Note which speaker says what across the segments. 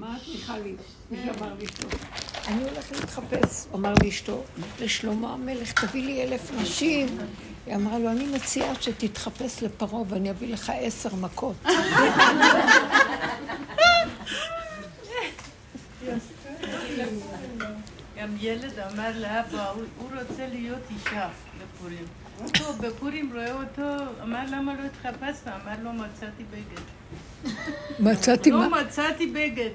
Speaker 1: מיכלי, מי לאשתו, אני הולך להתחפש, אמר לאשתו, לשלמה המלך, תביא לי אלף נשים. היא אמרה לו, אני מציעה שתתחפש לפרעה ואני אביא לך עשר מכות.
Speaker 2: גם ילד אמר לאבא, הוא רוצה להיות אישה בפורים. הוא בפורים רואה אותו, אמר למה לא התחפשת? אמר לו מצאתי בגד.
Speaker 1: מצאתי
Speaker 2: לא
Speaker 1: מה?
Speaker 2: מצאתי בגד.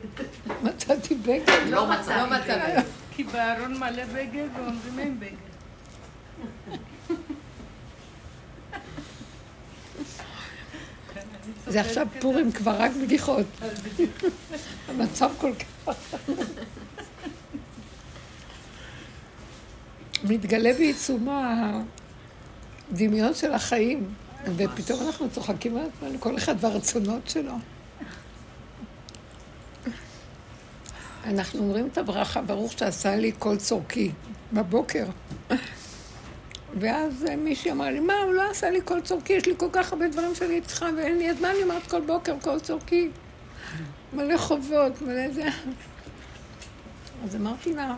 Speaker 1: מצאתי בגד.
Speaker 3: לא מצא. לא מצא.
Speaker 2: כי בארון מלא בגד ואומרים אין בגד.
Speaker 1: זה עכשיו פורים כבר רק בדיחות. המצב כל כך... מתגלה בעיצומה הדמיון של החיים, ופתאום אנחנו צוחקים על כל אחד והרצונות שלו. אנחנו אומרים את הברכה, ברוך שעשה לי כל צורכי, בבוקר. ואז מישהי אמרה לי, מה, הוא לא עשה לי כל צורכי, יש לי כל כך הרבה דברים שאני צריכה, ואין לי, אז מה אני אומרת כל בוקר, כל צורכי? מלא חובות, מלא זה. אז אמרתי לה,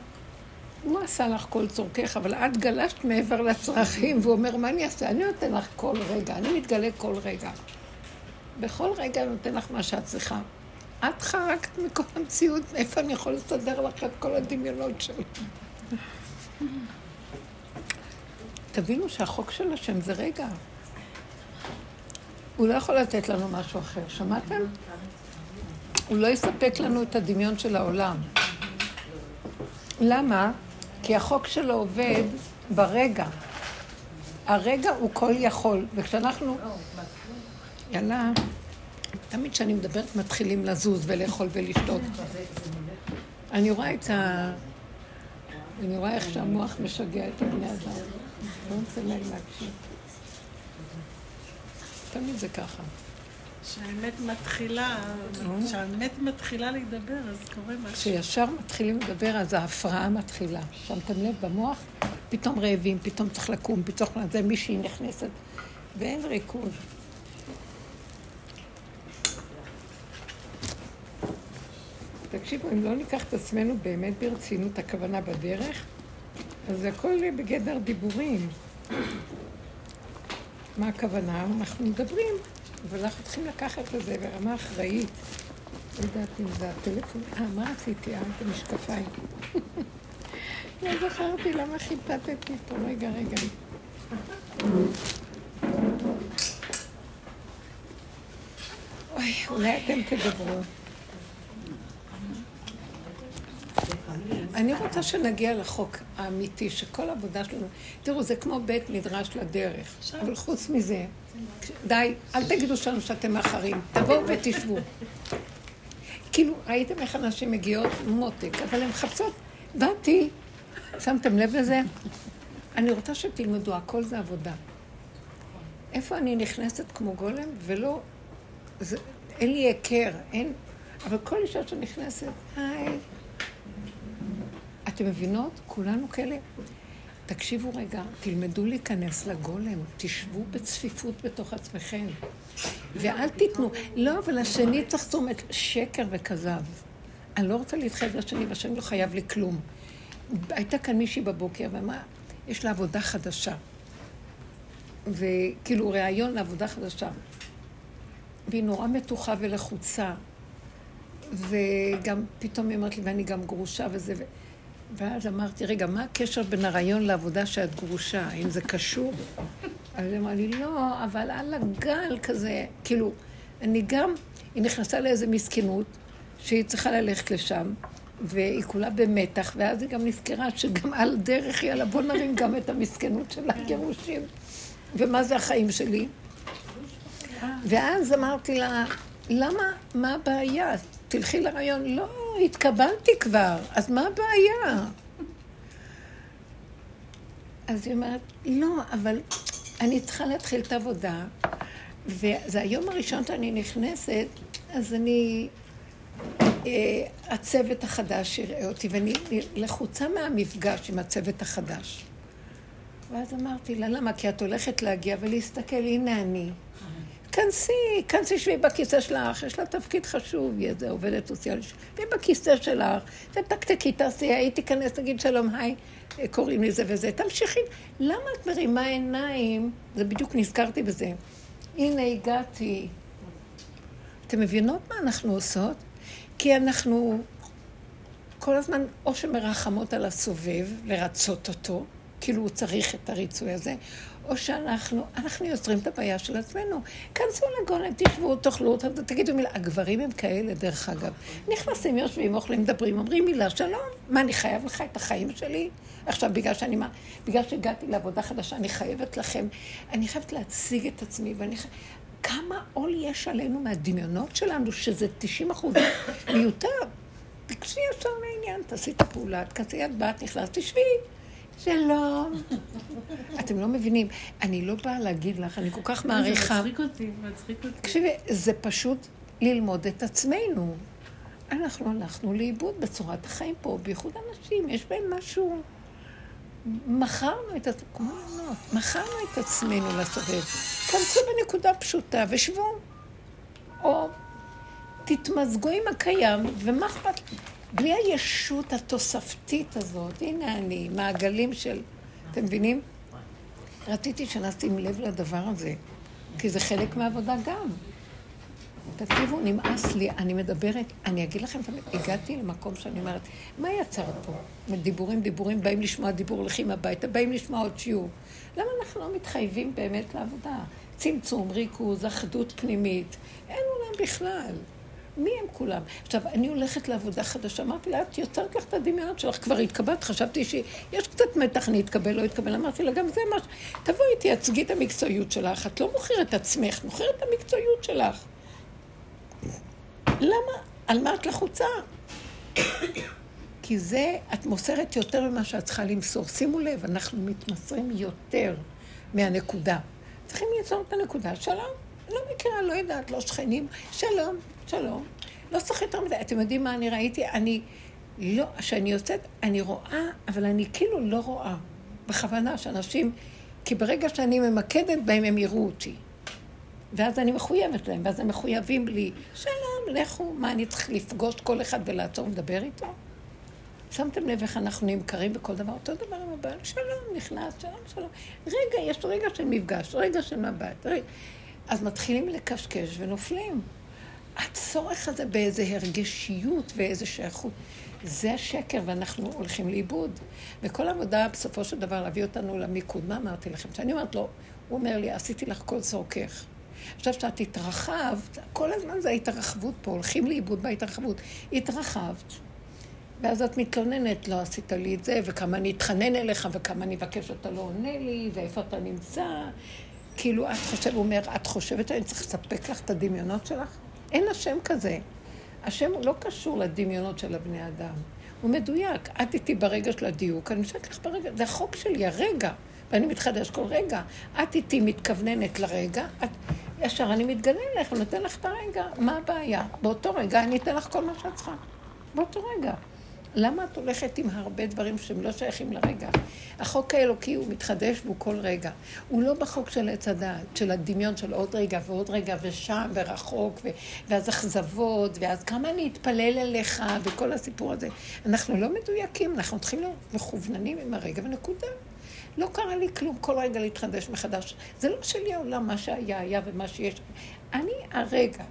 Speaker 1: הוא עשה לך כל צורכך, אבל את גלשת מעבר לצרכים, והוא אומר, מה אני אעשה? אני נותן לך כל רגע, אני מתגלה כל רגע. בכל רגע אני נותן לך מה שאת צריכה. את חרקת מכל המציאות, איפה אני יכול לסדר לך את כל הדמיונות שלי? תבינו שהחוק של השם זה רגע. הוא לא יכול לתת לנו משהו אחר, שמעתם? הוא לא יספק לנו את הדמיון של העולם. למה? כי החוק שלו עובד ברגע. הרגע הוא כל יכול, וכשאנחנו... יאללה, תמיד כשאני מדברת מתחילים לזוז ולאכול ולשתות. אני רואה את ה... אני רואה איך שהמוח משגע את הבני אדם. לא רוצה להם להקשיב. תמיד זה ככה.
Speaker 2: כשהאמת מתחילה, כשהאמת מתחילה לדבר, אז קורה משהו.
Speaker 1: כשישר מתחילים לדבר, אז ההפרעה מתחילה. שמתם לב במוח? פתאום רעבים, פתאום צריך לקום, פתאום זה מישהי נכנסת, ואין ריכוז. תקשיבו, אם לא ניקח את עצמנו באמת ברצינות, הכוונה בדרך, אז הכל בגדר דיבורים. מה הכוונה? אנחנו מדברים, אבל אנחנו צריכים לקחת את זה ברמה אחראית. לא יודעת אם זה הטלפון. אה, מה עשיתי? אה, את המשקפיים. לא זכרתי למה חיפטתי פה. רגע, רגע. אוי, אולי אתם תדברו. אני רוצה שנגיע לחוק האמיתי, שכל העבודה שלנו... תראו, זה כמו בית מדרש לדרך, אבל חוץ מזה, די, אל תגידו שלנו שאתם מאחרים, תבואו ותשבו. כאילו, ראיתם איך אנשים מגיעות מותק, אבל הן מחפשות, באתי, שמתם לב לזה? אני רוצה שתלמדו, הכל זה עבודה. איפה אני נכנסת כמו גולם, ולא... זה, אין לי היכר, אין... אבל כל אישה שנכנסת, היי, אתם מבינות? כולנו כאלה. תקשיבו רגע, תלמדו להיכנס לגולם, תשבו בצפיפות בתוך עצמכם, ואל תיתנו. לא, אבל השני צריך תשומת, שקר וכזב. אני לא רוצה להתחייב לשני, והשני לא חייב לי כלום. הייתה כאן מישהי בבוקר, ואמרה, יש לה עבודה חדשה. וכאילו, ראיון לעבודה חדשה. והיא נורא מתוחה ולחוצה. וגם פתאום היא אומרת לי, ואני גם גרושה וזה. ואז אמרתי, רגע, מה הקשר בין הרעיון לעבודה שאת גרושה? האם זה קשור? אז היא אמרה לי, לא, אבל על הגל כזה, כאילו, אני גם, היא נכנסה לאיזה מסכנות, שהיא צריכה ללכת לשם, והיא כולה במתח, ואז היא גם נזכרה שגם על דרך, יאללה, בוא נרים גם את המסכנות של הגירושים. ומה זה החיים שלי? ואז אמרתי לה, למה, מה הבעיה? תלכי לרעיון. לא, התקבלתי כבר, אז מה הבעיה? אז היא אומרת, לא, אבל אני צריכה להתחיל את העבודה, וזה היום הראשון שאני נכנסת, אז אני... אה, הצוות החדש יראה אותי, ואני לחוצה מהמפגש עם הצוות החדש. ואז אמרתי לה, למה? כי את הולכת להגיע ולהסתכל, הנה אני. כנסי, כנסי, שבי בכיסא שלך, יש לה תפקיד חשוב, היא איזה עובדת סוציאלית, שבי בכיסא שלך, תתקתקי, תעשי, היי, תיכנס, תגיד שלום, היי, קוראים לי זה וזה, תמשיכי. למה את מרימה עיניים? זה בדיוק נזכרתי בזה. הנה הגעתי. אתם מבינות מה אנחנו עושות? כי אנחנו כל הזמן או שמרחמות על הסובב, לרצות אותו, כאילו הוא צריך את הריצוי הזה, או שאנחנו, אנחנו יוצרים את הבעיה של עצמנו. כנסו לגולם, תשבו, תאכלו, תגידו מילה. הגברים הם כאלה, דרך אגב. נכנסים, יושבים, אוכלים, מדברים, אומרים מילה שלום. מה, אני חייב לך את החיים שלי? עכשיו, בגלל שאני, מה, בגלל שהגעתי לעבודה חדשה, אני חייבת לכם, אני חייבת להציג את עצמי, ואני חייבת... כמה עול יש עלינו מהדמיונות שלנו, שזה 90 אחוז מיותר. תקשי ישר לעניין, תעשי את הפעולה, תכנסי יד בת, נכנס, תשבי. שלום. אתם לא מבינים, אני לא באה להגיד לך, אני כל כך מעריכה.
Speaker 2: זה מצחיק אותי, מצחיק אותי.
Speaker 1: תקשיבי, זה פשוט ללמוד את עצמנו. אנחנו הלכנו לאיבוד בצורת החיים פה, בייחוד אנשים, יש בהם משהו... מכרנו את לענות, מכרנו את עצמנו לסובב. כנסו בנקודה פשוטה ושבו. או תתמזגו עם הקיים, ומה אכפת? בלי הישות התוספתית הזאת, הנה אני, מעגלים של... אתם מבינים? רציתי שנשים לב לדבר הזה, כי זה חלק מהעבודה גם. תקשיבו, נמאס לי, אני מדברת, אני אגיד לכם, הגעתי למקום שאני אומרת, מה יצר פה? דיבורים, דיבורים, באים לשמוע דיבור, הולכים הביתה, באים לשמוע עוד שיעור. למה אנחנו לא מתחייבים באמת לעבודה? צמצום, ריכוז, אחדות פנימית, אין עולם בכלל. מי הם כולם? עכשיו, אני הולכת לעבודה חדשה, אמרתי לה, את יוצרת לך את הדמיונות שלך, כבר התקבלת, חשבתי שיש קצת מתח, אני אתקבל, לא אתקבל, אמרתי לה, גם זה מה ש... תבואי, תייצגי את המקצועיות שלך, את לא מוכרת את עצמך, מוכרת את המקצועיות שלך. למה? על מה את לחוצה? כי זה, את מוסרת יותר ממה שאת צריכה למסור. שימו לב, אנחנו מתמסרים יותר מהנקודה. צריכים ליצור את הנקודה. שלום, לא מכירה, לא יודעת, לא שכנים. שלום, שלום. לא צריך יותר מדי. אתם יודעים מה אני ראיתי? אני לא, כשאני יוצאת, אני רואה, אבל אני כאילו לא רואה. בכוונה, שאנשים... כי ברגע שאני ממקדת בהם, הם יראו אותי. ואז אני מחויבת להם, ואז הם מחויבים לי. שלום, לכו, מה, אני צריך לפגוש כל אחד ולעצור ולדבר איתו? שמתם לב איך אנחנו נמכרים בכל דבר? אותו דבר עם הבעל, שלום, נכנס, שלום, שלום. רגע, יש רגע של מפגש, רגע של מבט. רגע. אז מתחילים לקשקש ונופלים. הצורך הזה באיזה הרגשיות ואיזה שייכות, זה השקר, ואנחנו הולכים לאיבוד. וכל העבודה, בסופו של דבר, להביא אותנו למיקוד. מה אמרתי לכם? כשאני אומרת לו, הוא אומר לי, עשיתי לך כל צורכך. עכשיו, כשאת התרחבת, כל הזמן זה ההתרחבות פה, הולכים לאיבוד בהתרחבות. התרחבת, ואז את מתלוננת, לא עשית לי את זה, וכמה אני אתחנן אליך, וכמה אני אבקש, אתה לא עונה לי, ואיפה אתה נמצא. כאילו, את חושבת, הוא אומר, את חושבת שאני צריך לספק לך את הדמיונות שלך? אין השם כזה. השם לא קשור לדמיונות של הבני אדם. הוא מדויק. את איתי ברגע של הדיוק, אני משקרת לך ברגע, זה החוק שלי, הרגע. ואני מתחדש כל רגע. את איתי מתכווננת לרגע, את, ישר אני מתגלה אליך ונותן לך את הרגע. מה הבעיה? באותו רגע אני אתן לך כל מה שאת צריכה. באותו רגע. למה את הולכת עם הרבה דברים שהם לא שייכים לרגע? החוק האלוקי הוא מתחדש והוא כל רגע. הוא לא בחוק של עץ הדעת, של הדמיון של עוד רגע ועוד רגע ושם ורחוק, ו... ואז אכזבות, ואז כמה אני אתפלל אליך, וכל הסיפור הזה. אנחנו לא מדויקים, אנחנו צריכים להיות מכווננים עם הרגע ונקודה. לא קרה לי כלום, כל רגע להתחדש מחדש. זה לא שלי העולם, מה שהיה היה ומה שיש. אני הרגע.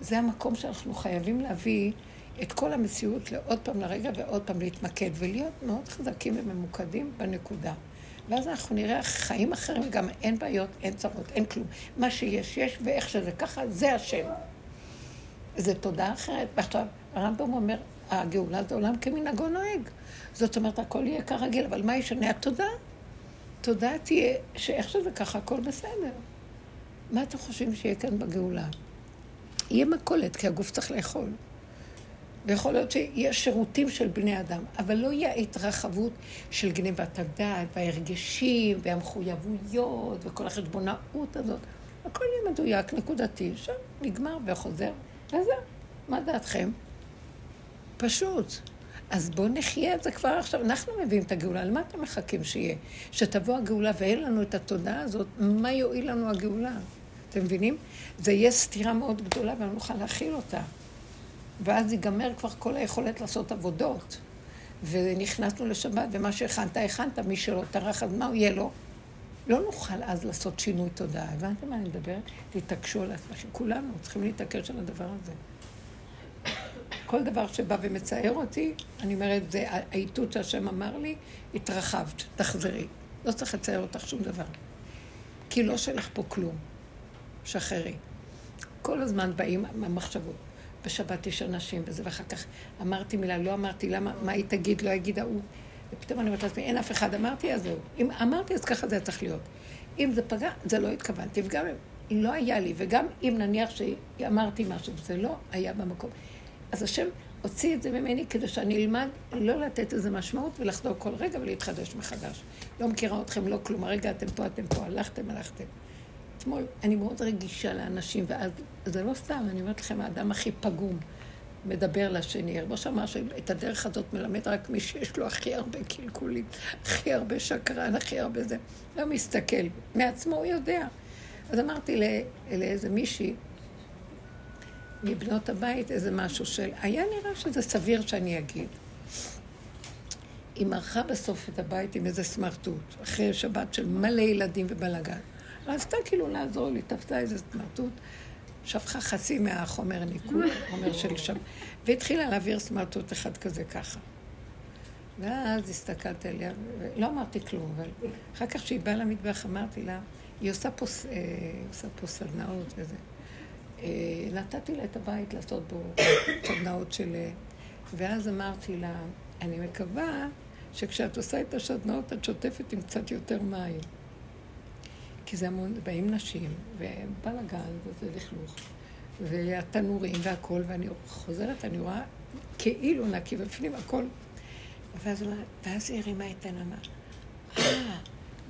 Speaker 1: זה המקום שאנחנו חייבים להביא את כל המציאות לעוד פעם לרגע ועוד פעם להתמקד ולהיות מאוד חזקים וממוקדים בנקודה. ואז אנחנו נראה חיים אחרים, גם אין בעיות, אין צרות, אין כלום. מה שיש, יש, ואיך שזה ככה, זה השם. זה תודה אחרת. ועכשיו, הרמב"ם אומר, הגאולה זה עולם כמנהגו נוהג. זאת אומרת, הכל יהיה כרגיל, אבל מה ישנה התודה? תודה תהיה שאיך שזה ככה, הכל בסדר. מה אתם חושבים שיהיה כאן בגאולה? יהיה מכולת, כי הגוף צריך לאכול. ויכול להיות שיהיה שירותים של בני אדם, אבל לא יהיה התרחבות של גנבת הדעת וההרגשים והמחויבויות וכל החשבונאות הזאת. הכל יהיה מדויק, נקודתי, שם נגמר וחוזר, וזהו. מה דעתכם? פשוט. אז בואו נחיה את זה כבר עכשיו. אנחנו מביאים את הגאולה, למה אתם מחכים שיהיה? שתבוא הגאולה ואין לנו את התודעה הזאת, מה יועיל לנו הגאולה? אתם מבינים? זה יהיה סתירה מאוד גדולה ולא נוכל להכיל אותה. ואז ייגמר כבר כל היכולת לעשות עבודות. ונכנסנו לשבת, ומה שהכנת, הכנת, מי שלא טרח, אז מה יהיה לו? לא נוכל אז לעשות שינוי תודעה. הבנתם מה אני מדברת? תתעקשו על עצמכם. כולנו צריכים להתעקש על הדבר הזה. כל דבר שבא ומצער אותי, אני אומרת, זה האיתות שהשם אמר לי, התרחבת, תחזרי. לא צריך לצייר אותך שום דבר. כי לא שלך פה כלום. שחררי. כל הזמן באים המחשבות. בשבת יש אנשים וזה, ואחר כך אמרתי מילה, לא אמרתי, למה, מה היא תגיד, לא יגיד ההוא. ופתאום אני אומרת לעצמי, אין אף אחד, אמרתי, אז זהו. אם אמרתי, אז ככה זה צריך להיות. אם זה פגע, זה לא התכוונתי, וגם אם לא היה לי, וגם אם נניח שאמרתי משהו, זה לא היה במקום. אז השם הוציא את זה ממני כדי שאני אלמד לא לתת איזה משמעות ולחזור כל רגע ולהתחדש מחדש. לא מכירה אתכם, לא כלום. הרגע אתם פה, אתם פה, הלכתם, הלכתם. אתמול, אני מאוד רגישה לאנשים, ואז זה לא סתם, אני אומרת לכם, האדם הכי פגום מדבר לשני. רבו שאמר שאת הדרך הזאת מלמד רק מי שיש לו הכי הרבה קלקולים, הכי הרבה שקרן, הכי הרבה זה. לא מסתכל, מעצמו הוא יודע. אז אמרתי לאיזה מישהי, מבנות הבית איזה משהו של, היה נראה שזה סביר שאני אגיד. היא מרחה בסוף את הבית עם איזה סמרטוט, אחרי שבת של מלא ילדים ובלאגן. רצתה כאילו לעזור לי, תפסה איזה סמרטוט, שפכה חצי מהחומר ניקוד, חומר של שם, והתחילה להעביר סמרטוט אחד כזה ככה. ואז הסתכלתי עליה, ולא אמרתי כלום, אבל אחר כך כשהיא באה למטבח אמרתי לה, היא עושה פה, אה, עושה פה סדנאות וזה. אה, נתתי לה את הבית לעשות בו סדנאות של... אה, ואז אמרתי לה, אני מקווה שכשאת עושה את הסדנאות את שוטפת עם קצת יותר מים. כי זה המון, באים נשים, ובלאגן, וזה לכלוך, והתנורים והכל, ואני חוזרת, אני רואה כאילו נקי, ובפנים הכל. ואז, ואז היא הרימה את העיניים, אה,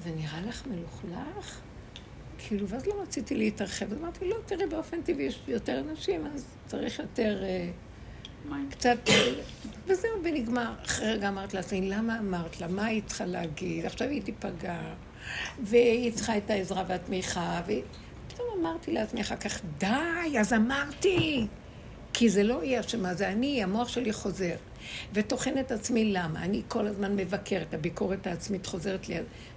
Speaker 1: זה נראה לך מלוכלך? כאילו, ואז לא רציתי להתרחב, אז אמרתי, לא, תראי, באופן טבעי יש יותר אנשים, אז צריך יותר... אה, קצת, וזהו, ונגמר. אחרי רגע אמרת לעצמי, למה אמרת לה? מה היית צריכה להגיד? עכשיו היא תיפגע. והיא צריכה את העזרה והתמיכה, ופתאום אמרתי לעצמי אחר כך, די, אז אמרתי. כי זה לא היא אשמה, זה אני, המוח שלי חוזר. וטוחן את עצמי למה? אני כל הזמן מבקרת, הביקורת העצמית חוזרת לי.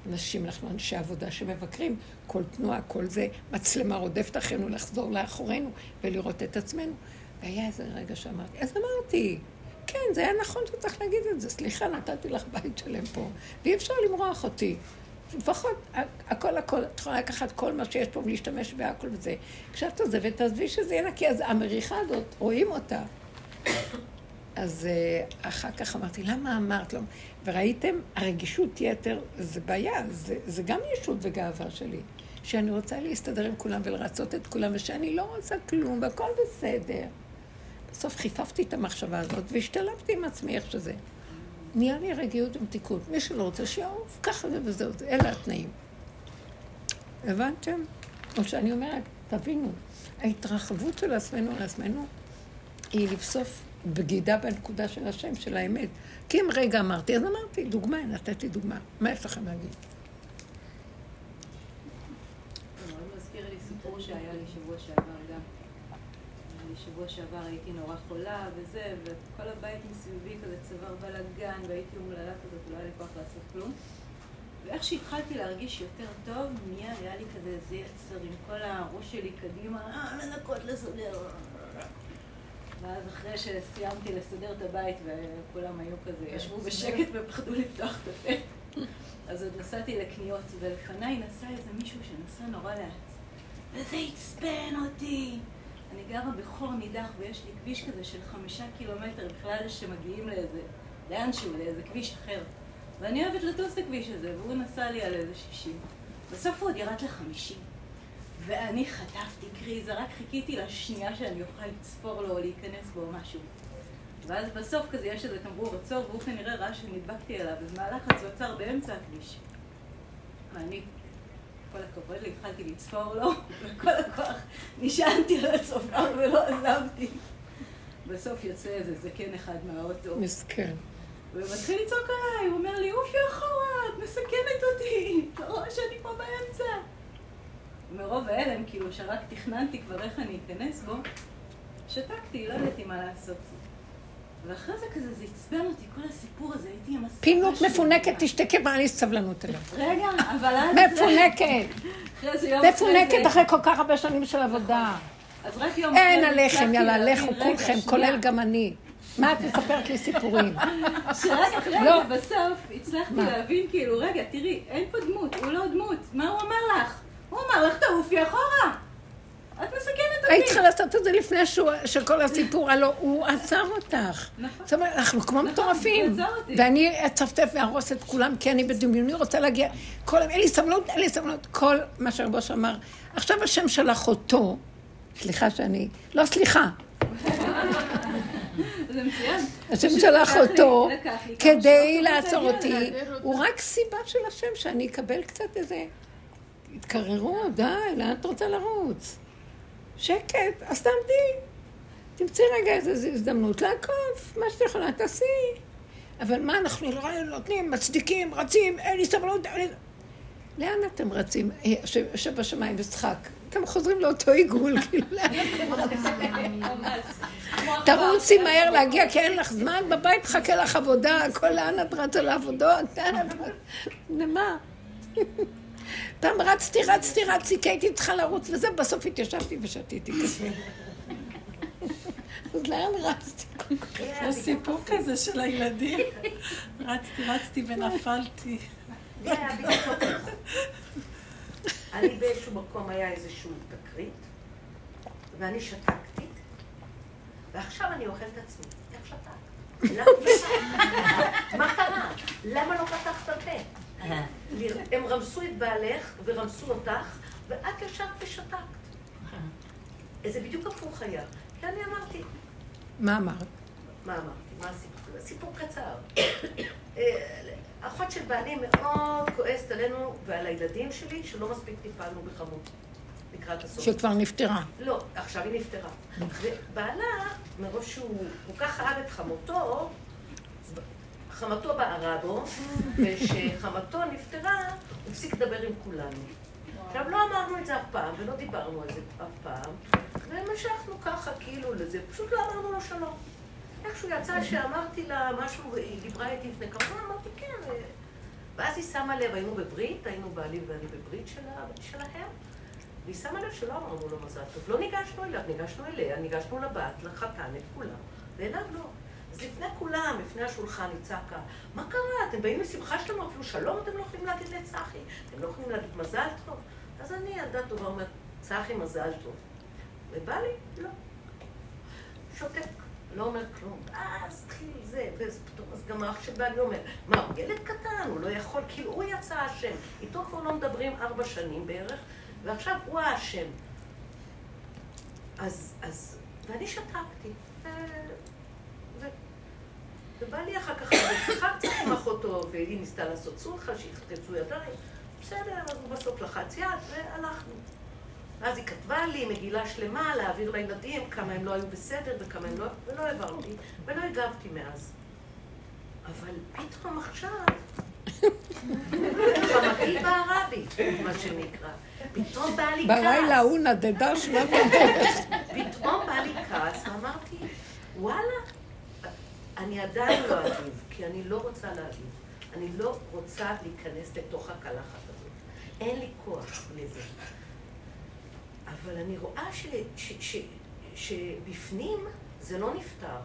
Speaker 1: אנשים, אנחנו אנשי עבודה שמבקרים, כל תנועה, כל זה, מצלמה רודפת אחרינו לחזור לאחורינו ולראות את עצמנו. והיה איזה רגע שאמרתי, אז אמרתי, כן, זה היה נכון שצריך להגיד את זה. סליחה, נתתי לך בית שלם פה, ואי אפשר למרוח אותי. לפחות, הכל הכל, את יכולה לקחת כל מה שיש פה ולהשתמש בהכל וזה. כשאת עוזבת, תעזבי שזה יהיה נקי, אז המריחה הזאת, רואים אותה. אז uh, אחר כך אמרתי, למה אמרת לו? וראיתם, הרגישות יתר זה בעיה, זה, זה גם ישות וגאווה שלי. שאני רוצה להסתדר עם כולם ולרצות את כולם, ושאני לא רוצה כלום, והכל בסדר. בסוף חיפפתי את המחשבה הזאת והשתלבתי עם עצמי איך שזה. נהיה לי רגיעות ומתיקות. מי שלא רוצה שיעוף, ככה זה וזהו, אלה התנאים. הבנתם? או שאני אומרת, תבינו, ההתרחבות של עצמנו על עצמנו היא לבסוף בגידה בנקודה של השם, של האמת. כי אם רגע אמרתי, אז אמרתי, דוגמה, נתתי דוגמה. מה יש לכם להגיד?
Speaker 3: שהיה לי שבוע שעבר. שבוע שעבר הייתי נורא חולה וזה, וכל הבית מסביבי כזה צוואר בלאגן, והייתי אומללה כזאת, לא היה לי כוח לעשות כלום. ואיך שהתחלתי להרגיש יותר טוב, מיד היה לי כזה איזה יצר עם כל הראש שלי קדימה, אה, לנקות, לסדר. ואז אחרי שסיימתי לסדר את הבית וכולם היו כזה, ישבו בשקט ופחדו לפתוח את הפה, אז עוד נסעתי לקניות, ולפניי נסע איזה מישהו שנסע נורא לאט. וזה עצבן אותי. אני גרה בחור נידח ויש לי כביש כזה של חמישה קילומטר בכלל שמגיעים לאיזה, לאנשהו, לאיזה כביש אחר. ואני אוהבת לטוס את הכביש הזה, והוא נסע לי על איזה שישים. בסוף הוא עוד ירד לחמישים. ואני חטפתי קריזה, רק חיכיתי לשנייה שאני אוכל לצפור לו או להיכנס בו או משהו. ואז בסוף כזה יש איזה תמרור עצור, והוא כנראה ראה שנדבקתי אליו, במהלך הזה הוא עצר באמצע הכביש. ואני כל הכבוד לי, התחלתי לצפור לו, וכל הכוח נשענתי על הצופר ולא עזבתי. בסוף יוצא איזה זקן אחד מהאוטו.
Speaker 1: מסכן.
Speaker 3: ומתחיל לצעוק עליי, הוא אומר לי, אופי אחורה, את מסכנת אותי, אתה רואה שאני פה באמצע. מרוב ההלם, כאילו, שרק תכננתי כבר איך אני אכנס בו, שתקתי, לא ידעתי מה לעשות. ואחרי זה כזה, זה עצבן אותי, כל הסיפור הזה, הייתי עם הסבבה
Speaker 1: פינות מפונקת, תשתקי, מה לי סבלנות אליו.
Speaker 3: רגע, אבל אז...
Speaker 1: מפונקת. מפונקת אחרי כל כך הרבה שנים של עבודה.
Speaker 3: אז רק יום
Speaker 1: אין
Speaker 3: אחרי זה
Speaker 1: עליכם, יאללה, לכו כולכם. כולל גם אני. מה את מספרת לי סיפורים?
Speaker 3: שרק אחרי
Speaker 1: לא.
Speaker 3: זה בסוף הצלחתי? להבין, כאילו, רגע, תראי, אין פה דמות, הוא לא דמות, מה הוא אמר לך? הוא אמר לך, תעופי אחורה. את מסכנת
Speaker 1: היית
Speaker 3: אותי.
Speaker 1: צריכה לעשות את זה לפני שכל הסיפור, הלוא הוא עצר אותך.
Speaker 3: נכון.
Speaker 1: זאת אומרת, אנחנו כמו
Speaker 3: נכון,
Speaker 1: מטורפים. ואני אצפצף ואהרוס את כולם, כי אני בדמיוני רוצה להגיע. כל אין לי סבלנות, אין לי סבלנות. כל מה שהרבוש אמר. עכשיו השם שלח אותו, סליחה שאני, לא סליחה,
Speaker 3: זה מצוין.
Speaker 1: השם שלח אותו
Speaker 3: לי כמה
Speaker 1: כדי לעצור אותי. הוא רק סיבה של השם שאני אקבל קצת איזה... התקררו, די, לאן את רוצה לרוץ? שקט, אז תעמדי. תמצאי רגע איזו הזדמנות לעקוף, מה שאת יכולה, תעשי. אבל מה, אנחנו לא נותנים, מצדיקים, רצים, אין לי סבלנות, אין לי... לאן אתם רצים? יושב בשמיים ושחק. אתם חוזרים לאותו עיגול, כאילו, לאן אתם רצים? תרוצי מהר להגיע, כי אין לך זמן, בבית חכה לך עבודה, הכל לאן את רצה לעבודות? לאן את רצה? למה? פעם רצתי, רצתי, רצתי, כי הייתי צריכה לרוץ וזה, בסוף התיישבתי ושתיתי כזה. אז לאן רצתי?
Speaker 4: יש סיפור כזה של הילדים. רצתי, רצתי ונפלתי.
Speaker 5: זה. אני באיזשהו מקום היה איזשהו תקרית, ואני שתקתי, ועכשיו אני אוכלת את עצמי. איך שתקת? מה קרה? למה לא פתחת פה? הם רמסו את בעלך ורמסו אותך, ואת ישבת ושתקת. זה בדיוק הפוך היה. כי אני אמרתי,
Speaker 1: מה אמרת?
Speaker 5: מה אמרתי? מה הסיפור? סיפור קצר. אה, אחות של בעלי מאוד כועסת עלינו ועל הילדים שלי, שלא מספיק טיפלנו בחמות לקראת הסוף.
Speaker 1: שכבר נפטרה.
Speaker 5: לא, עכשיו היא נפטרה. ובעלה, מרוב שהוא כל כך אהב את חמותו, חמתו בערה בו, וכשחמתו נפטרה, הוא הפסיק לדבר עם כולנו. עכשיו, לא אמרנו את זה אף פעם, ולא דיברנו על זה אף פעם, ומשכנו ככה כאילו לזה, פשוט לא אמרנו לו שלום. איכשהו יצא שאמרתי לה משהו, היא דיברה איתי לפני כמה זמן, אמרתי כן. אה." ואז היא שמה לב, היינו בברית, היינו בעלי ואני בברית שלה, שלהם, והיא שמה לב שלא אמרנו לו מזל טוב. לא ניגשנו אליו, ניגשנו אליה, ניגשנו לבת, לחתן, את כולם, ואליו לא. אז לפני כולם, לפני השולחן, היא צעקה, מה קרה? אתם באים לשמחה שלנו, אפילו שלום אתם לא יכולים להגיד לצחי? אתם לא יכולים להגיד מזל טוב? אז אני, ילדה טובה, אומרת, צחי מזל טוב. ובא לי, לא. שותק, לא אומר כלום. אז התחיל זה, ואז פתאום, אז גם האח של בעלי אומר, מה, הוא ילד קטן, הוא לא יכול, כאילו הוא יצא אשם. איתו כבר לא מדברים ארבע שנים בערך, ועכשיו הוא האשם. אז, אז, ואני שתקתי. ובא לי אחר כך, קצת עם אחותו, והיא ניסתה לעשות סולחה, שיחטצו ידיים. בסדר, אז הוא בסוף לחץ יד, והלכנו. ואז היא כתבה לי מגילה שלמה להעביר לילדים כמה הם לא היו בסדר וכמה הם לא... ולא העברתי, ולא הגבתי מאז. אבל פתאום עכשיו, חמתי בערה בי, מה שנקרא. פתאום בא לי כעס.
Speaker 1: בלילה ההוא נדדה שנת.
Speaker 5: פתאום בא לי כעס, ואמרתי, וואלה, אני עדיין לא אגיב, כי אני לא רוצה להגיב. אני לא רוצה להיכנס לתוך הקלחת הזאת. אין לי כוח לזה. אבל אני רואה ש, ש, ש, שבפנים זה לא נפתר.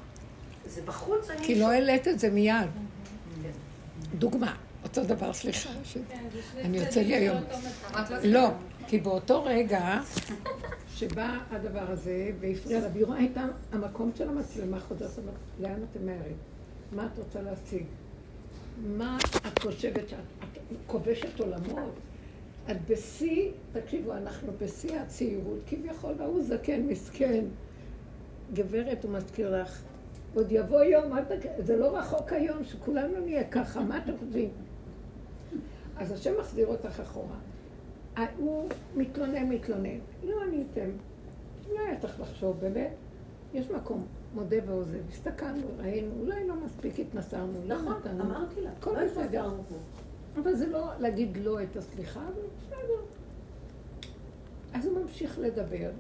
Speaker 5: זה בחוץ, אני...
Speaker 1: כי לא העלית את זה מיד.
Speaker 5: כן.
Speaker 1: דוגמה, אותו דבר, סליחה. ש-
Speaker 6: כן,
Speaker 1: אני יוצא לי היום.
Speaker 6: מצב.
Speaker 1: לא, כי באותו רגע שבא הדבר הזה והפריע לה, והיא רואה את המקום של המצלמה חוזרת, לאן אתם מהרים? מה את רוצה להשיג? מה את חושבת שאת את כובשת עולמות? את בשיא, תקשיבו, אנחנו בשיא הצעירות, כביכול, והוא זקן, מסכן. גברת, הוא מזכיר לך, עוד יבוא יום, תק... זה לא רחוק היום שכולנו נהיה ככה, מה אתם חושבים? אז השם מחזיר אותך אחורה. הוא מתלונן, מתלונן. לא עניתם. לא היה צריך לחשוב, באמת. יש מקום, מודה ועוזב. הסתכלנו, ראינו, אולי לא מספיק התנסרנו, לא
Speaker 5: נכון,
Speaker 1: נתנו.
Speaker 5: אמרתי לה,
Speaker 1: הכל
Speaker 5: לא
Speaker 1: בסדר.
Speaker 5: התנסרנו.
Speaker 1: אבל זה לא להגיד לא את הסליחה, אבל בסדר. אז הוא ממשיך לדבר.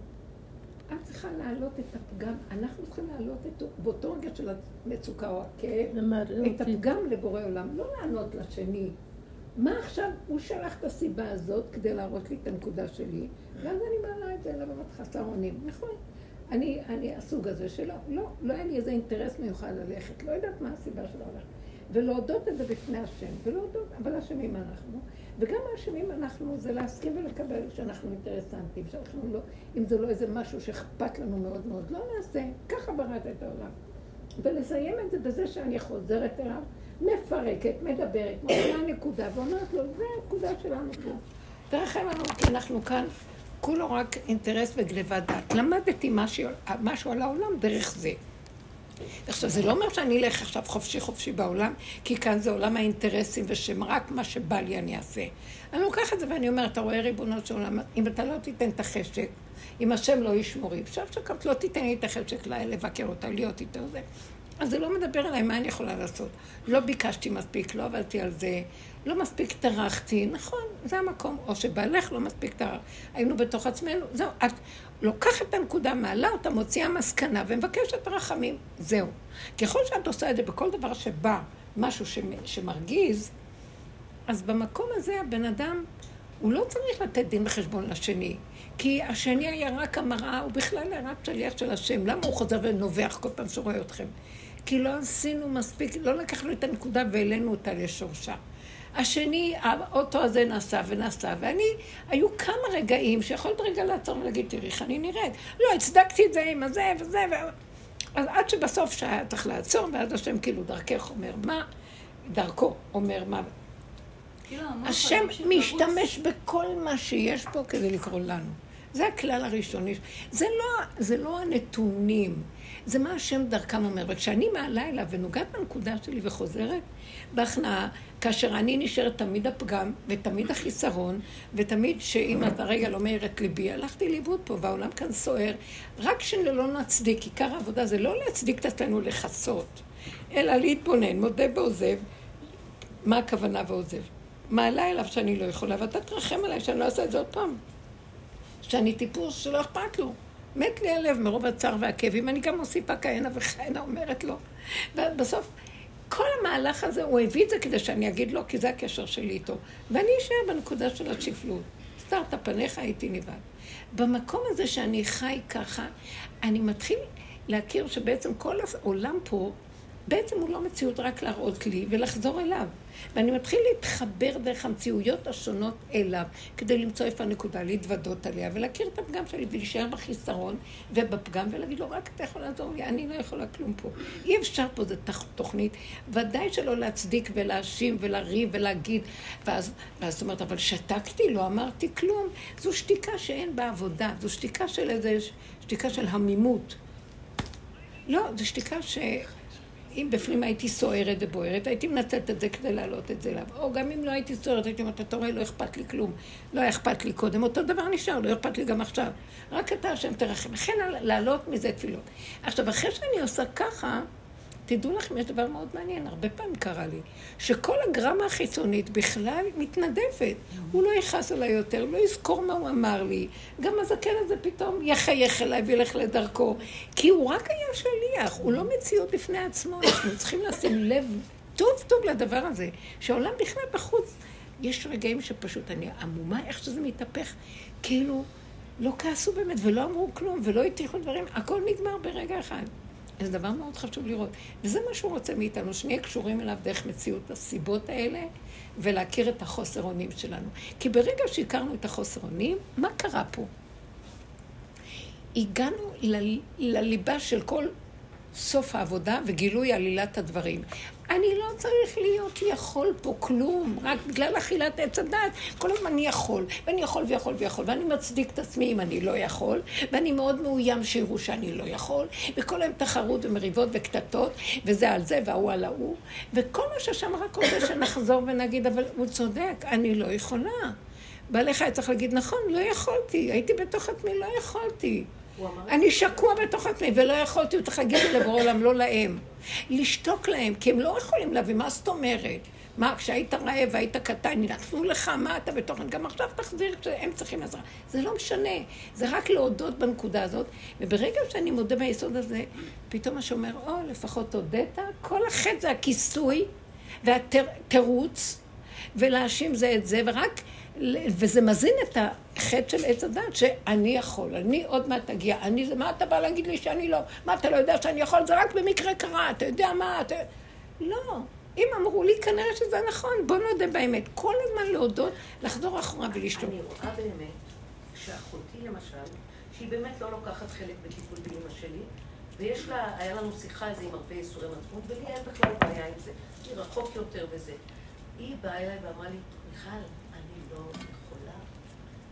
Speaker 1: את צריכה להעלות את הפגם, אנחנו צריכים להעלות את, באותו רגע של המצוקה או הכאב, את הפגם לבורא עולם, לא לענות לשני. מה עכשיו, הוא שלח את הסיבה הזאת כדי להראות לי את הנקודה שלי, ואז אני מעלה את זה אליו חסר אונים. נכון, אני, אני הסוג הזה שלא, לא, לא היה לי איזה אינטרס מיוחד ללכת, לא יודעת מה הסיבה של הלכת. ולהודות את זה בפני השם, ולהודות, אבל אשמים אנחנו. וגם האשמים אנחנו זה להסכים ולקבל שאנחנו אינטרסנטים, שאנחנו לא, אם זה לא איזה משהו שאכפת לנו מאוד מאוד, לא נעשה, ככה בראת את העולם. ולסיים את זה בזה שאני חוזרת אליו, מפרקת, מדברת, מובילה נקודה, ואומרת לו, זה הנקודה שלנו פה. תרחם לנו, כי אנחנו כאן, כולו רק אינטרס וגניבת דעת. למדתי משהו, משהו על העולם דרך זה. עכשיו, זה לא אומר שאני אלך עכשיו חופשי חופשי בעולם, כי כאן זה עולם האינטרסים ושרק מה שבא לי אני אעשה. אני לוקח את זה ואני אומרת, אתה רואה ריבונו של עולם, אם אתה לא תיתן את החשק, אם השם לא ישמורי, אפשר שכת לא תיתן לי את החשק לבקר אותה, להיות איתו זה. אז זה לא מדבר עליי, מה אני יכולה לעשות? לא ביקשתי מספיק, לא עבדתי על זה, לא מספיק טרחתי, נכון, זה המקום. או שבעלך לא מספיק טרח. היינו בתוך עצמנו, זהו, את לוקחת את הנקודה, מעלה אותה, מוציאה מסקנה ומבקשת רחמים, זהו. ככל שאת עושה את זה בכל דבר שבא משהו שמרגיז, אז במקום הזה הבן אדם, הוא לא צריך לתת דין וחשבון לשני. כי השני היה רק המראה, הוא בכלל היה רק שליח של השם. למה הוא חוזר ונובח כל פעם שהוא רואה אתכם? כי לא עשינו מספיק, לא לקחנו את הנקודה והעלינו אותה לשורשה. השני, האוטו הזה נסע ונסע, ואני, היו כמה רגעים שיכולת רגע לעצור ולהגיד, תראי איך אני נראית. לא, הצדקתי את זה עם הזה וזה, ו... אז עד שבסוף שהיה צריך לעצור, ואז השם כאילו דרכך אומר מה, דרכו אומר מה. כאילו, השם משתמש בכל מה שיש פה כדי לקרוא לנו. זה הכלל הראשוני. זה לא, זה לא הנתונים, זה מה השם דרכם אומר. וכשאני מעלה אליו ונוגעת בנקודה שלי וחוזרת בהכנעה, כאשר אני נשארת תמיד הפגם, ותמיד החיסרון, ותמיד שאם את הרגע לא מאיר את ליבי, הלכתי לאיבוד פה, והעולם כאן סוער. רק שלא נצדיק, עיקר העבודה זה לא להצדיק את עצמנו לכסות, אלא להתבונן, מודה ועוזב. מה הכוונה ועוזב? מעלה אליו שאני לא יכולה, ואתה תרחם עליי שאני לא אעשה את זה עוד פעם. שאני טיפוס שלא אכפת לו. מת לי הלב מרוב הצער והכאבים, אני גם מוסיפה כהנה וכהנה אומרת לו. ובסוף, כל המהלך הזה, הוא הביא את זה כדי שאני אגיד לו, כי זה הקשר שלי איתו. ואני אשאר בנקודה של השפלות. סתרת פניך הייתי נבהל. במקום הזה שאני חי ככה, אני מתחיל להכיר שבעצם כל העולם פה, בעצם הוא לא מציאות רק להראות לי ולחזור אליו. ואני מתחיל להתחבר דרך המציאויות השונות אליו, כדי למצוא איפה הנקודה, להתוודות עליה, ולהכיר את הפגם שלי, ולהישאר בחיסרון ובפגם, ולהגיד לו, רק אתה יכול לעזור לי, אני לא יכולה כלום פה. אי אפשר פה, זו תוכנית. ודאי שלא להצדיק ולהאשים ולריב ולהגיד, ואז, ואז אומרת, אבל שתקתי, לא אמרתי כלום. זו שתיקה שאין בה עבודה, זו שתיקה של איזה, שתיקה של המימות. לא, זו שתיקה ש... אם בפנים הייתי סוערת ובוערת, הייתי מנצלת את זה כדי להעלות את זה אליו. או גם אם לא הייתי סוערת, הייתי אומרת, אתה רואה, לא אכפת לי כלום. לא היה אכפת לי קודם, אותו דבר נשאר, לא אכפת לי גם עכשיו. רק אתה, השם תרחם. לכן להעלות מזה תפילות. עכשיו, אחרי שאני עושה ככה, תדעו לכם, יש דבר מאוד מעניין, הרבה פעמים קרה לי, שכל הגרמה החיצונית בכלל מתנדפת. הוא לא יכעס עליי יותר, לא יזכור מה הוא אמר לי. גם הזקן הזה פתאום יחייך אליי וילך לדרכו. כי הוא רק היה שליח, הוא לא מציאות בפני עצמו. אנחנו צריכים לשים לב טוב טוב לדבר הזה, שהעולם בכלל בחוץ. יש רגעים שפשוט אני עמומה, איך שזה מתהפך, כאילו לא כעסו באמת ולא אמרו כלום ולא הטיחו דברים, הכל נגמר ברגע אחד. זה דבר מאוד חשוב לראות. וזה מה שהוא רוצה מאיתנו, שנהיה קשורים אליו דרך מציאות הסיבות האלה, ולהכיר את החוסר אונים שלנו. כי ברגע שהכרנו את החוסר אונים, מה קרה פה? הגענו ל- לליבה של כל סוף העבודה וגילוי עלילת הדברים. אני לא צריך להיות יכול פה כלום, רק בגלל אכילת עץ הדת. כל הזמן אני יכול, ואני יכול ויכול ויכול, ואני מצדיק את עצמי אם אני לא יכול, ואני מאוד מאוים שיראו שאני לא יכול, וכל היום תחרות ומריבות וקטטות, וזה על זה וההוא על ההוא, וכל מה ששם רק רוצה שנחזור ונגיד, אבל הוא צודק, אני לא יכולה. בעליך היה צריך להגיד, נכון, לא יכולתי, הייתי בתוך עצמי, לא יכולתי. אני שקוע בתוך עצמי, ולא יכולתי, צריך להגיד לבורא עולם, לא להם. לשתוק להם, כי הם לא יכולים להביא, מה זאת אומרת? מה, כשהיית רעב והיית קטן, נתנו לך, מה אתה בתוכן? גם עכשיו תחזיר כשהם צריכים עזרה. זה לא משנה, זה רק להודות בנקודה הזאת. וברגע שאני מודה ביסוד הזה, פתאום מה שאומר, או, לפחות הודית, כל החטא זה הכיסוי והתירוץ, ולהאשים זה את זה, ורק, וזה מזין את החטא של עץ הדת, שאני יכול, אני עוד מעט אגיע, אני זה, מה אתה בא להגיד לי שאני לא? מה, אתה לא יודע שאני יכול? זה רק במקרה קרה, אתה יודע מה? אתה... לא. אם אמרו לי, כנראה שזה נכון, בוא נודה באמת. כל הזמן להודות, לחזור אחורה ולשתות.
Speaker 5: אני רואה באמת שאחותי למשל, שהיא באמת לא לוקחת חלק בטיפול באימא שלי, ויש לה, היה לנו שיחה איזה עם הרבה ייסורי מצפון, ולי אין בכלל בעיה עם זה. היא רחוק יותר וזה. היא באה אליי ואמרה לי, מיכל, לא יכולה.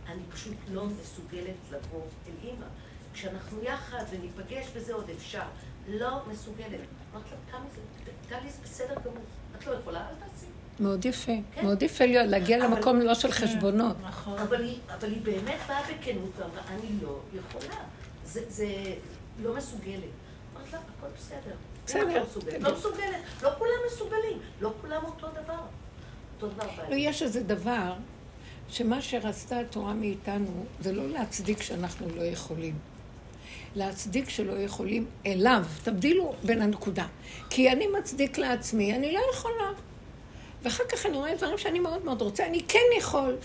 Speaker 5: אני פשוט לא מסוגלת לבוא אל אימא. כשאנחנו יחד וניפגש וזה עוד אפשר. לא מסוגלת. אמרתי לה, תמי, זה טלי, זה בסדר גמור. את לא יכולה, אל תעשי.
Speaker 1: מאוד יפה.
Speaker 5: כן.
Speaker 1: מאוד יפה להיות- להגיע
Speaker 5: אבל-
Speaker 1: למקום לא של חשבונות.
Speaker 4: נכון.
Speaker 5: אבל היא, אבל היא באמת באה בכנות ואמרה, אני לא יכולה. זה, זה לא מסוגלת. אמרתי לה, הכל בסדר.
Speaker 1: בסדר.
Speaker 5: לא מסוגלת. לא מסוגלת. לא כולם מסוגלים. לא כולם אותו דבר. אותו דבר
Speaker 1: לא. יש איזה דבר, שמה שרצתה התורה מאיתנו, זה לא להצדיק שאנחנו לא יכולים. להצדיק שלא יכולים אליו. תבדילו בין הנקודה. כי אני מצדיק לעצמי, אני לא יכולה. ואחר כך אני רואה דברים שאני מאוד מאוד רוצה, אני כן יכול.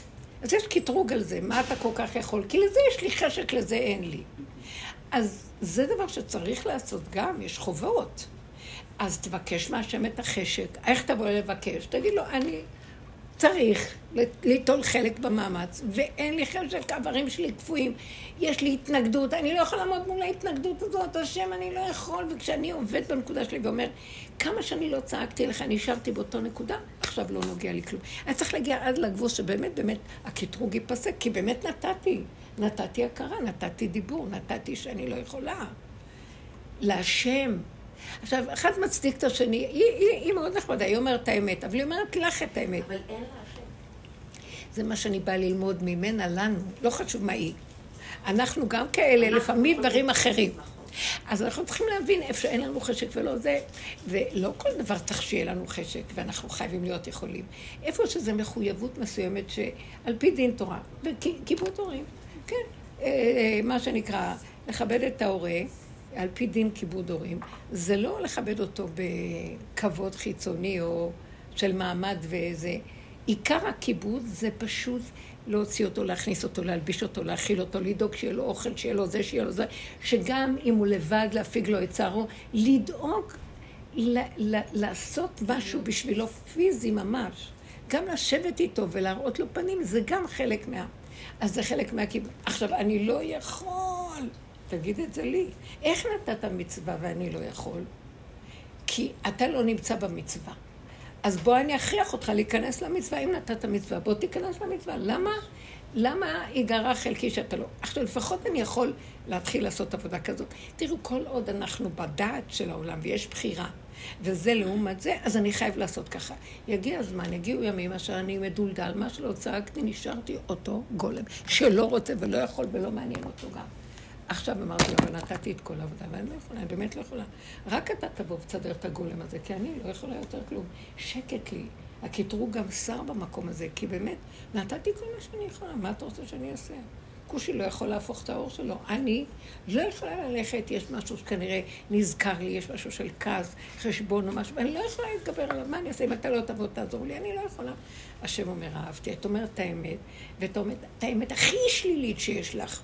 Speaker 1: אז יש קטרוג על זה, מה אתה כל כך יכול? כי לזה יש לי חשק, לזה אין לי. אז זה דבר שצריך לעשות גם, יש חובות. אז תבקש מהשם את החשק. איך תבוא לבקש? תגיד לו, אני צריך ליטול חלק במאמץ, ואין לי חשק, האיברים שלי קפואים, יש לי התנגדות, אני לא יכול לעמוד מול ההתנגדות הזאת, השם, אני לא יכול, וכשאני עובד בנקודה שלי ואומר, כמה שאני לא צעקתי לך, נשארתי באותו נקודה, עכשיו לא נוגע לי כלום. אני צריך להגיע עד לגבול שבאמת, באמת, הקטרוג ייפסק, כי באמת נתתי, נתתי הכרה, נתתי דיבור, נתתי שאני לא יכולה. להשם. עכשיו, אחד מצדיק את השני, היא, היא, היא מאוד נחמדה, היא אומרת את האמת, אבל היא אומרת לך את האמת.
Speaker 5: אבל אין לה השם.
Speaker 1: זה מה שאני באה ללמוד ממנה, לנו, לא חשוב מה היא. אנחנו גם כאלה,
Speaker 5: אנחנו
Speaker 1: לפעמים דברים אחרים. אז אנחנו צריכים להבין איפה שאין לנו חשק ולא זה, ולא כל דבר צריך שיהיה לנו חשק, ואנחנו חייבים להיות יכולים. איפה שזה מחויבות מסוימת שעל פי דין תורה, וכיבוד הורים, כן, אה, מה שנקרא, לכבד את ההורה, על פי דין כיבוד הורים, זה לא לכבד אותו בכבוד חיצוני או של מעמד ואיזה... עיקר הכיבוד זה פשוט להוציא אותו, להכניס אותו, להלביש אותו, להאכיל אותו, לדאוג שיהיה לו אוכל, שיהיה לו זה, שיהיה לו זה, שגם אם הוא לבד, להפיג לו את צערו, לדאוג ל- ל- לעשות משהו בשבילו פיזי ממש. גם לשבת איתו ולהראות לו פנים, זה גם חלק מה... אז זה חלק מהכיבוד. עכשיו, אני לא יכול, תגיד את זה לי. איך נתת מצווה ואני לא יכול? כי אתה לא נמצא במצווה. אז בוא אני אכריח אותך להיכנס למצווה, אם נתת מצווה, בוא תיכנס למצווה. למה? למה ייגרע חלקי שאתה לא... עכשיו, לפחות אני יכול להתחיל לעשות עבודה כזאת. תראו, כל עוד אנחנו בדעת של העולם ויש בחירה, וזה לעומת זה, אז אני חייב לעשות ככה. יגיע הזמן, יגיעו ימים אשר אני מדולדל, מה שלא צעקתי, נשארתי אותו גולם, שלא רוצה ולא יכול ולא מעניין אותו גם. עכשיו אמרתי לו, אבל נתתי את כל העבודה, ואני לא יכולה, אני באמת לא יכולה. רק אתה תבוא ותסדר את הגולם הזה, כי אני לא יכולה יותר כלום. שקט לי. הקטרוג גם שר במקום הזה, כי באמת, נתתי כל מה שאני יכולה, מה אתה רוצה שאני אעשה? כושי לא יכול להפוך את האור שלו. אני לא יכולה ללכת, יש משהו שכנראה נזכר לי, יש משהו של כעס, חשבון או משהו, ואני לא יכולה להתגבר עליו. מה אני אעשה? אם אתה לא תבוא, תעזור לי, אני לא יכולה. השם אומר, אהבתי. את אומרת את האמת, ואת אומרת את האמת הכי שלילית שיש לך.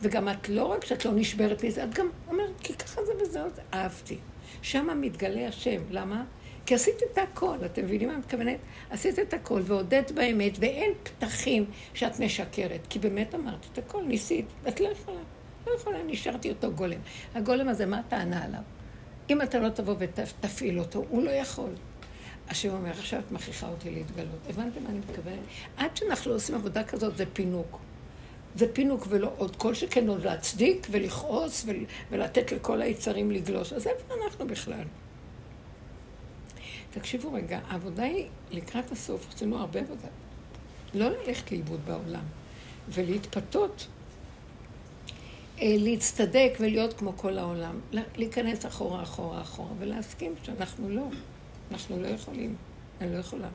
Speaker 1: וגם את לא רק שאת לא נשברת מזה, את גם אומרת, כי ככה זה וזהו, זה אהבתי. שם מתגלה השם. למה? כי עשית את הכל, אתם מבינים מה אני מתכוונת? עשית את הכל והודית באמת, ואין פתחים שאת משקרת, כי באמת אמרת את הכל, ניסית, את לא יכולה. לא יכולה, נשארתי אותו גולם. הגולם הזה, מה הטענה עליו? אם אתה לא תבוא ותפעיל אותו, הוא לא יכול. השם אומר, עכשיו את מכריחה אותי להתגלות. הבנתם מה אני מתכוונת? עד שאנחנו לא עושים עבודה כזאת, זה פינוק. זה פינוק ולא עוד כל שכן עוד להצדיק ולכעוס ול, ולתת לכל היצרים לגלוש. אז איפה אנחנו בכלל? תקשיבו רגע, העבודה היא לקראת הסוף, עשינו הרבה עבודה. לא ללכת לאיבוד בעולם ולהתפתות. אה, להצטדק ולהיות כמו כל העולם. להיכנס אחורה, אחורה, אחורה, ולהסכים שאנחנו לא. אנחנו לא יכולים. אני לא יכולה.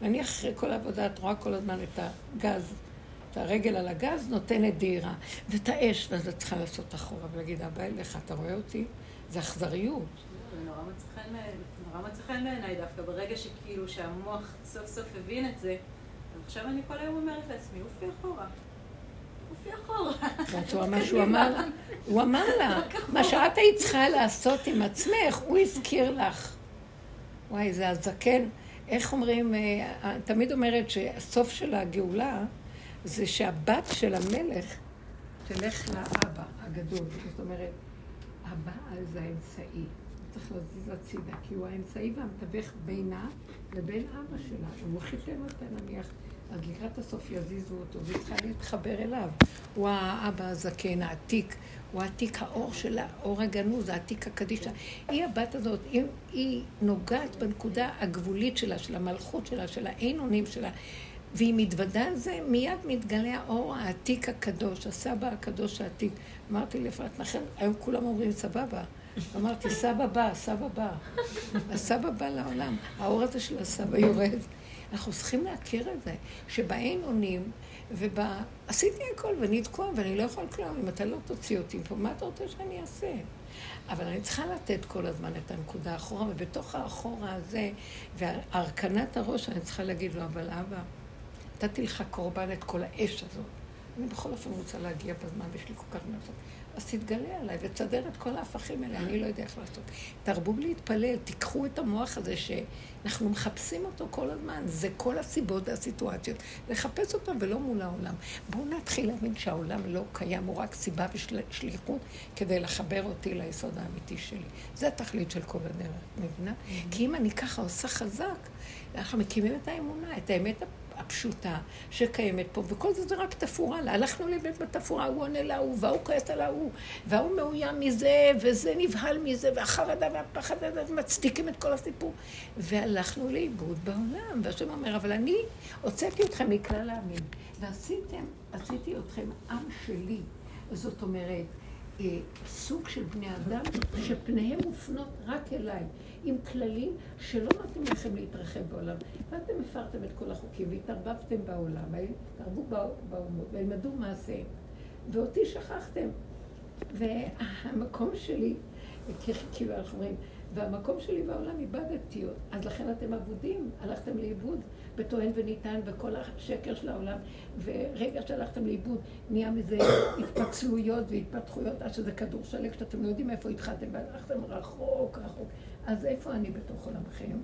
Speaker 1: ואני אחרי כל העבודה, את רואה כל הזמן את הגז, הרגל על הגז, נותנת דהירה. ואת האש, ואז את צריכה לעשות אחורה ולהגיד, אבא אליך, אתה רואה אותי? זה אכזריות.
Speaker 3: זה נורא מצא חן בעיניי דווקא, ברגע שכאילו שהמוח סוף סוף הבין את זה, עכשיו אני כל היום אומרת לעצמי, אופי אחורה. אופי אחורה.
Speaker 1: את רואה מה שהוא אמר? הוא אמר לה, מה שאת היית צריכה לעשות עם עצמך, הוא הזכיר לך. וואי, זה הזקן. איך אומרים, אה, תמיד אומרת שהסוף של הגאולה זה שהבת של המלך תלך לאבא הגדול. זאת אומרת, הבעל זה האמצעי. צריך להזיז הצידה, כי הוא האמצעי והמתווך בינה לבין אבא שלה. הוא חיתן אותה נניח, אז לקראת הסוף יזיזו אותו, והיא צריכה להתחבר אליו. הוא האבא הזקן, העתיק, הוא העתיק האור שלה, אור הגנוז, העתיק הקדישה. היא הבת הזאת, היא, היא נוגעת בנקודה הגבולית שלה, של המלכות שלה, של האין אונים שלה. והיא מתוודה על זה, מיד מתגלה האור העתיק הקדוש, הסבא הקדוש העתיק. אמרתי לאפרת נחל, היום כולם אומרים סבבה. אמרתי, סבא בא, סבא בא. הסבא בא לעולם. האור הזה של הסבא יורד. אנחנו צריכים להכיר את זה, שבאין אונים, וב... עשיתי הכל ואני תקוע ואני לא יכול כלום. אם אתה לא תוציא אותי פה, מה אתה רוצה שאני אעשה? אבל אני צריכה לתת כל הזמן את הנקודה האחורה, ובתוך האחורה הזה, והרכנת הראש, אני צריכה להגיד לו, אבל אבא, נתתי לך קורבן את כל האש הזאת. אני בכל אופן רוצה להגיע בזמן, ויש לי כל כך מעט. אז תתגלה עליי ותסדר את כל ההפכים האלה, אני לא יודע איך לעשות. תרבו להתפלל, תיקחו את המוח הזה שאנחנו מחפשים אותו כל הזמן, זה כל הסיבות והסיטואציות. לחפש אותו ולא מול העולם. בואו נתחיל להבין שהעולם לא קיים, הוא רק סיבה ושליחות כדי לחבר אותי ליסוד האמיתי שלי. זה התכלית של כל הדרך, מבינה? Mm-hmm. כי אם אני ככה עושה חזק, אנחנו מקימים את האמונה, את האמת הפשוטה שקיימת פה, וכל זה זה רק תפאורה לה. הלכנו לבית בתפאורה, הוא עונה להוא, וההוא כועס על ההוא, וההוא מאוים מזה, וזה נבהל מזה, והחרדה והפחד, מצדיקים את כל הסיפור. והלכנו לאיבוד בעולם, והשם אומר, אבל אני הוצאתי אתכם מכלל העמים, ועשיתם, עשיתי אתכם עם שלי. זאת אומרת, אה, סוג של בני אדם שפניהם מופנות רק אליי. עם כללים שלא נותנים לכם להתרחב בעולם. ואתם הפרתם את כל החוקים והתערבבתם בעולם, התערבו באומות וילמדו מעשיהם. ואותי שכחתם. והמקום שלי, כאילו אנחנו אומרים, והמקום שלי בעולם איבדתי, אז לכן אתם אבודים, הלכתם לאיבוד בטוען וניתן וכל השקר של העולם, ורגע שהלכתם לאיבוד נהיה מזה התפצלויות והתפתחויות עד שזה כדור שלג שאתם לא יודעים איפה התחלתם והלכתם רחוק רחוק. אז איפה אני בתוך עולמכם?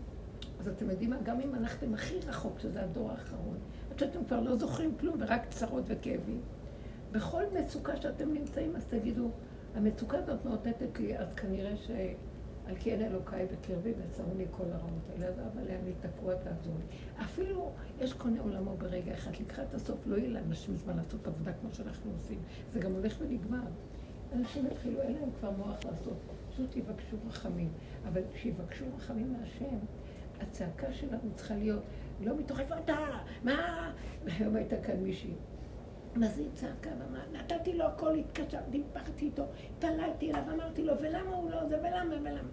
Speaker 1: אז אתם יודעים מה? גם אם הלכתם הכי רחוק, שזה הדור האחרון, עד שאתם כבר לא זוכרים כלום ורק צרות וכאבים, בכל מצוקה שאתם נמצאים, אז תגידו, המצוקה הזאת מאותתת לי, אז כנראה ש... על כי אין אלוקיי בקרבי וצרוני כל הרעות האלה, להם לי תקוע תעזור לי. אפילו יש קונה עולמו ברגע אחד, לקראת הסוף לא יהיה לאנשים זמן לעשות עבודה כמו שאנחנו עושים. זה גם הולך ונגמר. אנשים יתחילו, אין להם כבר מוח לעשות, פשוט יבקשו רחמים. אבל כשיבקשו רחמים מהשם, הצעקה שלנו צריכה להיות לא מתוך איפה אתה, מה? היום הייתה כאן מישהי. מה זה צעקה? ואמרה, נתתי לו הכל, התקשרתי, דיברתי איתו, התפללתי אליו, אמרתי לו, ולמה הוא לא זה, ולמה, ולמה?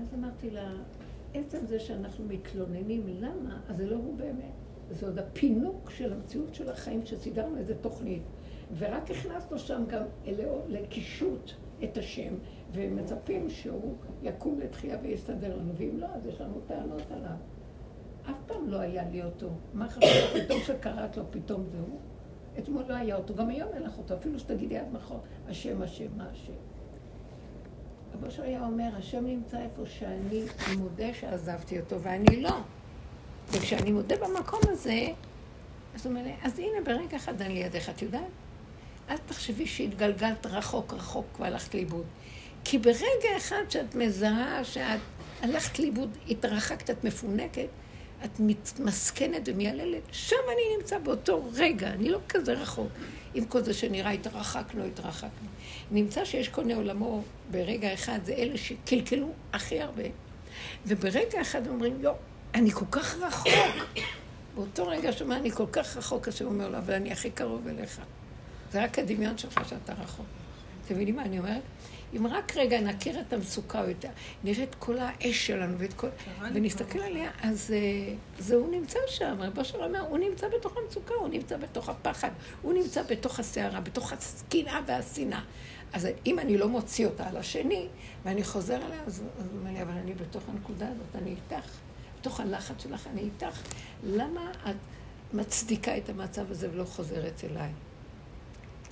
Speaker 1: אז אמרתי לה, עצם זה שאנחנו מתלוננים למה, אז זה לא הוא באמת. זה עוד הפינוק של המציאות של החיים שסידרנו איזה תוכנית. ורק הכנסנו שם גם לקישוט את השם, ומצפים שהוא יקום לתחייה ויסתדר לנו, ואם לא, אז יש לנו טענות עליו. אף פעם לא היה לי אותו. מה חשוב, פתאום שקראת לו, פתאום זהו. אתמול לא היה אותו, גם היום אין לך אותו, אפילו שתגידי עד מחר, השם, השם, מה השם. שלו היה אומר, השם נמצא איפה שאני מודה שעזבתי אותו, ואני לא. וכשאני מודה במקום הזה, אז הוא אומר לי, אז הנה, ברגע אחד אני לידך, את יודעת? אל תחשבי שהתגלגלת רחוק רחוק והלכת לאיבוד. כי ברגע אחד שאת מזהה שאת הלכת לאיבוד, התרחקת, את מפונקת, את מתמסכנת ומייללת, שם אני נמצא באותו רגע, אני לא כזה רחוק. עם כל זה שנראה התרחקנו, התרחקנו. נמצא שיש קונה עולמו ברגע אחד, זה אלה שקלקלו הכי הרבה. וברגע אחד אומרים, יו, אני כל כך רחוק. באותו רגע שמה אני כל כך רחוק, השם אומר לו, אבל אני הכי קרוב אליך. זה רק הדמיון שלך שאתה רחוק. אתם מבינים מה אני אומרת? אם רק רגע נכיר את המצוקה, או את ה- נראה את כל האש שלנו ואת כל... ונסתכל עליה, אז אה, זה הוא נמצא שם. רבו אושר אומר, הוא נמצא בתוך המצוקה, הוא נמצא בתוך הפחד, הוא נמצא בתוך הסערה, בתוך הקנאה והשנאה. אז אם אני לא מוציא אותה על השני, ואני חוזר אליה, אז הוא אומר לי, אבל אני בתוך הנקודה הזאת, אני איתך. בתוך הלחץ שלך, אני איתך. למה את מצדיקה את המצב הזה ולא חוזרת אליי?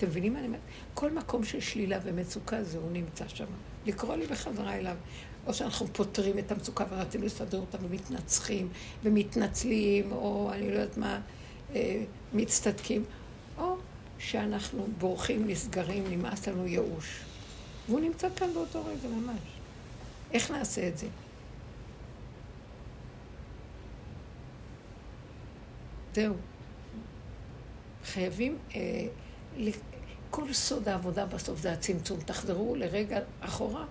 Speaker 1: אתם מבינים מה אני אומרת? כל מקום של שלילה ומצוקה זה הוא נמצא שם. לקרוא לי בחזרה אליו. או שאנחנו פותרים את המצוקה ורצים לסדר אותה ומתנצחים ומתנצלים, או אני לא יודעת מה, אה, מצטדקים, או שאנחנו בורחים, נסגרים, נמאס לנו ייאוש. והוא נמצא כאן באותו רגע ממש. איך נעשה את זה? זהו. חייבים, אה, כל סוד העבודה בסוף זה הצמצום. תחזרו לרגע אחורה,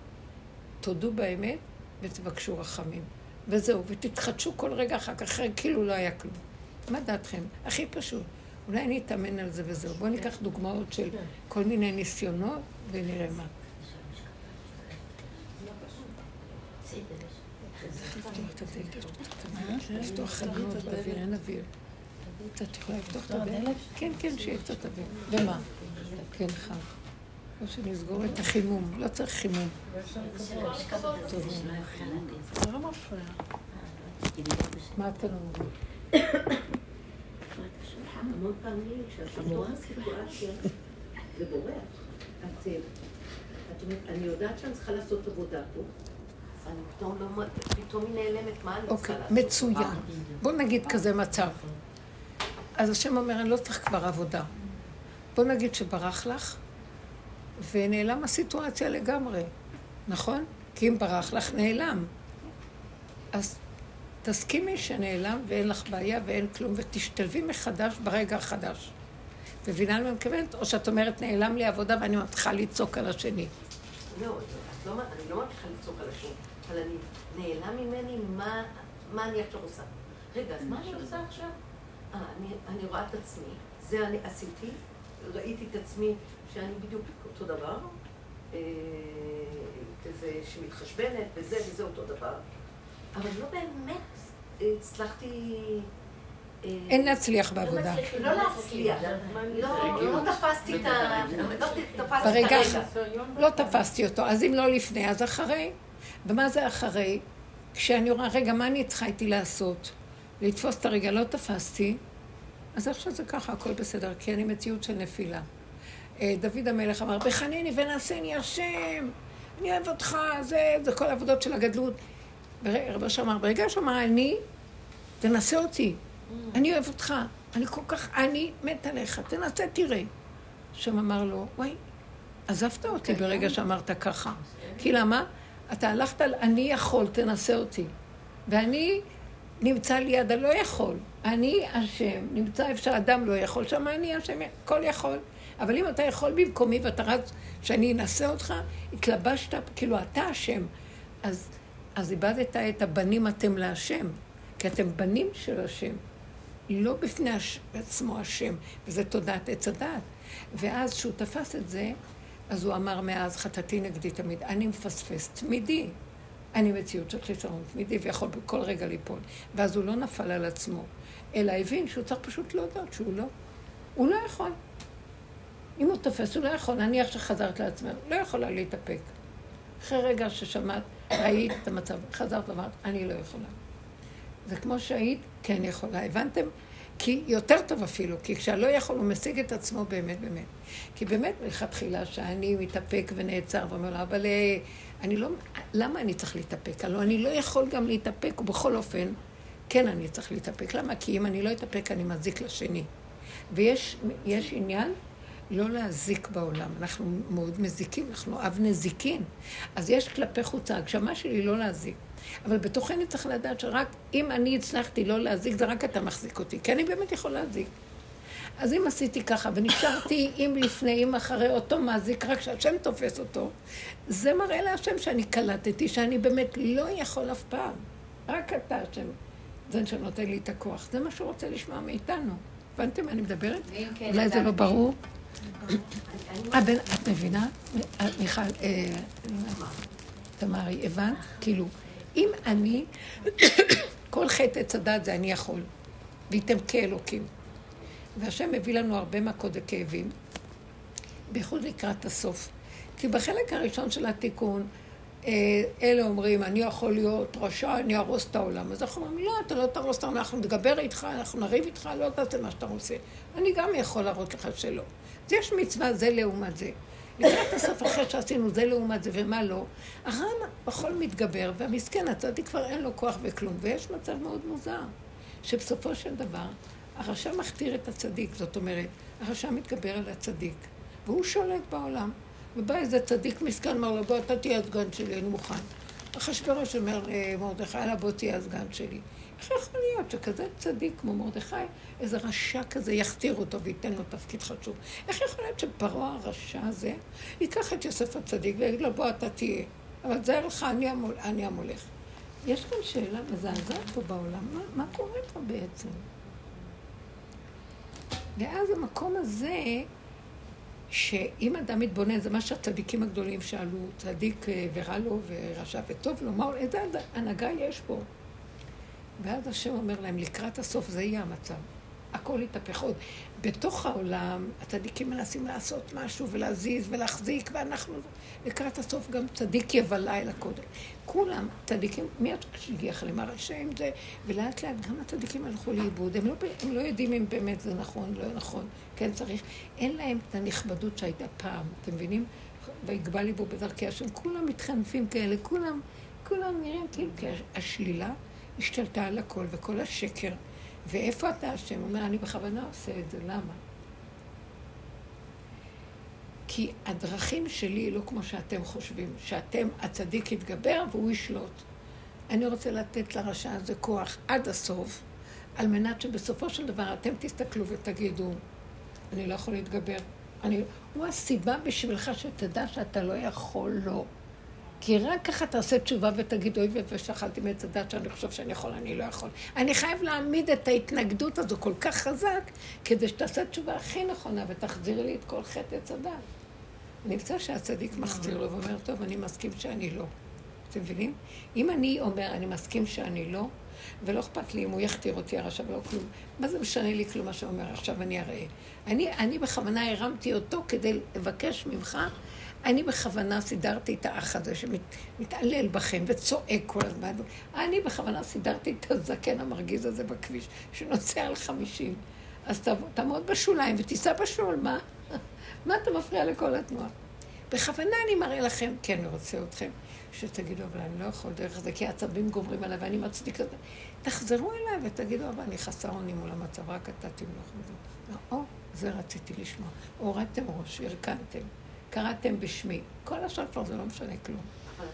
Speaker 1: תודו באמת ותבקשו רחמים. וזהו, ותתחדשו כל רגע אחר כך, אחרי כאילו לא היה כלום. מה דעתכם? הכי פשוט. אולי אני אתאמן על זה וזהו. בואו ניקח דוגמאות של כל מיני ניסיונות ונראה מה. לפתוח את הדלת, לפתוח חלונות באוויר, אין אוויר. את יכולה לפתוח את הדלת? כן, כן, שיהיה קצת אוויר. ומה? כן, חם. או שנסגור את החימום, לא צריך חימום.
Speaker 4: לא.
Speaker 1: מה אתם אומרים?
Speaker 5: המון פעמים כשאת בתוך הסיטואציה, זה בורח. את, את אומרת, אני יודעת שאני צריכה לעשות עבודה פה, פתאום לא, פתאום היא נעלמת, מה אני צריכה
Speaker 1: אוקיי,
Speaker 5: לעשות?
Speaker 1: מצוין. בוא נגיד כזה מצב. אז השם אומר, אני לא צריך כבר עבודה. בוא נגיד שברח לך, ונעלם הסיטואציה לגמרי, נכון? כי אם ברח לך, נעלם. אז תסכימי שנעלם ואין לך בעיה ואין כלום, ותשתלבי מחדש ברגע החדש. מבינה למה אני מתכוונת? או שאת אומרת, נעלם לי עבודה ואני מתחילה לצעוק על השני.
Speaker 5: לא, לא, לא, אני לא מצליחה לצעוק על השם, אבל אני נעלם ממני מה, מה אני עכשיו עושה. רגע, אז מה אני עושה עכשיו? אה, אני, אני רואה את עצמי, זה אני עשיתי, ראיתי את עצמי שאני בדיוק אותו דבר, אה, כזה שמתחשבנת וזה וזה אותו דבר, אבל לא באמת הצלחתי... אה,
Speaker 1: אין להצליח בעבודה.
Speaker 5: לא להצליח, לא, לא תפסתי את ה... לא תפסתי את
Speaker 1: ברגע
Speaker 5: הרגע.
Speaker 1: לא תפסתי אותו, אז אם לא לפני, אז אחרי. ומה זה אחרי? כשאני רואה, רגע, מה אני צריכה איתי לעשות? לתפוס את הרגע, לא תפסתי, אז עכשיו זה ככה, הכל בסדר, כי אני מציאות של נפילה. אה, דוד המלך אמר, בחנני ונעשני השם, אני אוהב אותך, זה, זה כל העבודות של הגדלות. רבי אשר אמר, ברגע שהוא אמר, אני, תנסה אותי, אני אוהב אותך, אני כל כך, אני מת עליך, תנסה, תראה. השם אמר לו, וואי, עזבת אותי ברגע שאמרת ככה. כי למה? אתה הלכת על אני יכול, תנסה אותי. ואני נמצא ליד הלא יכול. אני אשם, נמצא איפה שאדם לא יכול, שם אני אשם, הכל יכול. אבל אם אתה יכול במקומי ואתה רץ שאני אנסה אותך, התלבשת, כאילו אתה אשם. אז, אז איבדת את הבנים אתם להשם, כי אתם בנים של השם. לא בפני הש... עצמו השם, וזה תודעת עץ הדעת. ואז כשהוא תפס את זה, אז הוא אמר מאז חטאתי נגדי תמיד, אני מפספס תמידי. אני מציאות של חיסרון תמידי ויכול בכל רגע ליפול. ואז הוא לא נפל על עצמו, אלא הבין שהוא צריך פשוט להודות שהוא לא. הוא לא יכול. אם הוא תופס, הוא לא יכול. נניח שחזרת לעצמך, לא יכולה להתאפק. אחרי רגע ששמעת, ראית את המצב, חזרת ואמרת, אני לא יכולה. זה כמו שהיית, כן יכולה. הבנתם? כי יותר טוב אפילו, כי כשהלא יכול, הוא משיג את עצמו באמת באמת. כי באמת מלכתחילה שאני מתאפק ונעצר ואומר לו, אבל אה, אני לא, למה אני צריך להתאפק? הלוא אני לא יכול גם להתאפק, ובכל אופן, כן אני צריך להתאפק. למה? כי אם אני לא אתאפק, אני מזיק לשני. ויש יש עניין לא להזיק בעולם. אנחנו מאוד מזיקים, אנחנו אב נזיקין. אז יש כלפי חוץ, ההגשמה שלי לא להזיק. אבל בתוכני צריך לדעת שרק אם אני הצלחתי לא להזיק, זה רק אתה מחזיק אותי, כי אני באמת יכול להזיק. אז אם עשיתי ככה ונשארתי אם לפני, אם אחרי אותו מזיק, רק שהשם תופס אותו, זה מראה להשם שאני קלטתי, שאני באמת לא יכול אף פעם. רק אתה, השם, זה שנותן לי את הכוח. זה מה שהוא רוצה לשמוע מאיתנו. הבנתם מה אני מדברת?
Speaker 3: כן,
Speaker 1: אולי זה לא ברור? הבן, את מבינה? אה, מיכל, אה, תמרי, הבנת? כאילו, אם אני, כל חטא עץ הדת זה אני יכול, וייתם כאלוקים. והשם מביא לנו הרבה מכות וכאבים, בייחוד לקראת הסוף. כי בחלק הראשון של התיקון, אה, אלה אומרים, אני יכול להיות רשע, אני אהרוס את העולם. אז אנחנו אומרים, לא, אתה לא תהרוס את העולם, אנחנו נדבר איתך, אנחנו נריב איתך, לא תעשה מה שאתה רוצה. אני גם יכול להראות לך שלא. אז יש מצווה זה לעומת זה. לקראת הסוף אחרי שעשינו זה לעומת זה ומה לא, הרע בכל מתגבר, והמסכן, הצדיק כבר אין לו כוח וכלום. ויש מצב מאוד מוזר, שבסופו של דבר, הרשע מכתיר את הצדיק, זאת אומרת, הרשע מתגבר על הצדיק, והוא שולט בעולם. ובא איזה צדיק מסכן, אמר לו, בוא, אתה תהיה הסגן שלי, אני מוכן. אחשוורוש אומר למרדכי, יאללה, בוא תהיה הסגן שלי. איך יכול להיות שכזה צדיק כמו מרדכי, איזה רשע כזה יכתיר אותו וייתן לו תפקיד חשוב? איך יכול להיות שפרעה הרשע הזה ייקח את יוסף הצדיק ויגיד לו, בוא, אתה תהיה. אבל זה לך, אני, המול, אני המולך. יש כאן שאלה מזעזעת פה בעולם, מה, מה קורה פה בעצם? ואז המקום הזה, שאם אדם מתבונן, זה מה שהצדיקים הגדולים שאלו, צדיק אה, ורע לו ורשע וטוב לו, מה, איזה הנהגה יש פה? ואז השם אומר להם, לקראת הסוף זה יהיה המצב. הכל יתהפך עוד. בתוך העולם, הצדיקים מנסים לעשות משהו ולהזיז ולהחזיק, ואנחנו... לקראת הסוף גם צדיק יבלע אל הקודם. כולם צדיקים, מי שהגיח להם הרשעים זה, ולאט לאט גם הצדיקים הלכו לאיבוד. הם לא, הם לא יודעים אם באמת זה נכון, לא נכון, כן צריך. אין להם את הנכבדות שהייתה פעם, אתם מבינים? ויגבה ליבו בדרכי השם. כולם מתחנפים כאלה, כולם, כולם נראים כאילו השלילה השתלטה על הכל וכל השקר. ואיפה אתה השם? הוא אומר, אני בכוונה עושה את זה, למה? כי הדרכים שלי לא כמו שאתם חושבים, שאתם, הצדיק יתגבר והוא ישלוט. אני רוצה לתת לרשע הזה כוח עד הסוף, על מנת שבסופו של דבר אתם תסתכלו ותגידו, אני לא יכול להתגבר. אני... הוא הסיבה בשבילך שתדע שאתה לא יכול לא. כי רק ככה תעשה תשובה ותגיד, אוי ואבוי שאכלתי מעץ הדת שאני חושב שאני יכול, אני לא יכול. אני חייב להעמיד את ההתנגדות הזו כל כך חזק, כדי שתעשה תשובה הכי נכונה ותחזיר לי את כל חטא עץ הדת. נמצא שהצדיק מחזיר לו ואומר, טוב, אני מסכים שאני לא. אתם מבינים? אם אני אומר, אני מסכים שאני לא, ולא אכפת לי אם הוא יכתיר אותי הרשע ולא כלום, מה זה משנה לי כלום מה שהוא אומר, עכשיו אני אראה. אני, אני בכוונה הרמתי אותו כדי לבקש ממך אני בכוונה סידרתי את האח הזה שמתעלל בכם וצועק כל הזמן. אני בכוונה סידרתי את הזקן המרגיז הזה בכביש, שנוסע על חמישים. אז תעמוד בשוליים ותיסע בשול, מה? מה אתה מפריע לכל התנועה? בכוונה אני מראה לכם, כן, אני רוצה אתכם, שתגידו, אבל אני לא יכול דרך זה, כי העצבים גומרים עליי ואני מצדיק את זה. תחזרו אליי ותגידו, אבל אני חסר אונים מול המצב, רק אתה תמלוך בזה. או, זה רציתי לשמוע. הורדתם ראש, הרכנתם. קראתם בשמי. כל השאר כבר זה לא משנה כלום.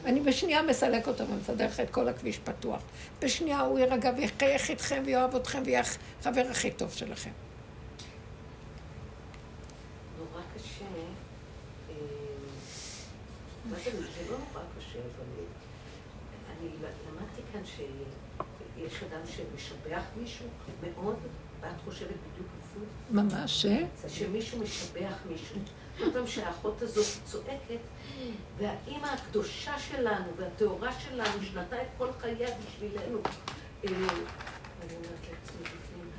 Speaker 1: אני בשנייה מסלק אותו ומסדר לך את כל הכביש פתוח. בשנייה הוא יירגע ויחייך איתכם ויאהב אתכם ויהיה החבר הכי טוב שלכם.
Speaker 5: נורא קשה, אה, מה זה, זה לא נורא קשה, אבל אני למדתי כאן שיש אדם שמשבח מישהו מאוד, ואת חושבת בדיוק הפוך.
Speaker 1: ממש, ש?
Speaker 5: שמישהו משבח מישהו. כל פעם שהאחות הזאת צועקת, והאימא הקדושה שלנו והטהורה שלנו, שנתה את כל חייה בשבילנו. אה, אני אומרת לעצמי בפנים,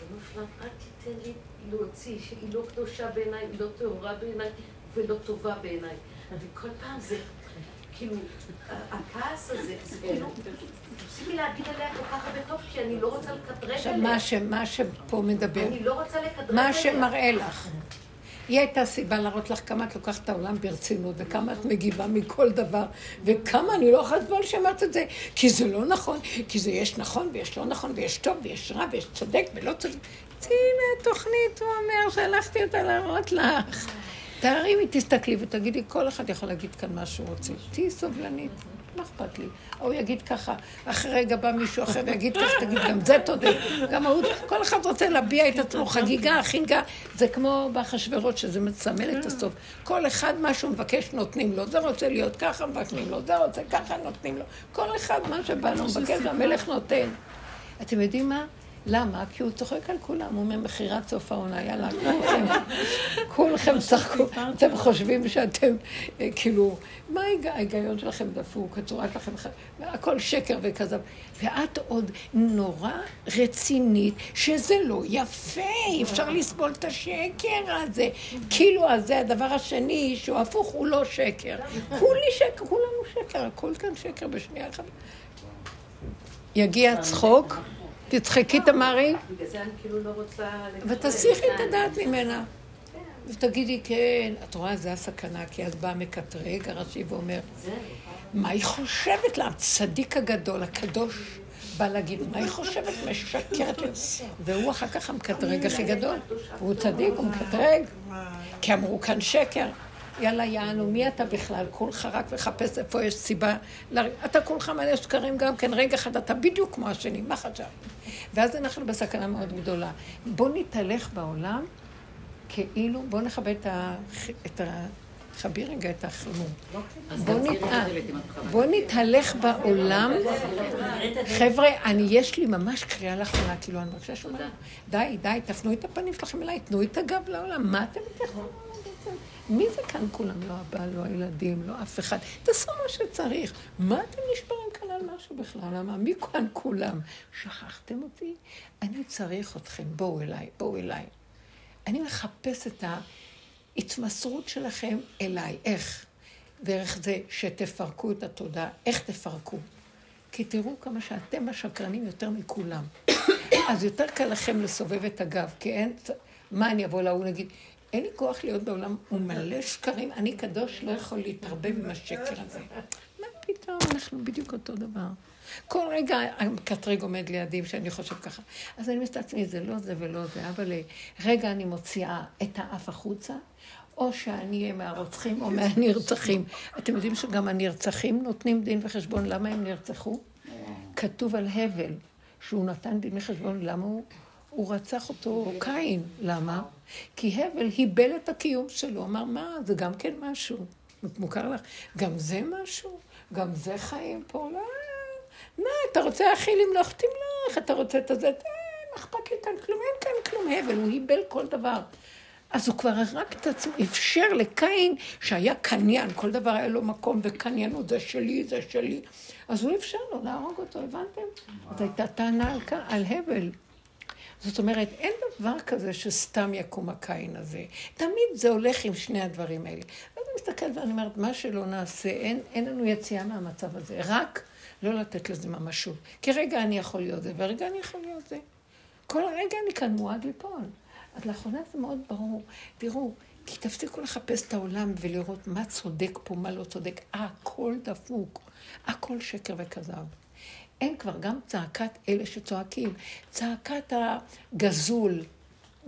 Speaker 5: ריבונו שלם, אל תיתן לי להוציא שהיא לא קדושה בעיניי, היא לא טהורה בעיניי ולא טובה בעיניי. וכל פעם זה, כאילו, הכעס הזה, זה כאילו, תפסיקי להגיד עליה כל כך הרבה טוב, כי אני לא רוצה לקטרג עליה.
Speaker 1: מה שפה מדבר,
Speaker 5: אני לא רוצה לקטרג עליה.
Speaker 1: מה שמראה לך. היא הייתה סיבה להראות לך כמה את לוקחת את העולם ברצינות, וכמה את מגיבה מכל דבר, וכמה אני לא יכולה לסבול שאמרת את זה, כי זה לא נכון, כי זה יש נכון ויש לא נכון, ויש טוב ויש רע ויש צודק ולא צודק. הנה התוכנית, הוא אומר, שלחתי אותה להראות לך. תארימי, תסתכלי ותגידי, כל אחד יכול להגיד כאן מה שהוא רוצה. תהיי סובלנית. מה אכפת לי? הוא יגיד ככה, אחרי רגע בא מישהו אחר ויגיד ככה, תגיד, גם זה תודה. גם ההוא, כל אחד רוצה להביע את עצמו, חגיגה, חינגה. זה כמו באחשוורוש, שזה מסמל את הסוף. כל אחד מה שהוא מבקש נותנים לו. זה רוצה להיות ככה, מבקשים לו. זה רוצה ככה, נותנים לו. כל אחד מה שבא לו מבקש, והמלך נותן. אתם יודעים מה? למה? כי הוא צוחק על כולם, הוא אומר מכירת סוף העונה, יאללה, כולכם, כולכם צחקו, אתם חושבים שאתם, אה, כאילו, מה ההיג- ההיגיון שלכם דפוק, הצורה שלכם, הכל שקר וכזב. ואת עוד נורא רצינית, שזה לא יפה, אי אפשר לסבול את השקר הזה. כאילו, אז זה הדבר השני, שהוא הפוך, הוא לא שקר. כולי שקר, כולנו שקר, הכל כאן שקר בשנייה אחת. יגיע צחוק, תצחקי תמרי,
Speaker 5: בגלל זה אני כאילו לא רוצה...
Speaker 1: ותסיחי את הדעת ממנה. ותגידי, כן, את רואה, זה הסכנה, כי אז בא מקטרג הראשי ואומר, מה היא חושבת לה? הצדיק הגדול, הקדוש, בא להגיד, מה היא חושבת? משקרת לי. והוא אחר כך המקטרג הכי גדול. הוא צדיק, הוא מקטרג. כי אמרו כאן שקר. יאללה, יענו, מי אתה בכלל? כולך רק מחפש איפה יש סיבה. אתה כולך מלא שקרים גם כן, רגע אחד אתה בדיוק כמו השני, מה חשבת? ואז אנחנו בסכנה מאוד גדולה. בוא נתהלך בעולם כאילו, בוא נכבד את ה... את רגע את נת... אה, בוא נתהלך בעולם. חבר'ה, אני, יש לי ממש קריאה לאחרונה, כאילו, אני מרגישה שאומרת, די, די, תפנו את הפנים שלכם אליי, תנו את הגב לעולם, מה אתם מתייחסים? מי זה כאן כולם? לא הבעל, לא הילדים, לא אף אחד. תעשו מה שצריך. מה אתם נשברים כאן על משהו בכלל? למה? מי כאן כולם? שכחתם אותי? אני צריך אתכם, בואו אליי, בואו אליי. אני מחפש את ההתמסרות שלכם אליי. איך? דרך זה שתפרקו את התודעה. איך תפרקו? כי תראו כמה שאתם השקרנים יותר מכולם. אז יותר קל לכם לסובב את הגב, כי אין... מה אני אבוא להוא נגיד? אין לי כוח להיות בעולם, הוא מלא שקרים, אני קדוש, לא יכול להתערבב עם השקר הזה. מה פתאום, אנחנו בדיוק אותו דבר. כל רגע המקטרג עומד לידי שאני חושב ככה. אז אני מסתכלת לעצמי, זה לא זה ולא זה, אבל רגע אני מוציאה את האף החוצה, או שאני אהיה מהרוצחים או מהנרצחים. אתם יודעים שגם הנרצחים נותנים דין וחשבון למה הם נרצחו? כתוב על הבל, שהוא נתן דין וחשבון למה הוא... הוא רצח אותו קין. למה? כי הבל היבל את הקיום שלו. אמר, מה, זה גם כן משהו. מוכר לך? גם זה משהו? גם זה חיים פה? לא. מה, אתה רוצה הכי למלוך? תמלוך. אתה רוצה את הזה? תן, מה אכפת לי כאן כלום? אין כאן כלום. הבל, הוא היבל כל דבר. אז הוא כבר הרג את עצמו, אפשר לקין שהיה קניין, כל דבר היה לו מקום וקניינות, זה שלי, זה שלי. אז הוא אפשר לו להרוג אותו, הבנתם? זו הייתה טענה על, על הבל. זאת אומרת, אין דבר כזה שסתם יקום הקין הזה. תמיד זה הולך עם שני הדברים האלה. אז אני מסתכלת ואני אומרת, מה שלא נעשה, אין, אין לנו יציאה מהמצב הזה. רק לא לתת לזה ממשות. כי רגע אני יכול להיות זה, ורגע אני יכול להיות זה. כל הרגע אני כאן מועד ליפול. אז לאחרונה זה מאוד ברור. תראו, כי תפסיקו לחפש את העולם ולראות מה צודק פה, מה לא צודק. הכל דפוק, הכל שקר וכזב. אין כבר גם צעקת אלה שצועקים, צעקת הגזול.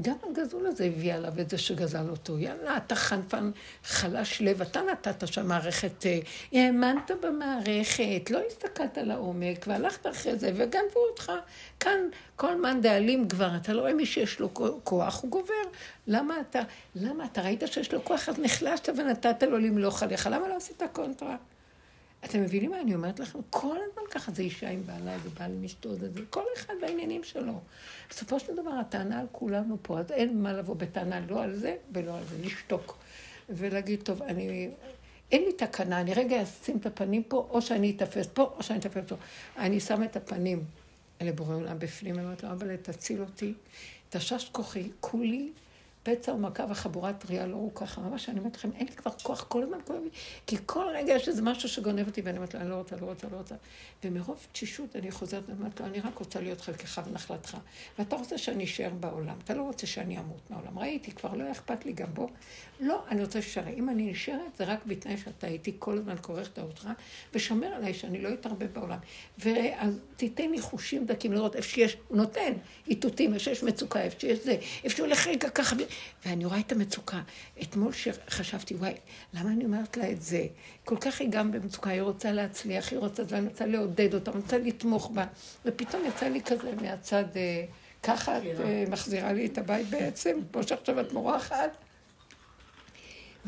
Speaker 1: גם הגזול הזה הביא עליו את זה שגזל אותו. יאללה, אתה חנפן חלש לב, אתה נתת שם מערכת, אה, האמנת במערכת, לא הסתכלת לעומק, והלכת אחרי זה, וגנבו אותך. כאן כל מאן דאלים כבר, אתה לא רואה מי שיש לו כוח, הוא גובר. למה אתה, למה אתה ראית שיש לו כוח, אז נחלשת ונתת לו למלוך עליך, למה לא עשית קונטרה? אתם מבינים מה אני אומרת לכם? כל הזמן ככה זה אישה עם בעלה, זה בעל עם אשתו, זה זה, כל אחד בעניינים שלו. בסופו של דבר הטענה על כולנו פה, אז אין מה לבוא בטענה לא על זה ולא על זה, לשתוק. ולהגיד, טוב, אני... אין לי תקנה, אני רגע אשים את הפנים פה, או שאני אתפס פה, או שאני אתפס פה. אני שמה את הפנים לבורא עולם בפנים, אני אומרת לו, אבל תציל אותי, תשש כוחי, כולי פצע ומכה וחבורת פריאה לא הוא ככה. ממש, אני אומרת לכם, אין לי כבר כוח, כל הזמן כואב לי, כי כל רגע יש איזה משהו שגונב אותי, ואני אומרת לו, אני לא רוצה, לא רוצה, לא רוצה. ומרוב תשישות אני חוזרת ואומרת לו, אני רק רוצה להיות חלקך ונחלתך. ואתה רוצה שאני אשאר בעולם, אתה לא רוצה שאני אמות מהעולם. ראיתי, כבר לא אכפת לי גם בו. לא, אני רוצה להישאר. אם אני נשארת, זה רק בתנאי שאתה איתי כל הזמן כורכת אותך, ושומר עליי שאני לא אתערבב בעולם. ואז תיתן לי חושים דקים לראות איפה שיש, הוא נותן איתותים, איפה שיש מצוקה, איפה שיש זה, איפה שהוא הולך רגע ככה. ואני רואה את המצוקה. אתמול שחשבתי, וואי, למה אני אומרת לה את זה? כל כך היא גם במצוקה, היא רוצה להצליח, היא רוצה, ואני רוצה לעודד אותה, אני רוצה לתמוך בה. ופתאום יצא לי כזה מהצד, אה, ככה את אה, מחזירה לי את הבית בעצם, כמו שעכשיו את מורחת.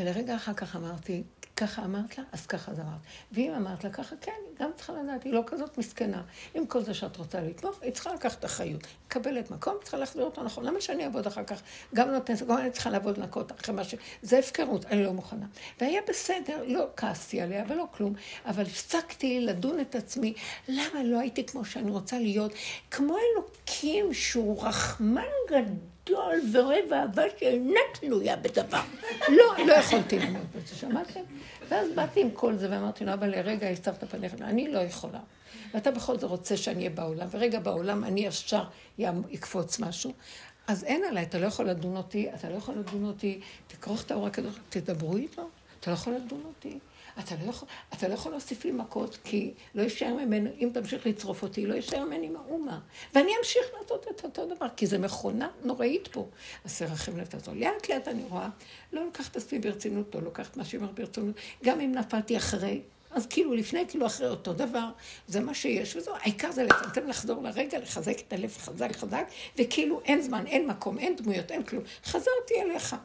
Speaker 1: ולרגע אחר כך אמרתי, ככה אמרת לה, אז ככה אז אמרת. ואם אמרת לה ככה, כן, היא גם צריכה לדעת, היא לא כזאת מסכנה. עם כל זה שאת רוצה לתמוך, היא צריכה לקחת אחריות. מקבלת מקום, צריכה להחזיר אותו נכון. למה שאני אעבוד אחר כך? גם נותנת, גם אני צריכה לעבוד לנקות אחרי מה ש... זה הפקרות, אני לא מוכנה. והיה בסדר, לא כעסתי עליה ולא כלום, אבל הפסקתי לדון את עצמי, למה לא הייתי כמו שאני רוצה להיות, כמו אלוקים שהוא רחמן גדול. גדול ואוהב אהבה שאינה תלויה בדבר. לא, לא יכולתי לעמוד בזה, שמעתם? ואז באתי עם כל זה ואמרתי לו, אבל לרגע הסתרת פניך, אני לא יכולה. ואתה בכל זאת רוצה שאני אהיה בעולם, ורגע בעולם אני ישר יקפוץ משהו. אז אין עליי, אתה לא יכול לדון אותי, אתה לא יכול לדון אותי, תכרוך את האור הקדוש, תדברו איתו, אתה לא יכול לדון אותי. אתה לא, יכול, אתה לא יכול להוסיף לי מכות, כי לא יישאר ממנו, אם תמשיך לצרוף אותי, לא יישאר ממני מאומה. ואני אמשיך לעשות את אותו דבר, כי זו מכונה נוראית פה. אז תרחם לתעזור. לאט לאט אני רואה, לא לוקח את עצמי ברצינות, לא לוקח את מה שאומר ברצינות. גם אם נפלתי אחרי, אז כאילו לפני, כאילו אחרי אותו דבר, זה מה שיש, וזהו. העיקר זה לצמצם, לחזור לרגע, לחזק את הלב חזק חזק, וכאילו אין זמן, אין מקום, אין דמויות, אין כלום. חזרתי אליך.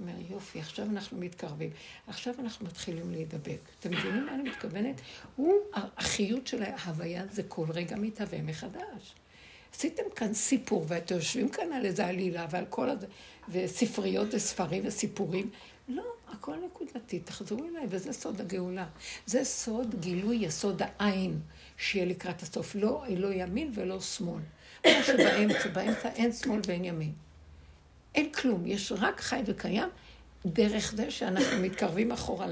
Speaker 1: אומר, יופי, עכשיו אנחנו מתקרבים. עכשיו אנחנו מתחילים להידבק. אתם מבינים מה אני מתכוונת? הוא, החיות של ההוויה זה כל רגע מתהווה מחדש. עשיתם כאן סיפור, ואתם יושבים כאן על איזה עלילה ועל כל הזה, וספריות וספרים וסיפורים. לא, הכל נקודתי, תחזרו אליי, וזה סוד הגאולה. זה סוד גילוי יסוד העין, שיהיה לקראת הסוף. לא, לא ימין ולא שמאל. מה שבאמצע, באמצע אין שמאל ואין ימין. אין כלום, יש רק חי וקיים דרך זה שאנחנו מתקרבים אחורה,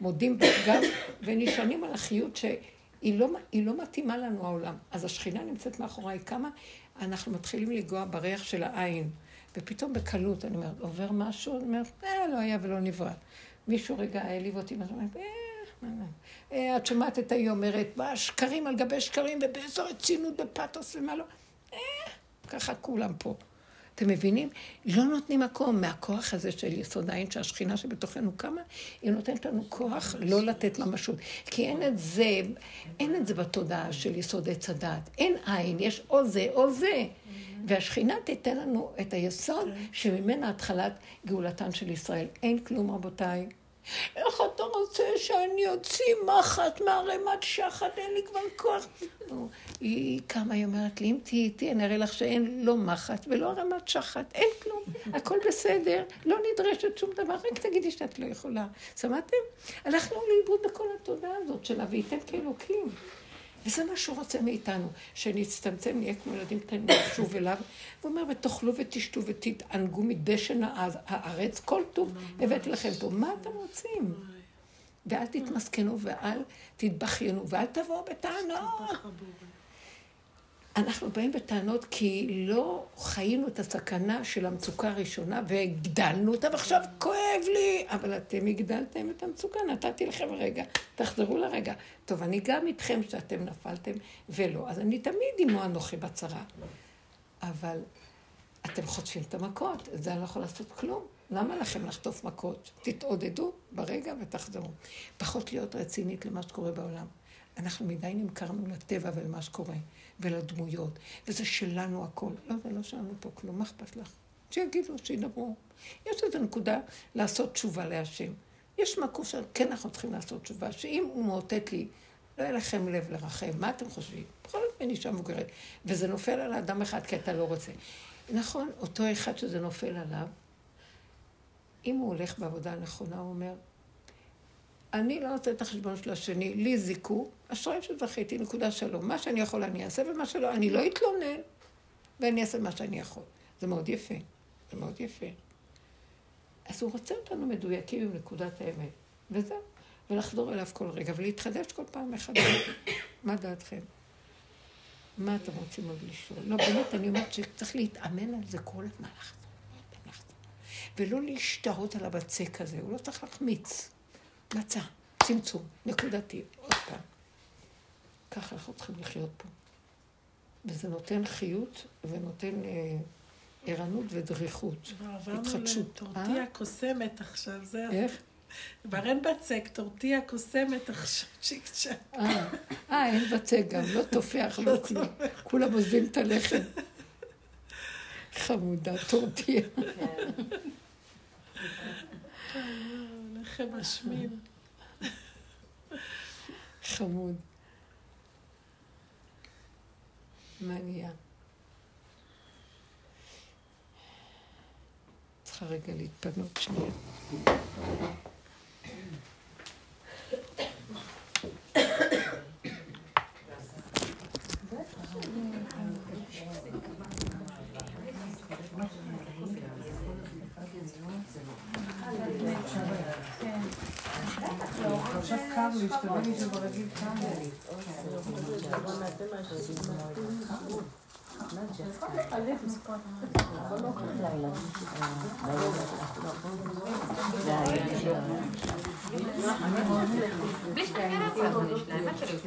Speaker 1: מודים בפגם ונשענים על החיות שהיא לא, לא מתאימה לנו העולם. אז השכינה נמצאת מאחוריי. כמה אנחנו מתחילים לנגוע בריח של העין, ופתאום בקלות, אני אומרת, עובר משהו, אני אומרת, אה, לא היה ולא נברא. מישהו רגע העליב אותי, ואז אומרת, אה, אה, את שומעת את ההיא אומרת, שקרים על גבי שקרים, ובאיזו רצינות, בפתוס ומה לא. אה, ככה כולם פה. אתם מבינים? לא נותנים מקום מהכוח הזה של יסוד העין, שהשכינה שבתוכנו קמה, היא נותנת לנו כוח לא לתת ממשות. כי אין את זה, אין את זה בתודעה של יסוד עץ הדת. אין עין, יש או זה או זה. והשכינה תיתן לנו את היסוד שממנה התחלת גאולתן של ישראל. אין כלום, רבותיי. איך אתה רוצה שאני אוציא מחט מערימת שחת, אין לי כבר כוח. היא קמה, היא אומרת לי, אם תהיי איתי, אני אראה לך שאין לא מחט ולא ערימת שחת, אין כלום, הכל בסדר, לא נדרשת שום דבר, רק תגידי שאת לא יכולה. שמעתם? הלכנו לאיבוד בכל התודעה הזאת של הוויתם כאלוקים. וזה מה שהוא רוצה מאיתנו, שנצטמצם, נהיה כמו ילדים קטנים, נשוב אליו. הוא אומר, ותאכלו ותשתו ותתענגו מדשן הארץ, כל טוב הבאתי לכם פה. מה אתם רוצים? ואל תתמסכנו ואל תתבכיינו ואל תבואו בטענות. אנחנו באים בטענות כי לא חיינו את הסכנה של המצוקה הראשונה והגדלנו אותה, ועכשיו כואב לי. אבל אתם הגדלתם את המצוקה, נתתי לכם רגע, תחזרו לרגע. טוב, אני גם איתכם שאתם נפלתם ולא, אז אני תמיד עמו אנוכי בצרה. אבל אתם חוטפים את המכות, את זה אני לא יכול לעשות כלום. למה לכם לחטוף מכות? תתעודדו ברגע ותחזרו. פחות להיות רצינית למה שקורה בעולם. אנחנו מדי נמכרנו לטבע ולמה שקורה. ולדמויות, וזה שלנו הכל. לא, זה לא שלנו פה כלום, מה אכפת לך? שיגידו, שידברו. יש איזו נקודה לעשות תשובה להשם. יש מקום שכן אנחנו צריכים לעשות תשובה, שאם הוא מאותת לי, לא יהיה לכם לב לרחם, מה אתם חושבים? בכל זאת אני אישה מבוגרת, וזה נופל על אדם אחד כי אתה לא רוצה. נכון, אותו אחד שזה נופל עליו, אם הוא הולך בעבודה הנכונה, הוא אומר, אני לא נותנת את החשבון של השני, לי זיכו, אשרי שזכיתי, נקודה שלום. מה שאני יכול אני אעשה, ומה שלא, אני לא אתלונן, ואני אעשה מה שאני יכול. זה מאוד יפה, זה מאוד יפה. אז הוא רוצה אותנו מדויקים עם נקודת האמת, וזהו. ולחזור אליו כל רגע, ולהתחדש כל פעם מחדש. מה דעתכם? מה אתם רוצים עוד לשאול? לא, באמת, אני אומרת שצריך להתאמן על זה כל הזמן. ולא להשתהות על הבצק הזה, הוא לא צריך להחמיץ. מצע, צמצום, נקודתי, עוד פעם. ככה אנחנו צריכים לחיות פה. וזה נותן חיות ונותן אה, ערנות ודריכות,
Speaker 4: התחדשות. עברנו לטורטיה אה? קוסמת עכשיו, זה...
Speaker 1: איך?
Speaker 4: כבר אין בצק, טורטיה קוסמת עכשיו, צ'יק צ'אק.
Speaker 1: אה, אה, אין בצק גם, לא תופח, לא כלום. כולם עוזבים את הלחם. חמודה, טורטיה.
Speaker 4: אתכם משמים.
Speaker 1: חמוד. מה נהיה? צריכה רגע להתפנות שנייה.
Speaker 4: עכשיו קר לי, שתביני שברגיל קר לי.
Speaker 6: בלי שתגיד את זה, אבל יש להם, האמת שלי הוא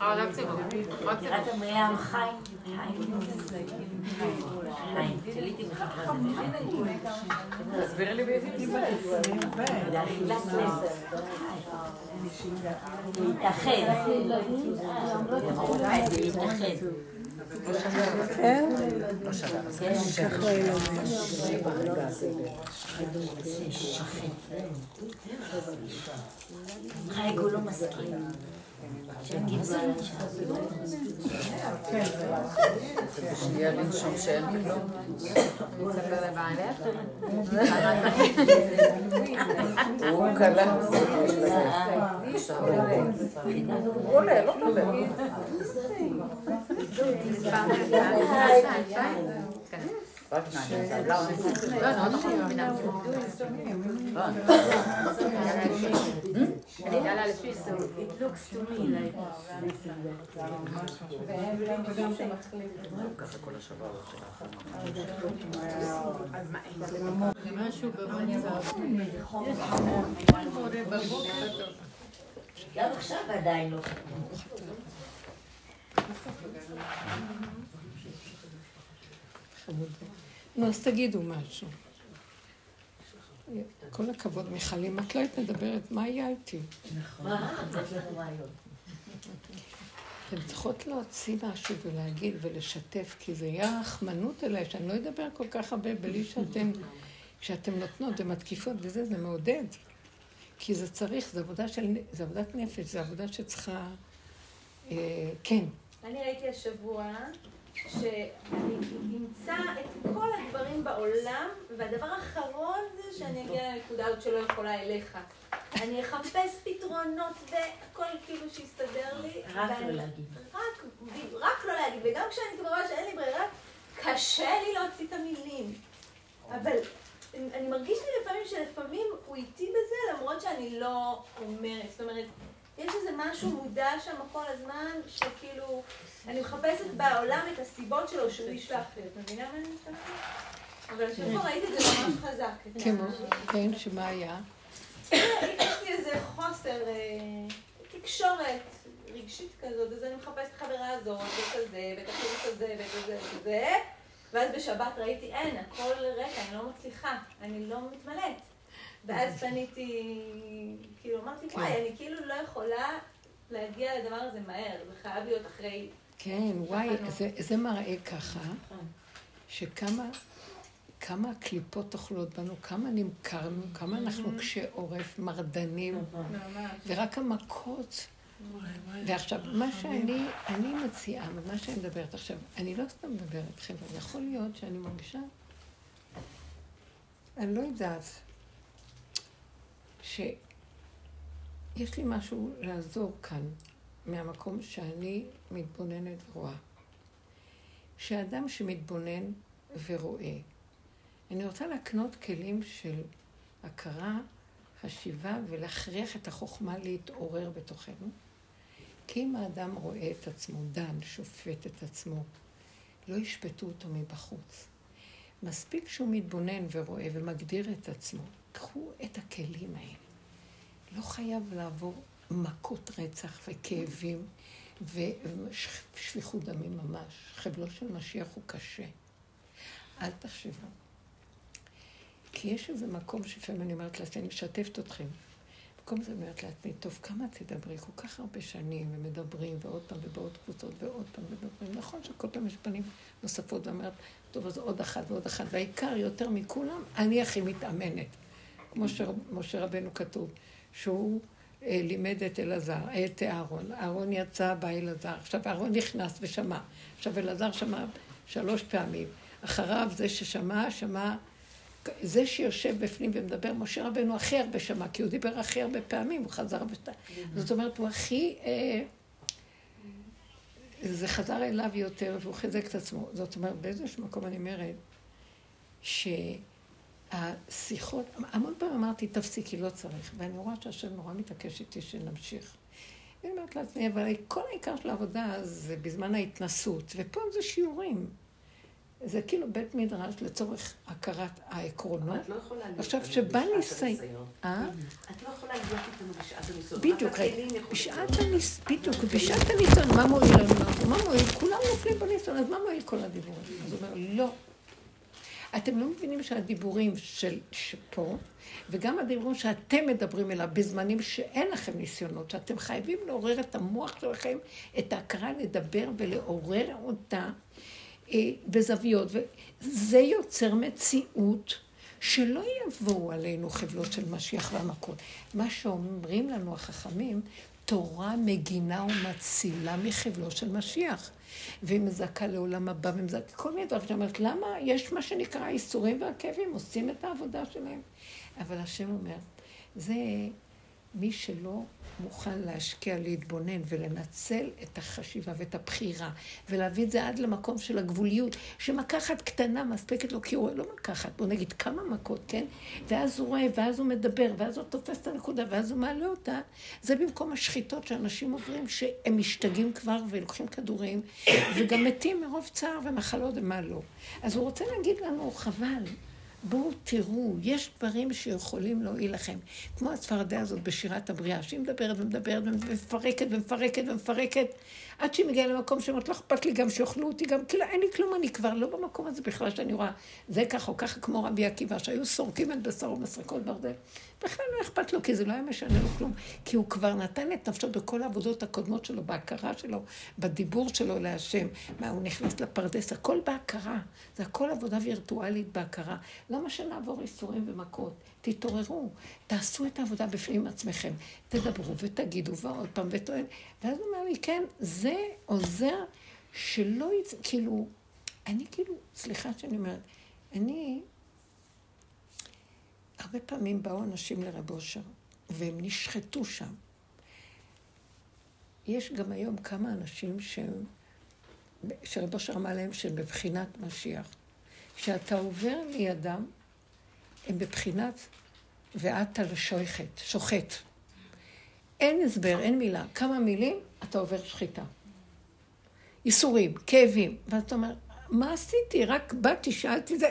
Speaker 6: אבל
Speaker 7: להתאחד.
Speaker 1: כן?
Speaker 7: חייג הוא לא מסכים.
Speaker 6: הוא קלה. הוא עולה, לא מדבר.
Speaker 7: גם עכשיו עדיין לא.
Speaker 1: חמוד. נו, אז תגידו משהו. כל הכבוד, מיכל, אם את לא היית מדברת, מה היה איתי?
Speaker 7: רעיון.
Speaker 1: אתן צריכות להוציא משהו ולהגיד ולשתף, כי זה יהיה רחמנות אליי, שאני לא אדבר כל כך הרבה בלי שאתם, כשאתם נותנות ומתקיפות וזה, זה מעודד. כי זה צריך, זה עבודה של, זה עבודת נפש, זה עבודה שצריכה... אה, כן,
Speaker 3: אני ראיתי השבוע שאני אמצא את כל הדברים בעולם, והדבר האחרון זה שאני אגיע לנקודה הזאת שלא יכולה אליך. אני אחפש פתרונות והכל כאילו שיסתדר לי.
Speaker 7: רק
Speaker 3: ואני-
Speaker 7: לא להגיד.
Speaker 3: רק, רק לא להגיד. וגם כשאני כבר רואה שאין לי ברירה, קשה לי להוציא את המילים. אבל אני מרגיש לי לפעמים שלפעמים הוא איתי בזה, למרות שאני לא אומרת. זאת אומרת, יש איזה משהו מודע שם כל הזמן, שכאילו, אני מחפשת בעולם את הסיבות שלו שהוא ישלח לי. את מבינה מה אני מתכוונת? אבל השבוע ראיתי את זה ממש חזק.
Speaker 1: כמו, כן, שמה היה?
Speaker 3: יש לי איזה חוסר אה, תקשורת רגשית כזאת, אז אני מחפשת את החברה הזאת, ואת הזה, ואת החירות הזה, ואת הזה, ואת זה, ואז בשבת ראיתי, אין, הכל ריק, אני לא מצליחה, אני לא מתמלאת. ואז פניתי, כאילו אמרתי, וואי, אני כאילו לא יכולה להגיע לדבר הזה מהר, זה חייב להיות אחרי...
Speaker 1: כן, וואי, זה, זה מראה ככה, שכמה כמה הקליפות אוכלות בנו, כמה נמכרנו, כמה אנחנו קשי עורף, מרדנים,
Speaker 3: ממש.
Speaker 1: ורק המכות. ועכשיו, מה שאני, אני מציעה, ומה שאני מדברת עכשיו, אני לא סתם מדברת, חבר'ה, יכול להיות שאני מרגישה, אני לא יודעת, שיש לי משהו לעזור כאן, מהמקום שאני מתבוננת ורואה. שאדם שמתבונן ורואה, אני רוצה להקנות כלים של הכרה, חשיבה ולהכריח את החוכמה להתעורר בתוכנו. כי אם האדם רואה את עצמו, דן, שופט את עצמו, לא ישפטו אותו מבחוץ. מספיק שהוא מתבונן ורואה ומגדיר את עצמו. קחו את הכלים האלה. לא חייב לעבור מכות רצח וכאבים ושפיכות דמים ממש. חבלו של משיח הוא קשה. אל תחשבו. כי יש איזה מקום שלפעמים אני אומרת לה, שאני משתפת אתכם. במקום זה אומרת לעצמי, טוב, כמה תדברי? כל כך הרבה שנים, ומדברים, ועוד פעם, ובעוד קבוצות, ועוד פעם מדברים. נכון שכל פעם יש פנים נוספות, ואומרת, טוב, אז עוד אחת ועוד אחת. והעיקר, יותר מכולם, אני הכי מתאמנת. כמו שמשה רבנו כתוב, שהוא אה, לימד את אלעזר, את אהרון. אהרון יצא, בא אלעזר. עכשיו אהרון נכנס ושמע. עכשיו אלעזר שמע שלוש פעמים. אחריו זה ששמע, שמע... זה שיושב בפנים ומדבר, משה רבנו הכי הרבה שמע, כי הוא דיבר הכי הרבה פעמים, הוא חזר ושתה. זאת אומרת, הוא הכי... אה, זה חזר אליו יותר והוא חיזק את עצמו. זאת אומרת, באיזשהו מקום אני אומרת, שהשיחות, המון פעמים אמרתי, תפסיקי, לא צריך. ואני רואה שהשם נורא מתעקש איתי שנמשיך. אני אומרת לעצמי, אבל כל העיקר של העבודה זה בזמן ההתנסות, ופה זה שיעורים. זה כאילו בית מדרש לצורך הכרת העקרונות.
Speaker 5: את לא יכולה להיות
Speaker 1: עכשיו, שבא ניסיון...
Speaker 5: הניסיון.
Speaker 1: אה?
Speaker 5: את לא יכולה להיות איתנו בשעת הניסיון.
Speaker 1: בדיוק, בשעת
Speaker 5: להיות.
Speaker 1: הניס... בדיוק, בשעת הניסיון, מה מועיל לנו? מה מועיל? כולם נופלים בניסיון, אז מה מועיל כל הדיבורים? אז הוא אומר, לא. אתם לא מבינים שהדיבורים של שפה, וגם הדיבורים שאתם מדברים אליו בזמנים שאין לכם ניסיונות, שאתם חייבים לעורר את המוח שלכם, את ההכרה לדבר ולעורר אותה אה, בזוויות, וזה יוצר מציאות שלא יבואו עלינו חבלות של משיח והמכות. מה שאומרים לנו החכמים, תורה מגינה ומצילה מחבלות של משיח. והיא מזכה לעולם הבא, ומזכה כל מיני דברים. זאת אומרת, למה יש מה שנקרא האיסורים והכאבים, עושים את העבודה שלהם. אבל השם אומר, זה מי שלא מוכן להשקיע, להתבונן ולנצל את החשיבה ואת הבחירה, ולהביא את זה עד למקום של הגבוליות, שמקחת קטנה מספקת לו, כי הוא לא מקחת, בוא נגיד כמה מכות, כן? ואז הוא רואה, ואז הוא מדבר, ואז הוא תופס את הנקודה, ואז הוא מעלה אותה. זה במקום השחיטות שאנשים עוברים, שהם משתגעים כבר ולוקחים כדורים, וגם מתים מרוב צער ומחלות ומה לא. אז הוא רוצה להגיד לנו, חבל. בואו תראו, יש דברים שיכולים להועיל לכם. כמו הצפרדע הזאת בשירת הבריאה, שהיא מדברת ומדברת ומפרקת ומפרקת ומפרקת, עד שהיא מגיעה למקום שאומרת, לא אכפת לי גם שיאכלו אותי, גם כאילו אין לי כלום, אני כבר לא במקום הזה בכלל שאני רואה זה ככה או ככה כמו רבי עקיבא, שהיו סורקים את בשרו ומסרקות ברזל. בכלל לא אכפת לו, כי זה לא היה משנה לו כלום. כי הוא כבר נתן את נפשו בכל העבודות הקודמות שלו, בהכרה שלו, בדיבור שלו להשם. מה, הוא נכנס לפרדס, הכל בהכרה. זה הכל עבודה וירטואלית בהכרה. למה שנעבור איסורים ומכות? תתעוררו, תעשו את העבודה בפנים עצמכם. תדברו ותגידו, ועוד פעם, וטוען. ואז הוא אומר לי, כן, זה עוזר שלא יצא, כאילו, אני כאילו, סליחה שאני אומרת, אני... הרבה פעמים באו אנשים לרב אושר, והם נשחטו שם. יש גם היום כמה אנשים שהם, שרב אושר אמר להם שהם בבחינת משיח. כשאתה עובר לידם, הם בבחינת ואת על שוחט. אין הסבר, אין מילה. כמה מילים, אתה עובר שחיטה. ייסורים, כאבים. ואתה אומר, מה עשיתי? רק באתי, שאלתי זה.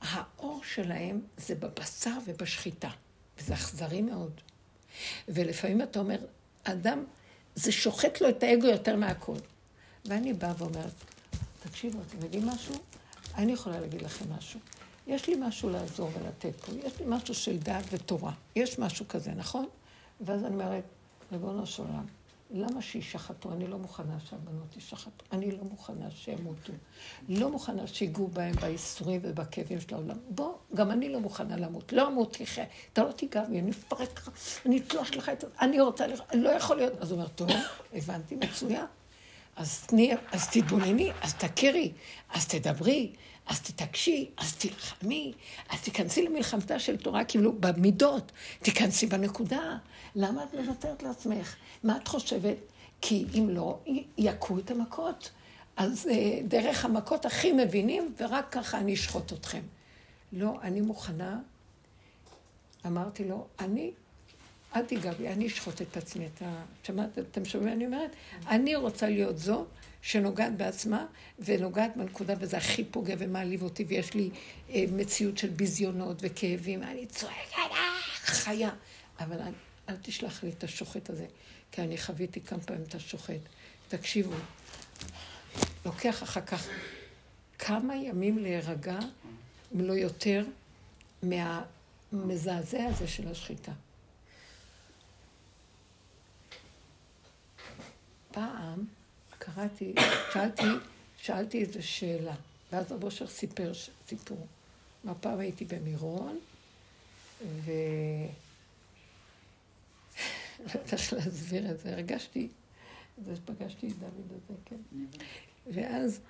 Speaker 1: האור שלהם זה בבשר ובשחיטה, וזה אכזרי מאוד. ולפעמים אתה אומר, אדם, זה שוחט לו את האגו יותר מהכל. ואני באה ואומרת, תקשיבו, אתם יודעים משהו? אני יכולה להגיד לכם משהו. יש לי משהו לעזור ולתת פה, יש לי משהו של דעת ותורה, יש משהו כזה, נכון? ואז אני אומרת, ריבונו של עולם, למה שישחטו? אני לא מוכנה שהבנות ישחטו. אני לא מוכנה שימותו. לא מוכנה שיגעו בהם בייסורים ובכאבים של העולם. בוא, גם אני לא מוכנה למות. לא אמות תחיה. אתה לא תיגע בי, אני אפרק לך, אני אתלוש לך את זה. אני רוצה לך, לא יכול להיות. אז הוא אומר, טוב, הבנתי, מצוין. אז תני, אז תתבונני, אז תכירי, אז תדברי, אז תתעקשי, אז תלחמי, אז תיכנסי למלחמתה של תורה, כאילו במידות, תיכנסי בנקודה. למה את מוותרת לעצמך? מה את חושבת? כי אם לא, יכו את המכות. אז אה, דרך המכות הכי מבינים, ורק ככה אני אשחוט אתכם. לא, אני מוכנה. אמרתי לו, אני, אל תיגע בי, אני אשחוט את עצמי. אתה שמעת, אתם שומעים מה אני אומרת? אני רוצה להיות זו שנוגעת בעצמה ונוגעת בנקודה, וזה הכי פוגע ומעליב אותי, ויש לי אה, מציאות של ביזיונות וכאבים, אני צועקת, אה, חיה. אבל אל, אל תשלח לי את השוחט הזה, כי אני חוויתי כמה פעמים את השוחט. תקשיבו, לוקח אחר כך כמה ימים להירגע, אם לא יותר, מהמזעזע הזה של השחיטה. פעם קראתי, שאלתי, שאלתי איזו שאלה, ואז רב סיפר סיפור. מה פעם הייתי במירון, ו... לא יודעת איך להסביר את זה, הרגשתי, זה שפגשתי את דוד הזה, כן. ואז,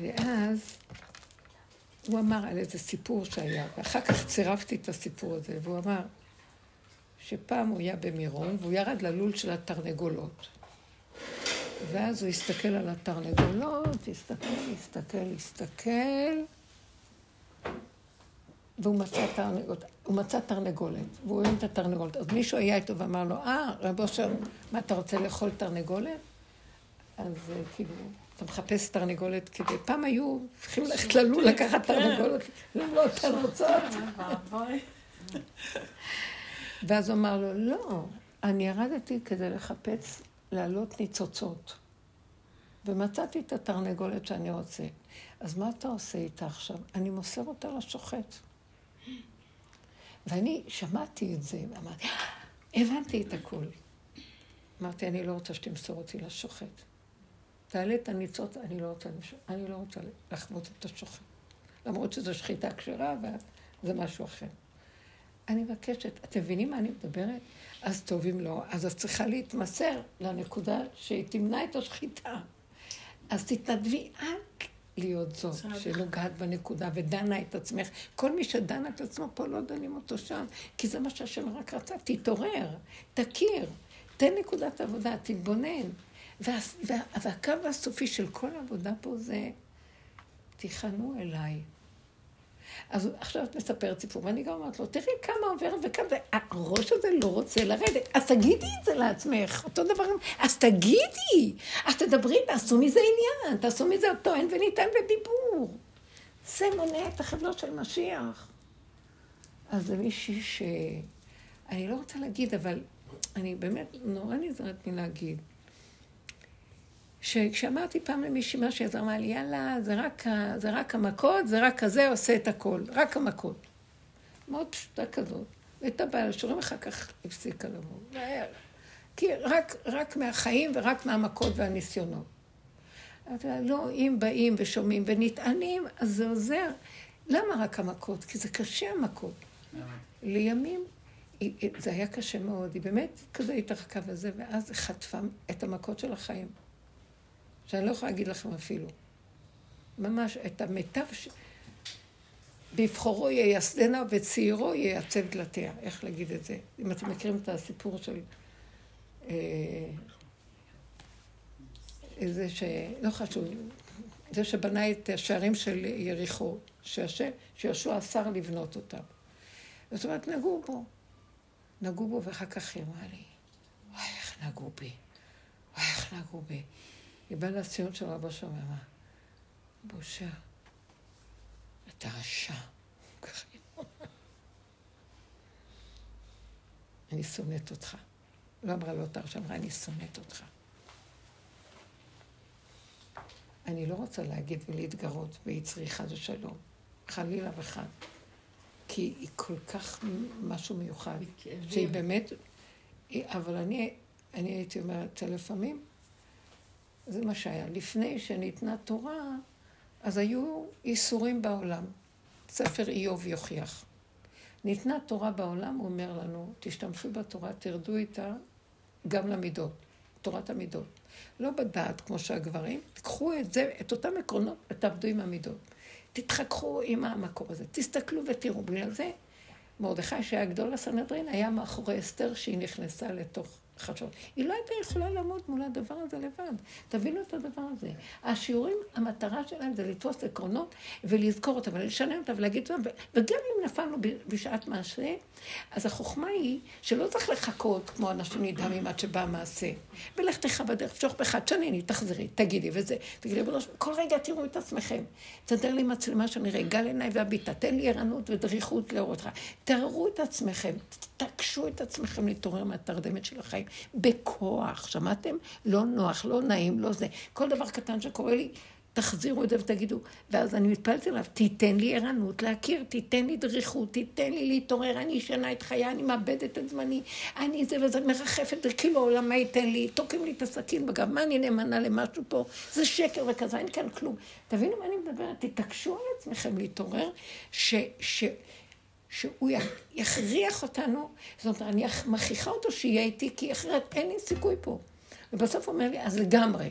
Speaker 1: ואז הוא אמר על איזה סיפור שהיה, ואחר כך צירפתי את הסיפור הזה, והוא אמר שפעם הוא היה במירון, והוא ירד ללול של התרנגולות. ואז הוא הסתכל על התרנגולות, הסתכל, הסתכל, הסתכל, והוא מצא תרנגולת, הוא מצא תרנגולת, והוא אוהב את התרנגולת. אז מישהו היה איתו ואמר לו, אה, רב אושר, מה, אתה רוצה לאכול תרנגולת? אז אה, כאילו, אתה מחפש תרנגולת כדי... פעם היו צריכים ללכת ללול לקחת תרנגולת, לא רוצות.
Speaker 4: ואבוי.
Speaker 1: ואז הוא אמר לו, לא, אני ירדתי כדי לחפש להעלות ניצוצות. ומצאתי את התרנגולת שאני רוצה. אז מה אתה עושה איתה עכשיו? אני מוסר אותה לשוחט. ואני שמעתי את זה, ואמרתי, הבנתי את הכול. אמרתי, אני לא רוצה שתמסור אותי לשוחט. תעלה את הניצוץ, אני לא רוצה, אני לא רוצה לחוות את השוחט. למרות שזו שחיטה כשרה, וזה משהו אחר. אני מבקשת, אתם מבינים מה אני מדברת? אז טוב אם לא, אז את צריכה להתמסר לנקודה שהיא תמנע את השחיטה. אז תתנדבי את להיות זאת שנוגעת בנקודה ודנה את עצמך. כל מי שדן את עצמו פה לא דנים אותו שם, כי זה מה שהשם רק רצה. תתעורר, תכיר, תן נקודת עבודה, תתבונן. וה, וה, והקו הסופי של כל העבודה פה זה, תיכנו אליי. אז עכשיו את מספרת סיפור, ואני גם אומרת לו, תראי כמה עובר וכמה, הראש הזה לא רוצה לרדת, אז תגידי את זה לעצמך, אותו דבר, אז תגידי, אז תדברי, תעשו מזה עניין, תעשו מזה טוען וניתן בדיבור. זה מונע את החבלות של משיח. אז זה מישהי ש... אני לא רוצה להגיד, אבל אני באמת נורא נזהרת מלהגיד. שכשאמרתי פעם למישהי משהו, אז אמרה לי, יאללה, זה רק, ה- זה רק המכות, זה רק כזה עושה את הכל, רק המכות. מאוד פשוטה כזאת. הייתה בעיה לשיעורים, אחר כך הפסיקה לבוא. כי רק, רק מהחיים ורק מהמכות והניסיונות. לה, לא, אם באים ושומעים ונטענים, אז זה עוזר. למה רק המכות? כי זה קשה המכות. לימים, זה היה קשה מאוד, היא באמת כזה התרחקה וזה, ואז חטפה את המכות של החיים. שאני לא יכולה להגיד לכם אפילו. ממש, את המיטב ש... בבחורו ייסדנה וצעירו ייצב דלתיה. איך להגיד את זה? אם אתם מכירים את הסיפור של... אה, זה ש... לא חשוב. זה שבנה את השערים של יריחו, שהשם, שיהושע אסר לבנות אותם. זאת אומרת, נגעו בו. נגעו בו, ואחר כך היא אמרה לי, וואי, איך נגעו בי. וואי, איך נגעו בי. היא באה לציון של רבו שם ואמרה, בושה, אתה רשע. אני שונאת אותך. לא אמרה לו אתה רשע, אמרה, אני שונאת אותך. אני לא רוצה להגיד ולהתגרות ביצרי חד ושלום, חלילה וחד. כי היא כל כך משהו מיוחד, שהיא באמת, היא- אבל אני, אני הייתי אומרת, לפעמים זה מה שהיה. לפני שניתנה תורה, אז היו איסורים בעולם. ספר איוב יוכיח. ניתנה תורה בעולם, הוא אומר לנו, תשתמשו בתורה, תרדו איתה גם למידות, תורת המידות. לא בדעת כמו שהגברים, תיקחו את זה, את אותם עקרונות ותעבדו עם המידות. תתחככו עם המקור הזה, תסתכלו ותראו. בגלל זה, מרדכי שהיה גדול הסנהדרין, היה מאחורי אסתר שהיא נכנסה לתוך חדשות. היא לא הייתה יכולה לעמוד מול הדבר הזה לבד. תבינו את הדבר הזה. השיעורים, המטרה שלהם זה לתפוס עקרונות ולזכור אותם, ולשנן אותם ולהגיד אותם, וגם אם נפלנו בשעת מעשה, אז החוכמה היא שלא צריך לחכות כמו אנשים נדהמים עד שבא המעשה. ולך תלך בדרך, תמשוך בך, תשנני, תחזרי, תגידי וזה. תגידי, כל רגע תראו את עצמכם. תסדר לי מצלמה שאני אראה, גל עיניי והביטה, תן לי ערנות ודריכות לאור אותך. תראו את עצמכם, תקשו את עצמכם להתעורר מהתרדמת של החיים. בכוח, שמעתם? לא נוח, לא נעים, לא זה. כל דבר קטן שקורה לי, תחזירו את זה ותגידו, ואז אני מתפללת אליו, תיתן לי ערנות להכיר, תיתן לי דריכות, תיתן לי להתעורר, אני ישנה את חיי, אני מאבדת את זמני, אני זה וזה מרחפת, זה כאילו העולם מה ייתן לי, תוקעים לי את הסכין בגב, מה אני נאמנה למשהו פה, זה שקר וכזה, אין כאן כלום. תבינו מה אני מדברת, תתעקשו על עצמכם להתעורר, ש... ש שהוא יכריח אותנו, זאת אומרת, אני מכריחה אותו שיהיה איתי, כי אחרת אין לי סיכוי פה. ובסוף הוא אומר לי, אז לגמרי,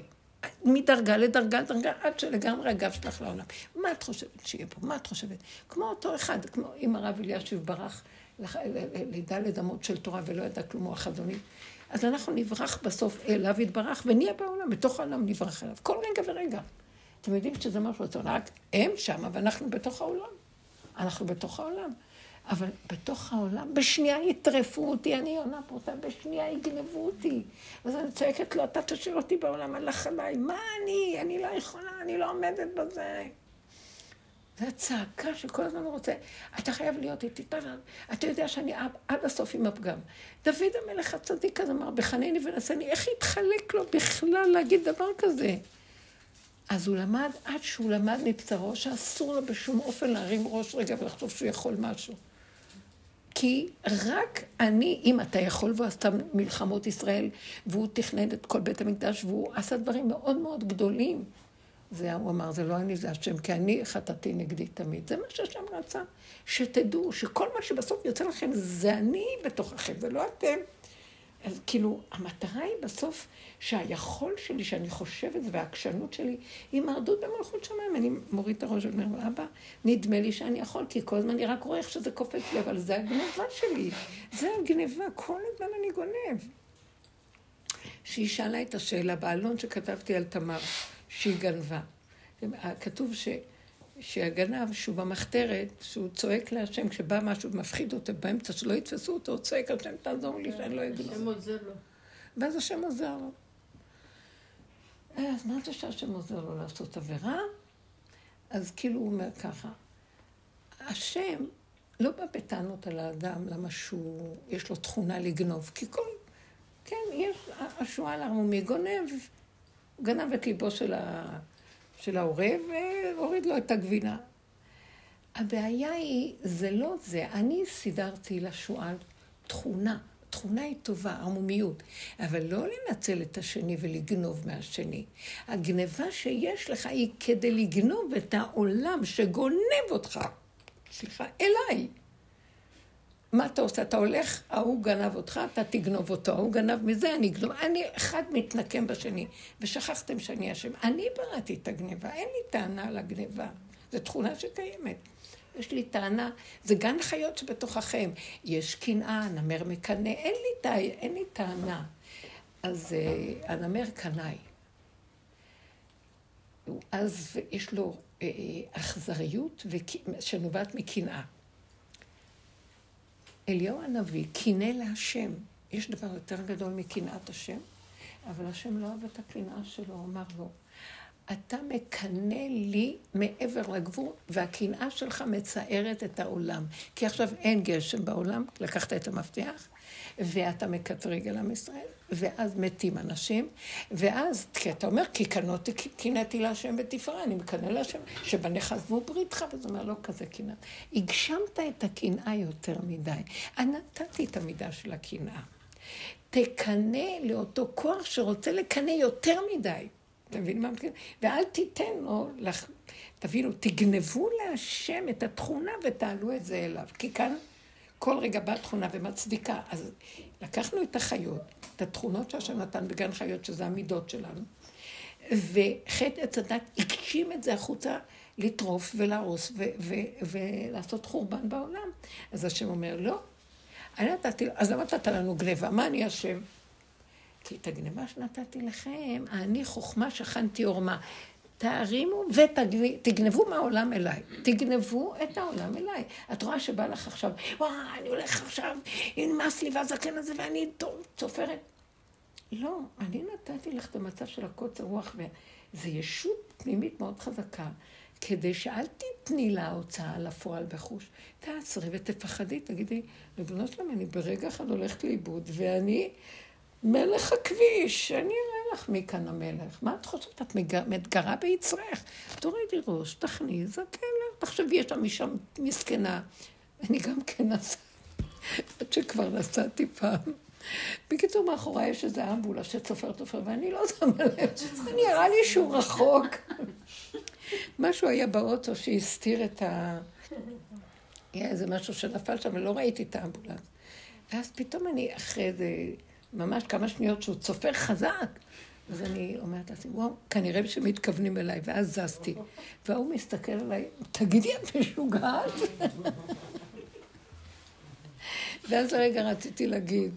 Speaker 1: מדרגה לדרגה לדרגה, עד שלגמרי הגב שלך לעולם. מה את חושבת שיהיה פה? מה את חושבת? כמו אותו אחד, כמו אם הרב אלישיב ברח לדלת אמות של תורה ולא ידע כלום, הוא החזוני. אז אנחנו נברח בסוף אליו יתברך ונהיה בעולם, בתוך העולם נברח אליו, כל רגע ורגע. אתם יודעים שזה משהו, רק הם שם ואנחנו בתוך העולם. אנחנו בתוך העולם. אבל בתוך העולם, בשנייה יטרפו אותי, אני עונה פרוטה, בשנייה יגנבו אותי. אז אני צועקת לו, אתה תשאיר אותי בעולם, הלך עליי, מה אני? אני לא יכולה, אני לא עומדת בזה. זו הצעקה שכל הזמן הוא רוצה, אתה חייב להיות איתי, אתה יודע שאני עד, הסוף עם הפגם. דוד המלך הצדיק הזה אמר, בחנני ונשני, איך יתחלק לו בכלל להגיד דבר כזה? אז הוא למד, עד שהוא למד מבצרו, שאסור לו בשום אופן להרים ראש רגע ולחשוב שהוא יכול משהו. כי רק אני, אם אתה יכול, והוא עשתה מלחמות ישראל, והוא תכנן את כל בית המקדש, והוא עשה דברים מאוד מאוד גדולים. זה, הוא אמר, זה לא אני, זה השם, כי אני חטאתי נגדי תמיד. זה מה שהשם רצה, שתדעו שכל מה שבסוף יוצא לכם זה אני בתוככם, זה לא אתם. אז כאילו, המטרה היא בסוף שהיכול שלי, שאני חושבת, והעקשנות שלי, היא מרדות במלכות שמיים. אני מוריד את הראש ואומר, אבא, נדמה לי שאני יכול, כי כל הזמן אני רק רואה איך שזה קופץ לי, אבל זה הגניבה שלי. זה הגניבה, כל הזמן אני גונב. שהיא שאלה את השאלה בעלון שכתבתי על תמר, שהיא גנבה. כתוב ש... שהגנב, שהוא במחתרת, שהוא צועק להשם, כשבא משהו ומפחיד אותו באמצע, שלא יתפסו אותו, הוא צועק, השם תעזור לי שאני לא אגנוב.
Speaker 2: השם עוזר לו.
Speaker 1: ואז השם עוזר לו. אז מה זה שהשם עוזר לו לעשות עבירה? אז כאילו הוא אומר ככה, השם לא בא בטענות על האדם, למה שהוא, יש לו תכונה לגנוב, כי כל, כן, יש, השועל הרמומי גונב, גנב את ליבו של ה... של העורב, והוריד לו את הגבינה. הבעיה היא, זה לא זה. אני סידרתי לשועל תכונה. תכונה היא טובה, ערמומיות, אבל לא לנצל את השני ולגנוב מהשני. הגניבה שיש לך היא כדי לגנוב את העולם שגונב אותך, סליחה, אליי. מה אתה עושה? אתה הולך, ההוא גנב אותך, אתה תגנוב אותו, ההוא גנב מזה, אני אגנוב. אני, אחד מתנקם בשני, ושכחתם שאני אשם. אני בראתי את הגניבה, אין לי טענה על הגניבה. זו תכונה שקיימת. יש לי טענה, זה גן חיות שבתוככם. יש קנאה, נמר מקנא, אין לי, אין לי טענה. אז uh, הנמר קנאי. אז יש לו uh, אכזריות שנובעת מקנאה. אליהו הנביא קינא להשם. יש דבר יותר גדול מקנאת השם, אבל השם לא אהב את הקנאה שלו, הוא אמר לו, אתה מקנא לי מעבר לגבול, והקנאה שלך מצערת את העולם. כי עכשיו אין גשם בעולם, לקחת את המפתח, ואתה מקטרג על עם ישראל, ואז מתים אנשים, ואז, כי אתה אומר, כי קינאתי להשם בתפארה, אני מקנא להשם, שבניך עזבו בריתך, וזה אומר, לא כזה קנאה. הגשמת את הקנאה יותר מדי. נתתי את המידה של הקנאה. תקנא לאותו כוח שרוצה לקנא יותר מדי. אתה מבין מה מתכוון? ואל תיתן לו. תבינו, תגנבו להשם את התכונה ותעלו את זה אליו. כי כאן כל רגע באה תכונה ומצדיקה. אז לקחנו את החיות, את התכונות שהשם נתן בגן חיות, שזה המידות שלנו, וחטא עץ הדת הגשים את זה החוצה לטרוף ולהרוס ולעשות חורבן בעולם. אז השם אומר, לא. אני נתתי, אז למה נתת לנו גניבה? מה אני אשם? כי את הגניבה שנתתי לכם, אני חוכמה שכנתי עורמה. תערימו ותגנבו מהעולם אליי. תגנבו את העולם אליי. את רואה שבא לך עכשיו, וואי, אני הולך עכשיו, נמאס לי והזקן הזה ואני צופרת. לא, אני נתתי לך את המצב של הקוצר רוח, וזו ישות פנימית מאוד חזקה, כדי שאל תתני לה הוצאה לפועל בחוש. תעצרי ותפחדי, תגידי, ריבונו שלום, אני ברגע אחד הולכת לאיבוד, ואני מלך הכביש, אני לך מכאן המלך? מה את חושבת? את מתגרה ביצרך. תורידי ראש, תכניס, זקן לך. תחשבי, יש שם אישה מסכנה. אני גם כן נסעתי, עד שכבר נסעתי פעם. בקיצור, מאחוריי יש איזה אמבולה שצופר צופר, ואני לא שמה לב. נראה לי שהוא רחוק. משהו היה באוטו שהסתיר את ה... היה איזה משהו שנפל שם, ולא ראיתי את האמבולנס. ואז פתאום אני, אחרי איזה, ממש כמה שניות שהוא צופר חזק, אז אני אומרת לעצמי, וואו, כנראה שמתכוונים אליי, ואז זזתי. והוא מסתכל עליי, תגידי, את משוגעת? ואז לרגע רציתי להגיד,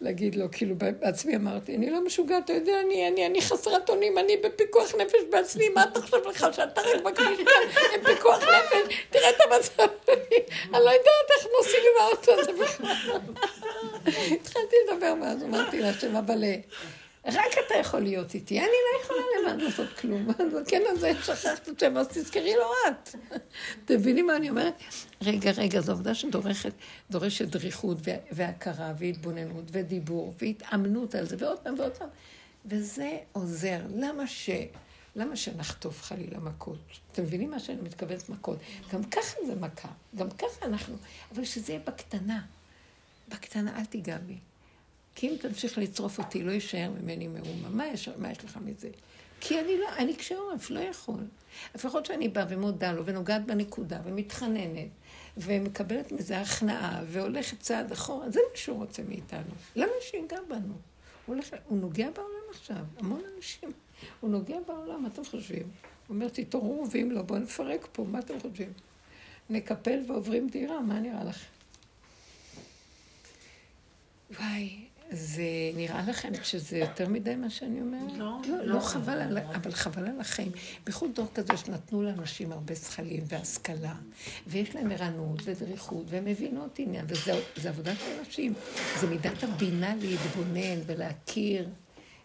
Speaker 1: להגיד לו, כאילו בעצמי אמרתי, אני לא משוגעת, אתה יודע, אני, אני, אני חסרת אונים, אני בפיקוח נפש בעצמי, מה אתה חושב לך שאתה רק בכביש כאן עם פיקוח נפש? תראה את המצב אני לא יודעת איך נוסעים עם האוטו הזה בכלל. התחלתי לדבר מאז, אמרתי להשם, אבל אה, רק אתה יכול להיות איתי, אני לא יכולה לבד לעשות כלום. כן, אז שכחת את שם, אז תזכרי לו את. אתם מבינים מה אני אומרת? רגע, רגע, זו עובדה שדורכת, דורשת דריכות והכרה והתבוננות ודיבור והתאמנות על זה, ועוד פעם ועוד פעם. וזה עוזר. למה ש... למה שנחטוף חלילה מכות? אתם מבינים מה שאני מתכוונת מכות? גם ככה זה מכה, גם ככה אנחנו, אבל שזה יהיה בקטנה. בקטנה, אל תיגע בי. כי אם תמשיך לצרוף אותי, לא יישאר ממני מאומה. מה יש, מה יש לך מזה? כי אני לא, אני קשה עורף, לא יכול. לפחות שאני באה ומודה לו, ונוגעת בנקודה, ומתחננת, ומקבלת מזה הכנעה, והולכת צעד אחורה, זה מה שהוא רוצה מאיתנו. למה שיגע בנו? הוא, הולך, הוא נוגע בעולם עכשיו, המון אנשים. הוא נוגע בעולם, מה אתם חושבים? הוא אומר, תתעוררו, ואם לא, בואו נפרק פה, מה אתם חושבים? נקפל ועוברים דירה, מה נראה לכם? וואי, זה נראה לכם שזה יותר מדי מה שאני אומרת?
Speaker 4: לא.
Speaker 1: לא, לא חבל על, אבל חבל על החיים. בייחוד דור כזה שנתנו לאנשים הרבה שכלים והשכלה, ויש להם ערנות ודריכות, והם מבינות עניין, וזו עבודה של אנשים. זה מידת הבינה להתבונן ולהכיר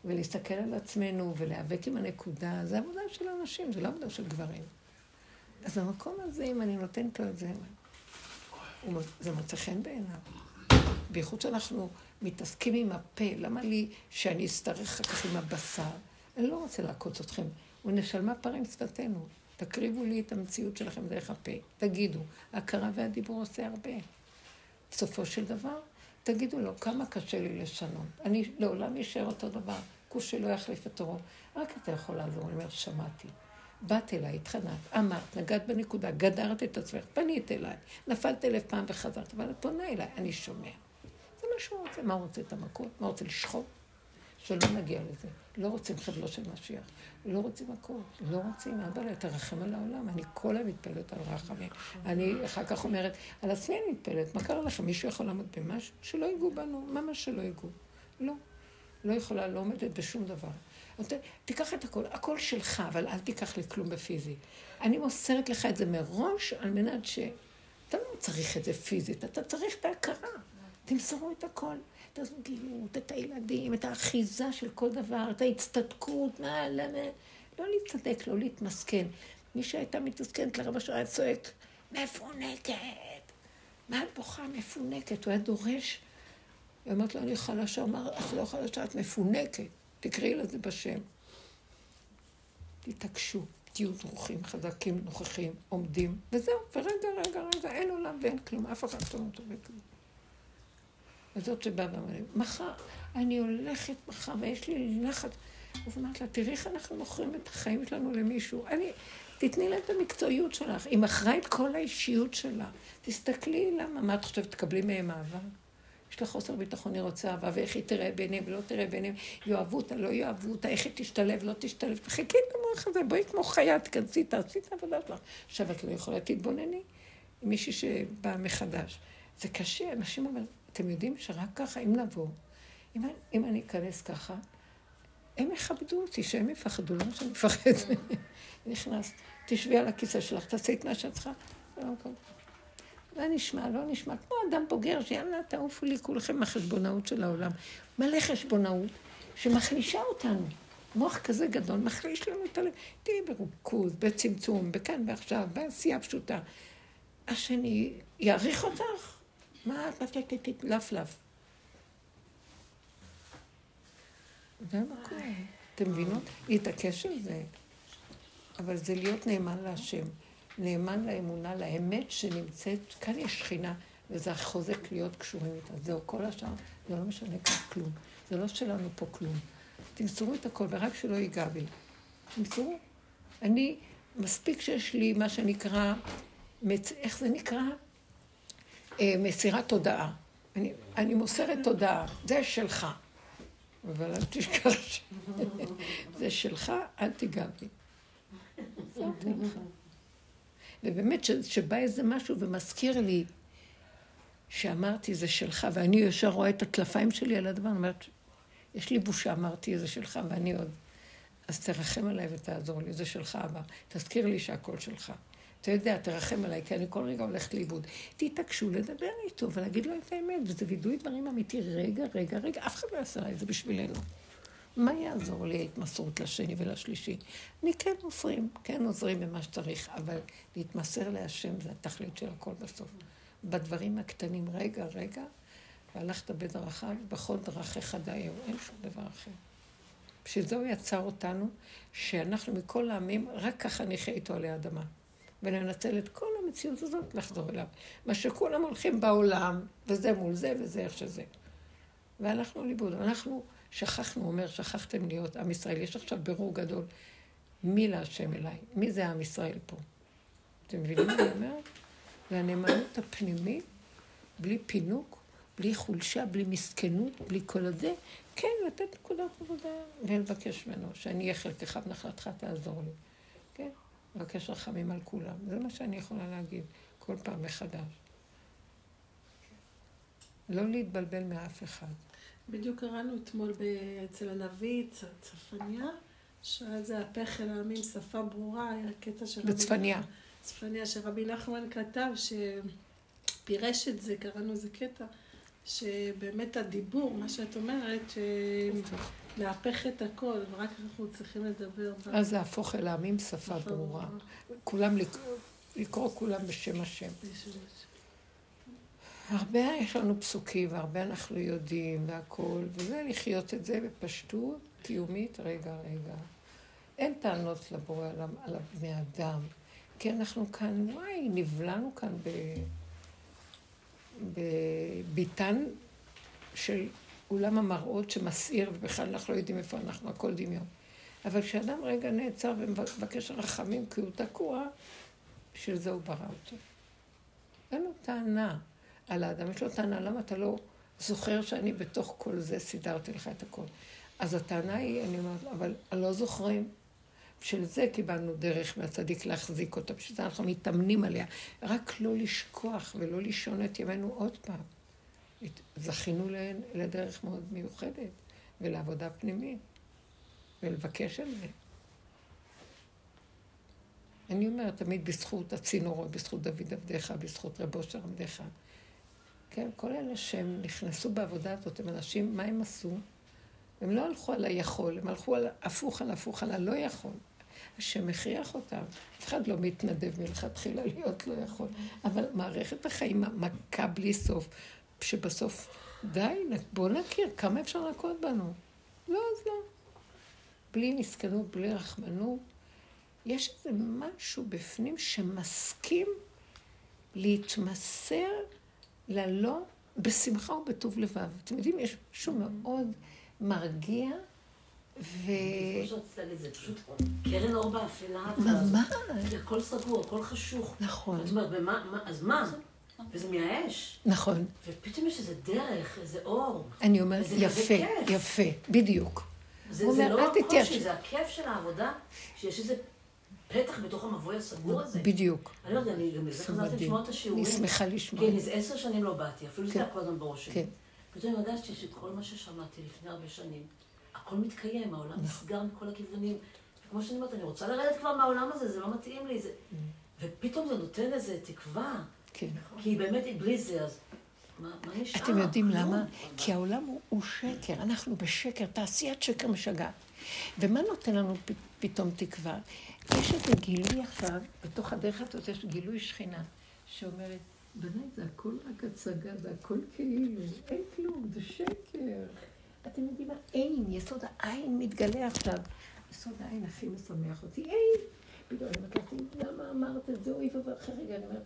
Speaker 1: ולהסתכל על עצמנו ולהיאבק עם הנקודה. זה עבודה של אנשים, זה לא עבודה של גברים. אז במקום הזה, אם אני נותנת לו את זה, זה מוצא חן בעיניו. בייחוד שאנחנו מתעסקים עם הפה, למה לי שאני אצטרך אחר כך עם הבשר? אני לא רוצה לעקוץ אתכם. ונשלמה פרים שפתנו. תקריבו לי את המציאות שלכם דרך הפה. תגידו, ההכרה והדיבור עושה הרבה. בסופו של דבר, תגידו לו, כמה קשה לי לשנות. אני לעולם אשאר אותו דבר. כוש שלא יחליף את תורו. רק אתה יכול לעזור. אני אומרת, שמעתי. באת אליי, התחננת, אמרת, נגעת בנקודה, גדרת את עצמך, פנית אליי, נפלת אלף פעם וחזרת, אבל את פונה אליי, אני שומע. מה שהוא רוצה. מה הוא רוצה? את המכות? מה הוא רוצה? לשחוט? שלא נגיע לזה. לא רוצים חבלו של משיח. לא רוצים מכות. לא רוצים, אבא לה, תרחם על העולם. אני כל היום מתפלאת על רחמים. אני אחר כך אומרת, על עצמי אני מתפלאת. מה קרה לכם? מישהו יכול לעמוד במשהו? שלא ייגעו בנו. ממש שלא ייגעו. לא. לא יכולה, לא עומדת בשום דבר. תיקח את הכל, הכל שלך, אבל אל תיקח לי כלום בפיזי. אני מוסרת לך את זה מראש, על מנת ש... אתה לא צריך את זה פיזית, אתה צריך את ההכרה. תמסרו את הכל. את הזוגיות, את הילדים, את האחיזה של כל דבר, את ההצטדקות, מה, למה... לא להצטדק, לא להתמסכן. מי שהייתה מתעסקנת לרבע שעה צועק, מפונקת. מה את בוכה מפונקת? הוא היה דורש. היא אומרת לו, אני חלשה. הוא אמר, את לא חלשה, את מפונקת. תקראי לזה בשם. תתעקשו, תהיו דרוכים, חזקים, נוכחים, עומדים, וזהו, ורגע, רגע, רגע, אין עולם ואין כלום, אף אחד לא טוב בכלום. וזאת שבאה לי, מחר, אני הולכת מחר ויש לי לחץ. אז אמרת לה, תראי איך אנחנו מוכרים את החיים שלנו למישהו. אני, תתני לה את המקצועיות שלך. היא מכרה את כל האישיות שלה. תסתכלי למה, מה את חושבת, תקבלי מהם אהבה? יש לה חוסר ביטחון, היא רוצה אהבה, ואיך היא תראה בעיניהם ולא תראה בעיניהם, יאהבו אותה, לא יאהבו אותה, איך היא תשתלב, לא תשתלב. תחכי את המוח הזה, בואי כמו חיה, תכנסי, תעשי את העבודה שלך. עכשיו את לא יכולה, תתבונני מישהי שבאה מחדש. זה קשה, אנשים אומרים, אתם יודעים שרק ככה, אם נבוא, אם, אם אני אכנס ככה, הם יכבדו אותי, שהם יפחדו, לא שאני מפחד. נכנס, תשבי על הכיסא שלך, תעשי את מה שאת צריכה. לא נשמע, לא נשמע, כמו אדם בוגר, שיאללה, תעופו לי כולכם מהחשבונאות של העולם. מלא חשבונאות שמחלישה אותנו. מוח כזה גדול מחליש לנו את הלב. תהיי בריכוז, בצמצום, בכאן ועכשיו, בעשייה פשוטה. השני יעריך אותך. מה לפלף? זה המקום. אתם מבינות? להתעקש על זה. אבל זה להיות נאמן להשם. נאמן לאמונה, לאמת שנמצאת, כאן יש שכינה, וזה החוזק להיות קשורים איתה. זהו, כל השאר, זה לא משנה כאן כלום. זה לא שלנו פה כלום. תמסרו את הכל, ורק שלא ייגע בי. תמסרו. אני, מספיק שיש לי מה שנקרא, מצ... איך זה נקרא? אה, מסירת תודעה. אני, אני מוסרת תודעה, זה שלך. אבל אל תשכח ש... זה שלך, אל תיגע בי. ובאמת, שבא איזה משהו ומזכיר לי שאמרתי זה שלך, ואני ישר רואה את הטלפיים שלי על הדבר, אני אומרת, יש לי בושה, אמרתי זה שלך, ואני עוד. אז תרחם עליי ותעזור לי, זה שלך אבא. תזכיר לי שהכל שלך. אתה יודע, תרחם עליי, כי אני כל רגע הולכת לאיבוד. תתעקשו לדבר איתו ולהגיד לו את האמת, וזה וידוי דברים אמיתי. רגע, רגע, רגע, אף אחד לא יעשה לי, זה בשבילנו. מה יעזור לי ההתמסרות לשני ולשלישי? אני כן מוסרים, כן עוזרים במה שצריך, אבל להתמסר להשם זה התכלית של הכל בסוף. בדברים הקטנים, רגע, רגע, והלכת בדרכיו, בכל דרכיך דיו, אין שום דבר אחר. בשביל זה הוא יצר אותנו, שאנחנו מכל העמים, רק ככה נחיה איתו עלי האדמה. וננצל את כל המציאות הזאת לחזור אליו. מה שכולם הולכים בעולם, וזה מול זה וזה איך שזה. והלכנו לאיבוד. אנחנו שכחנו, אומר, שכחתם להיות עם ישראל. יש עכשיו בירור גדול. מי להשם אליי? מי זה עם ישראל פה? אתם מבינים מה אני אומרת? זה הנאמנות הפנימית, בלי פינוק, בלי חולשה, בלי מסכנות, בלי כל הזה. כן, לתת נקודת עבודה ולבקש ממנו, שאני אהיה חלקך ונחלתך, תעזור לי. לבקש רחמים על כולם. זה מה שאני יכולה להגיד כל פעם מחדש. לא להתבלבל מאף אחד.
Speaker 4: בדיוק קראנו אתמול אצל הנביא צפניה, שהיה זה הפך אל העמים שפה ברורה, היה קטע של...
Speaker 1: בצפניה.
Speaker 4: צפניה, שרבי נחמן כתב, שפירש את זה, קראנו איזה קטע, שבאמת הדיבור, מה שאת אומרת, להפך את הכל, ורק אנחנו צריכים לדבר.
Speaker 1: אז להפוך אל העמים שפה ברורה. כולם, לקרוא כולם בשם השם. הרבה יש לנו פסוקים, והרבה אנחנו יודעים, והכול, וזה לחיות את זה בפשטות קיומית, רגע, רגע. אין טענות לבורא על, על הבני אדם, כי אנחנו כאן, וואי, נבלענו כאן ב... בביתן של אולם המראות שמסעיר, ובכלל אנחנו לא יודעים איפה אנחנו, הכל דמיון. אבל כשאדם רגע נעצר ומבקש רחמים כי הוא תקוע, בשביל זה הוא ברא אותו. אין לו טענה על האדם, יש לו טענה, למה אתה לא זוכר שאני בתוך כל זה סידרתי לך את הכל? אז הטענה היא, אני אומרת, אבל לא זוכרים. בשביל זה קיבלנו דרך מהצדיק להחזיק אותה, בשביל זה אנחנו מתאמנים עליה. רק לא לשכוח ולא לישון את ימינו עוד פעם. זכינו לדרך מאוד מיוחדת ולעבודה פנימית, ולבקש על זה. אני אומרת תמיד בזכות הצינורות, בזכות דוד עבדיך, בזכות רב אושר עבדיך. כן, כל אלה שהם נכנסו בעבודה הזאת, הם אנשים, מה הם עשו? הם לא הלכו על היכול, הם הלכו על הפוך על הפוך על הלא יכול. השם הכריח אותם. אף אחד לא מתנדב מלכתחילה להיות לא יכול. אבל מערכת החיים מכה בלי סוף, שבסוף, די, בואו נכיר, כמה אפשר להכות בנו? לא, אז לא. בלי מסכנות, בלי רחמנות. יש איזה משהו בפנים שמסכים להתמסר ללא, בשמחה ובטוב לבב. אתם יודעים, יש משהו מאוד מרגיע. ו...
Speaker 7: זה פשוט קרן אור באפלה.
Speaker 1: ממש.
Speaker 7: הכל סגור, הכל חשוך.
Speaker 1: נכון.
Speaker 7: זאת אומרת, אז מה? וזה מייאש.
Speaker 1: נכון.
Speaker 7: ופתאום יש איזה דרך, איזה אור.
Speaker 1: אני אומרת, יפה, יפה, בדיוק.
Speaker 7: זה, זה לא הקושי, זה הכיף של העבודה, שיש איזה פתח בתוך המבוי הסגור הזה.
Speaker 1: בדיוק.
Speaker 7: אני לא יודע, אני גם לזה חזרתי לשמוע את השיעורים.
Speaker 1: אני שמחה לשמוע.
Speaker 7: כן, איזה עשר שנים לא באתי, אפילו זה
Speaker 1: כן.
Speaker 7: היה כל הזמן בראש שלי.
Speaker 1: כן.
Speaker 7: פתאום יודעת שכל מה ששמעתי לפני הרבה שנים, הכל מתקיים, העולם
Speaker 1: נכון.
Speaker 7: נסגר מכל הכיוונים. וכמו שאני אומרת, אני רוצה לרדת כבר מהעולם הזה, זה לא מתאים לי. זה... ופתאום זה נותן איזה תקווה.
Speaker 1: כן.
Speaker 7: כי באמת, בלי זה, אז?
Speaker 1: אתם יודעים
Speaker 7: כלום.
Speaker 1: למה? כי העולם הוא, שקר, אנחנו בשקר, תעשיית שקר משגעת. ומה נותן לנו פתאום תקווה? יש איזה גילוי עכשיו, בתוך הדרך הזאת יש גילוי שכינה, שאומרת, בניי, זה הכל רק הצגה, זה הכל כאילו, אין כלום, זה שקר. אתם יודעים מה? אין, יסוד העין מתגלה עכשיו. יסוד העין הכי משמח אותי, אין. פתאום אני אומרת למה אמרת את זה, אוי ואבוי, אחרי רגע אני אומרת,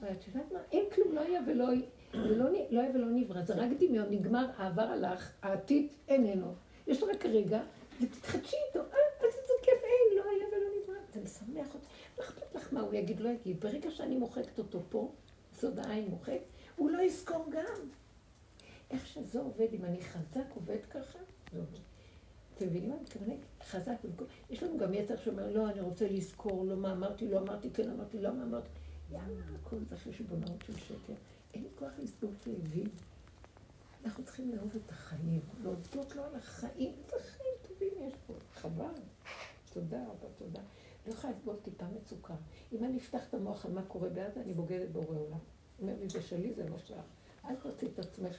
Speaker 1: אבל את יודעת מה? אין כלום, לא היה ולא ולא, לא היה ולא נברא, זה רק דמיון, נגמר, העבר הלך, העתיד איננו. יש רק הרגע, ותתחדשי איתו, אה, אז זה כיף, אין, לא היה ולא נברא. זה משמח אותי. לא אכפת לך מה הוא יגיד, לא יגיד. ברגע שאני מוחקת אותו פה, יסוד העין מוחק, הוא לא יזכור גם. איך שזה עובד, אם אני חזק עובד ככה, זה עובד. אתם מבינים מה אני מתכוונת? חזק. יש לנו גם יצר שאומר, לא, אני רוצה לזכור, לא מה אמרתי, לא אמרתי, כן אמרתי, לא מה אמרתי. יאללה, הכל זה חשבונאות של שקר. אין לי כוח לסבור כאבים. אנחנו צריכים לאהוב את החיים, להודות לו על החיים. איזה חיים טובים יש פה, חבל. תודה רבה, תודה. לא יכולה לסבול טיפה מצוקה. אם אני אפתח את המוח על מה קורה בעזה, אני בוגדת בורא עולם. אומר לי, זה שלי, זה לא שלך. אל תוציא את עצמך.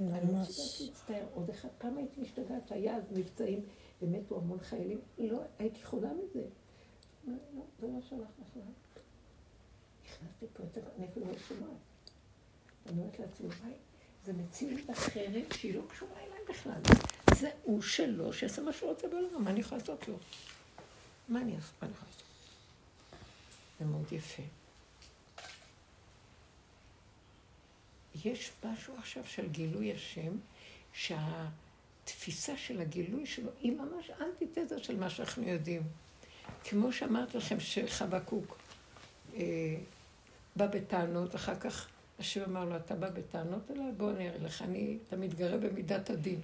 Speaker 1: אני לא מסוגלת להצטער. עוד אחד, פעם הייתי משתגעת, היה אז מבצעים, ומתו המון חיילים. לא, הייתי חולה מזה. לא, זה לא שלך בכלל. נכנסתי פה, אני אפילו לא שומעת. אני אומרת לעצמי, וואי, זה מציאות אחרת שהיא לא קשורה אליי בכלל. זה הוא שלו, שיעשה מה שהוא רוצה בעולם, מה אני יכולה לעשות לו? מה אני אעשה? מה אני יכולה לעשות? זה מאוד יפה. יש משהו עכשיו של גילוי השם, שהתפיסה של הגילוי שלו היא ממש אנטיתזה של מה שאנחנו יודעים. כמו שאמרתי לכם שחבקוק אה, בא בטענות, אחר כך השם אמר לו, אתה בא בטענות אליי? בוא אני אראה לך, אני, אתה מתגרה במידת הדין.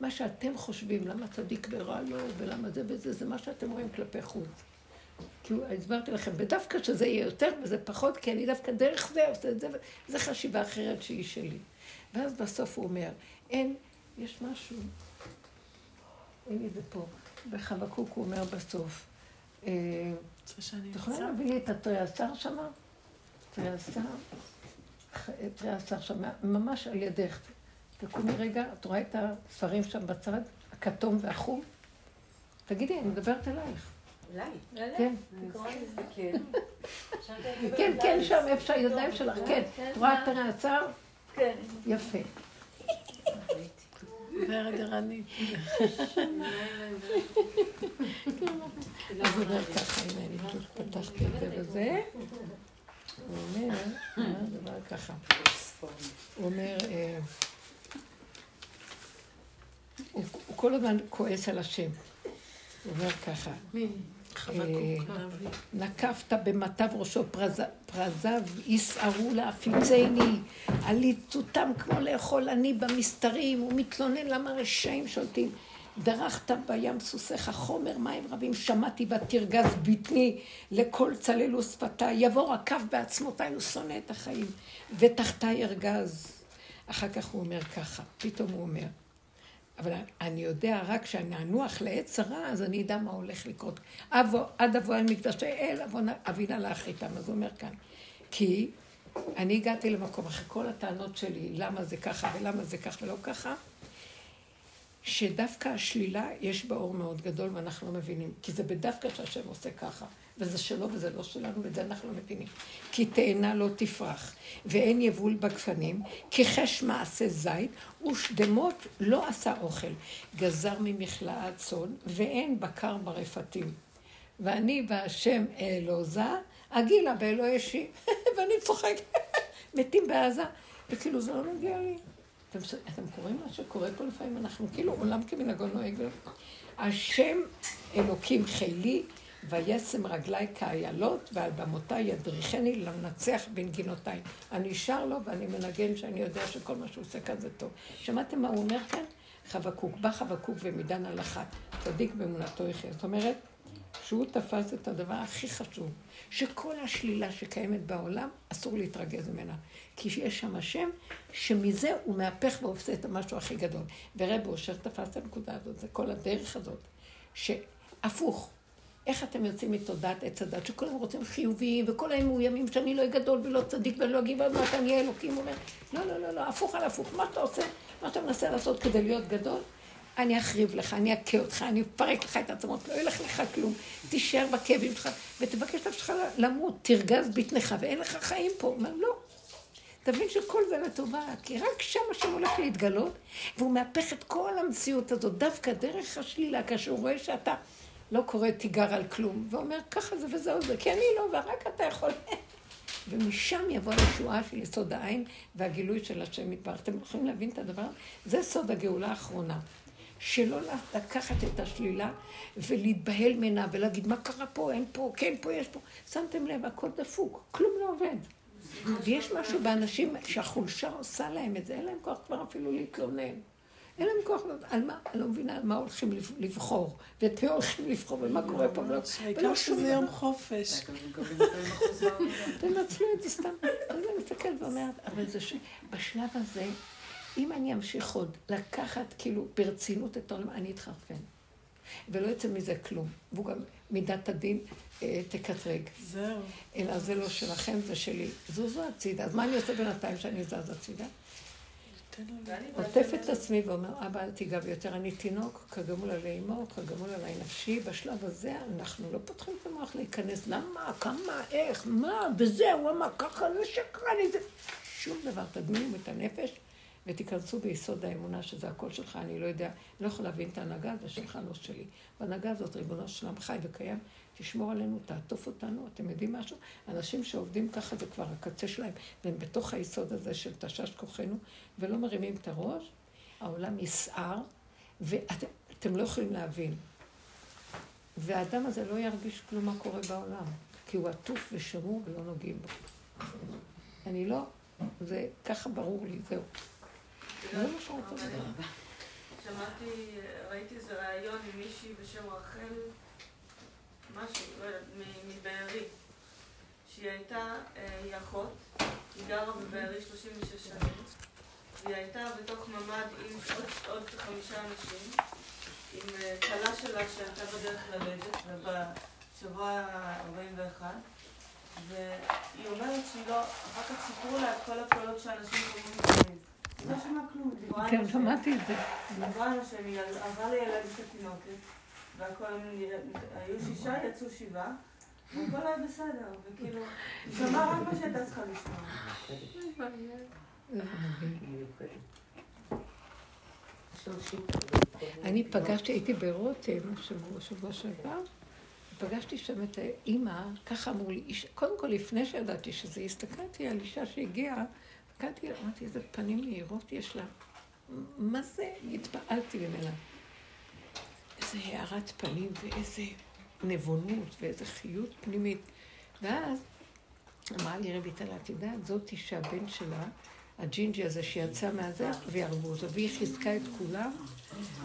Speaker 1: מה שאתם חושבים, למה צדיק ורע לו, ולמה זה וזה, זה מה שאתם רואים כלפי חוץ. כי הסברתי לכם, ודווקא שזה יהיה יותר וזה פחות, כי אני דווקא דרך זה עושה את זה, וזו חשיבה אחרת שהיא שלי. ואז בסוף הוא אומר, אין, יש משהו, אין לי זה פה, בחבקוק הוא אומר בסוף, אה, את יכולה להביא לי את התריעשר שמה? תריעשר? תריעשר שמה, ממש על ידך. תקומי רגע, את רואה את הספרים שם בצד, הכתום והחום? תגידי, אני מדברת אלייך.
Speaker 8: אליי?
Speaker 1: כן.
Speaker 8: כן.
Speaker 1: כן, כן, שם, איפה שהידיים שלך, כן. את רואה את הנעצר?
Speaker 8: כן.
Speaker 1: יפה.
Speaker 4: ורד ערנית.
Speaker 1: אז הוא אומר ככה, הנה, אני פתחתי את זה וזה. הוא אומר, מה הדבר ככה? הוא אומר, אה, הוא כל הזמן כועס על השם. הוא אומר ככה. אה, נקפת במטב ראשו פרזיו, יסערו להפיצני, עליתותם כמו לאכול אני במסתרים, הוא מתלונן למה רשעים שולטים. דרכת בים סוסיך חומר מים רבים, שמעתי ותרגז בטני, לכל צללו שפתיי, יבוא רקב בעצמותיי, הוא שונא את החיים, ותחתיי ארגז. אחר כך הוא אומר ככה, פתאום הוא אומר, אבל אני יודע רק כשאני אנוח לעת צרה, אז אני אדע מה הולך לקרות. אבו, עד אבוא אל מקדשי אל, אבינה לאחריתם. אז הוא אומר כאן, כי אני הגעתי למקום, אחרי כל הטענות שלי, למה זה ככה ולמה זה ככה ולא ככה, שדווקא השלילה יש בה אור מאוד גדול ואנחנו לא מבינים. כי זה בדווקא שהשם עושה ככה. וזה שלו וזה לא שלנו, ואת זה אנחנו לא מבינים. כי תאנה לא תפרח, ואין יבול בגפנים, כי חש מעשה זית, ושדמות לא עשה אוכל. גזר ממכלאה צאן, ואין בקר ברפתים. ואני בהשם אלוזה, אגילה באלוהי שי, ואני צוחק, מתים בעזה, וכאילו זה לא מגיע לי. אתם, אתם קוראים מה שקורה פה לפעמים? אנחנו כאילו עולם כמנהגו נוהג. השם אלוקים חילי, וישם רגלי כאיילות, ועל במותיי ידריכני לנצח בנגינותיי. אני שר לו ואני מנגן שאני יודע שכל מה שהוא עושה כאן זה טוב. שמעתם מה הוא אומר כאן? חבקוק, בא חבקוק ומדן הלכה, צדיק באמונתו יחיה. זאת אומרת, שהוא תפס את הדבר הכי חשוב, שכל השלילה שקיימת בעולם, אסור להתרגז ממנה. כי יש שם השם, שמזה הוא מהפך ועושה את המשהו הכי גדול. ורב אושר תפס את הנקודה הזאת, זה כל הדרך הזאת, שהפוך. איך אתם יוצאים מתודעת עץ הדת, שכולם רוצים חיוביים, וכל היום מאוימים שאני לא אהיה גדול ולא צדיק ולא אגיב עוד מעט אני אהיה אלוקים, הוא אומר, לא, לא, לא, לא, הפוך על הפוך, מה אתה עושה, מה אתה מנסה לעשות כדי להיות גדול? אני אחריב לך, אני אכה אותך, אני אפרק לך את העצמות, לא ילך לך כלום, תישאר בכאבים שלך, ותבקש את עצמך למות, תרגז בטנך, ואין לך חיים פה. הוא אומר, לא. תבין שכל זה לטובה, כי רק שם השם הולך להתגלות, והוא מהפך את כל המציאות הזאת, דווקא דרך השלילה, כאשר רואה שאתה לא קורא תיגר על כלום, ואומר, ככה זה וזהו זה, כי אני לא, ורק אתה יכול. ומשם יבוא הישועה של יסוד העין והגילוי של השם יתברך. אתם יכולים להבין את הדבר? זה סוד הגאולה האחרונה. שלא לקחת את השלילה ולהתבהל ממנה ולהגיד מה קרה פה, אין פה, כן פה, יש פה. שמתם לב, הכל דפוק, כלום לא עובד. ויש משהו באנשים שהחולשה עושה להם את זה, אין להם כוח כבר אפילו להתלונן. אין להם כוח, על מה, אני לא מבינה על מה הולכים לבחור, ואת מי הולכים לבחור, ומה קורה פה, ולא
Speaker 4: העיקר שזה יום חופש.
Speaker 1: תנצלו את זה סתם. אני מסתכלת ואומרת, אבל זה שבשלב הזה, אם אני אמשיך עוד לקחת כאילו ברצינות את העולם, אני אתחרפן. ולא יצא מזה כלום. והוא גם מידת הדין אה, תקטרג.
Speaker 4: זהו.
Speaker 1: אלא זה לא שלכם, זה שלי. זוזו הצידה. אז מה אני עושה בינתיים שאני זז הצידה? עוטף את עצמי ואומר, אבא אל תיגע ביותר, אני תינוק, כגמול עלי אמו, כגמול עלי נפשי. בשלב הזה אנחנו לא פותחים את המוח להיכנס, למה, כמה, איך, מה, וזהו, אמר ככה, זה שקרני, זה... שום דבר, תדמינו את הנפש ותיכנסו ביסוד האמונה שזה הקול שלך, אני לא יודע, לא יכול להבין את ההנהגה, זה שלך, לא שלי. בהנהגה הזאת, ריבונו שלם חי וקיים, תשמור עלינו, תעטוף אותנו, אתם יודעים משהו? אנשים שעובדים ככה זה כבר הקצה שלהם, והם בתוך היסוד הזה של תשש כוחנו, ולא מרימים את הראש, העולם יסער, ואתם לא יכולים להבין. והאדם הזה לא ירגיש כלום מה קורה בעולם, כי הוא עטוף ושמור ולא נוגעים בו. אני לא, זה ככה ברור לי, זהו. זה מה שרוצה לדעת.
Speaker 2: שמעתי, ראיתי איזה ראיון עם מישהי בשם רחל, משהו, לא יודעת, מבארי, שהיא הייתה, היא אחות, היא גרה בבארי 36 שנים, והיא הייתה בתוך ממ"ד עם עוד, חמישה אנשים, עם כלה שלה שהייתה בדרך ללדת, בשבוע ה-41, והיא אומרת שהיא לא, אחר כך סיפרו לה את כל הקולות שאנשים קוראים לא שמעה כלום, דיברה
Speaker 1: כן, שמעתי את זה.
Speaker 2: דיברה על השם, היא עברה לילד את התינוקת, והכל, היו שישה, יצאו שבעה, והכל היה בסדר, וכאילו, היא שמעה רק מה שהייתה צריכה לשמוע.
Speaker 1: אני פגשתי, הייתי ברותם השבוע, שבוע שעבר, פגשתי שם את האימא, ככה אמרו לי, קודם כל לפני שידעתי שזה, הסתכלתי על אישה שהגיעה, הסתכלתי, אמרתי, איזה פנים מהירות יש לה. מה זה? התפעלתי ממנה. איזה הארת פנים ואיזה נבונות ואיזה חיות פנימית. ואז אמרה לי רויטל, את יודעת, זאתי שהבן שלה, הג'ינג'י הזה שיצא מהזה, ויהרגו אותו, והיא חיזקה את כולם,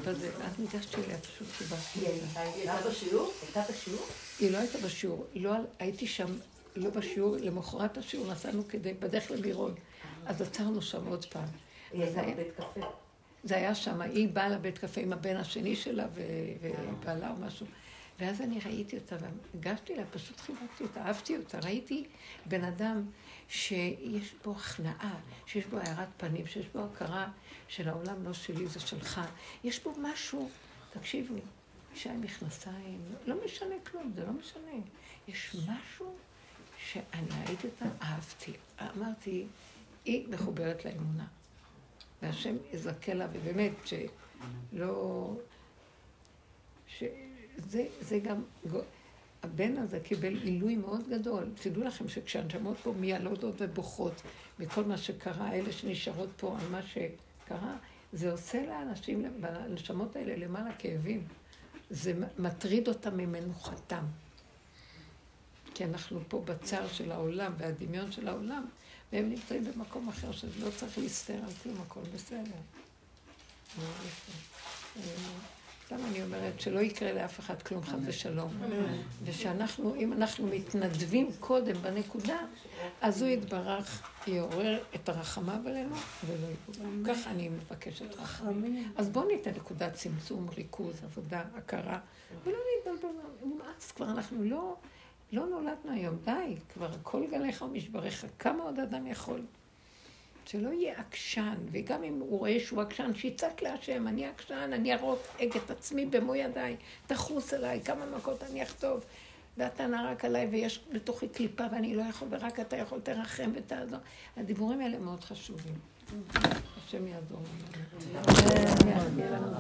Speaker 1: ואז ניגשתי אליה פשוט אותה.
Speaker 7: היא הייתה בשיעור? הייתה בשיעור?
Speaker 1: היא לא הייתה בשיעור, לא, הייתי שם, לא בשיעור, למחרת השיעור נסענו כדי, בדרך למירון, אז עצרנו שם עוד פעם.
Speaker 7: היא הייתה בבית קפה.
Speaker 1: זה היה שם, היא באה לבית קפה עם הבן השני שלה ובעלה או משהו. ואז אני ראיתי אותה, והגשתי לה, פשוט חיבקתי אותה, אהבתי אותה. ראיתי בן אדם שיש בו הכנעה, שיש בו הארת פנים, שיש בו הכרה של העולם לא שלי, זה שלך. יש בו משהו, תקשיבו, אישה עם מכנסיים, לא משנה כלום, זה לא משנה. יש משהו שאני ראיתי אותה, אהבתי. אמרתי, היא מחוברת לאמונה. והשם יזכה לה, ובאמת, שלא... שזה זה גם... הבן הזה קיבל עילוי מאוד גדול. תדעו לכם שכשהנשמות פה מיילודות ובוכות מכל מה שקרה, אלה שנשארות פה על מה שקרה, זה עושה לאנשים, לנשמות האלה למעלה כאבים. זה מטריד אותם ממנוחתם. כי אנחנו פה בצער של העולם והדמיון של העולם, והם נמצאים במקום אחר שזה לא צריך להסתער על כלום, הכל בסדר. סתם אני אומרת שלא יקרה לאף אחד כלום, חס ושלום. ושאנחנו, אם אנחנו מתנדבים קודם בנקודה, אז הוא יתברך, יעורר את הרחמיו עלינו ולא יגזור. ככה אני מבקשת רחמים. אז בואו ניתן נקודת צמצום, ריכוז, עבודה, הכרה, ולא נתבלבל, נמאס כבר, אנחנו לא... לא נולדנו היום, די, כבר הכל גליך ומשבריך, כמה עוד אדם יכול? שלא יהיה עקשן, וגם אם הוא רואה שהוא עקשן, שיצעק להשם, אני עקשן, אני ארוק את עצמי במו ידיי, תחוס עליי, כמה מכות אני אכתוב. והטענה רק עליי, ויש בתוכי קליפה ואני לא יכול, ורק אתה יכול, תרחם ותעזור. הדיבורים האלה מאוד חשובים. השם יעזור לנו.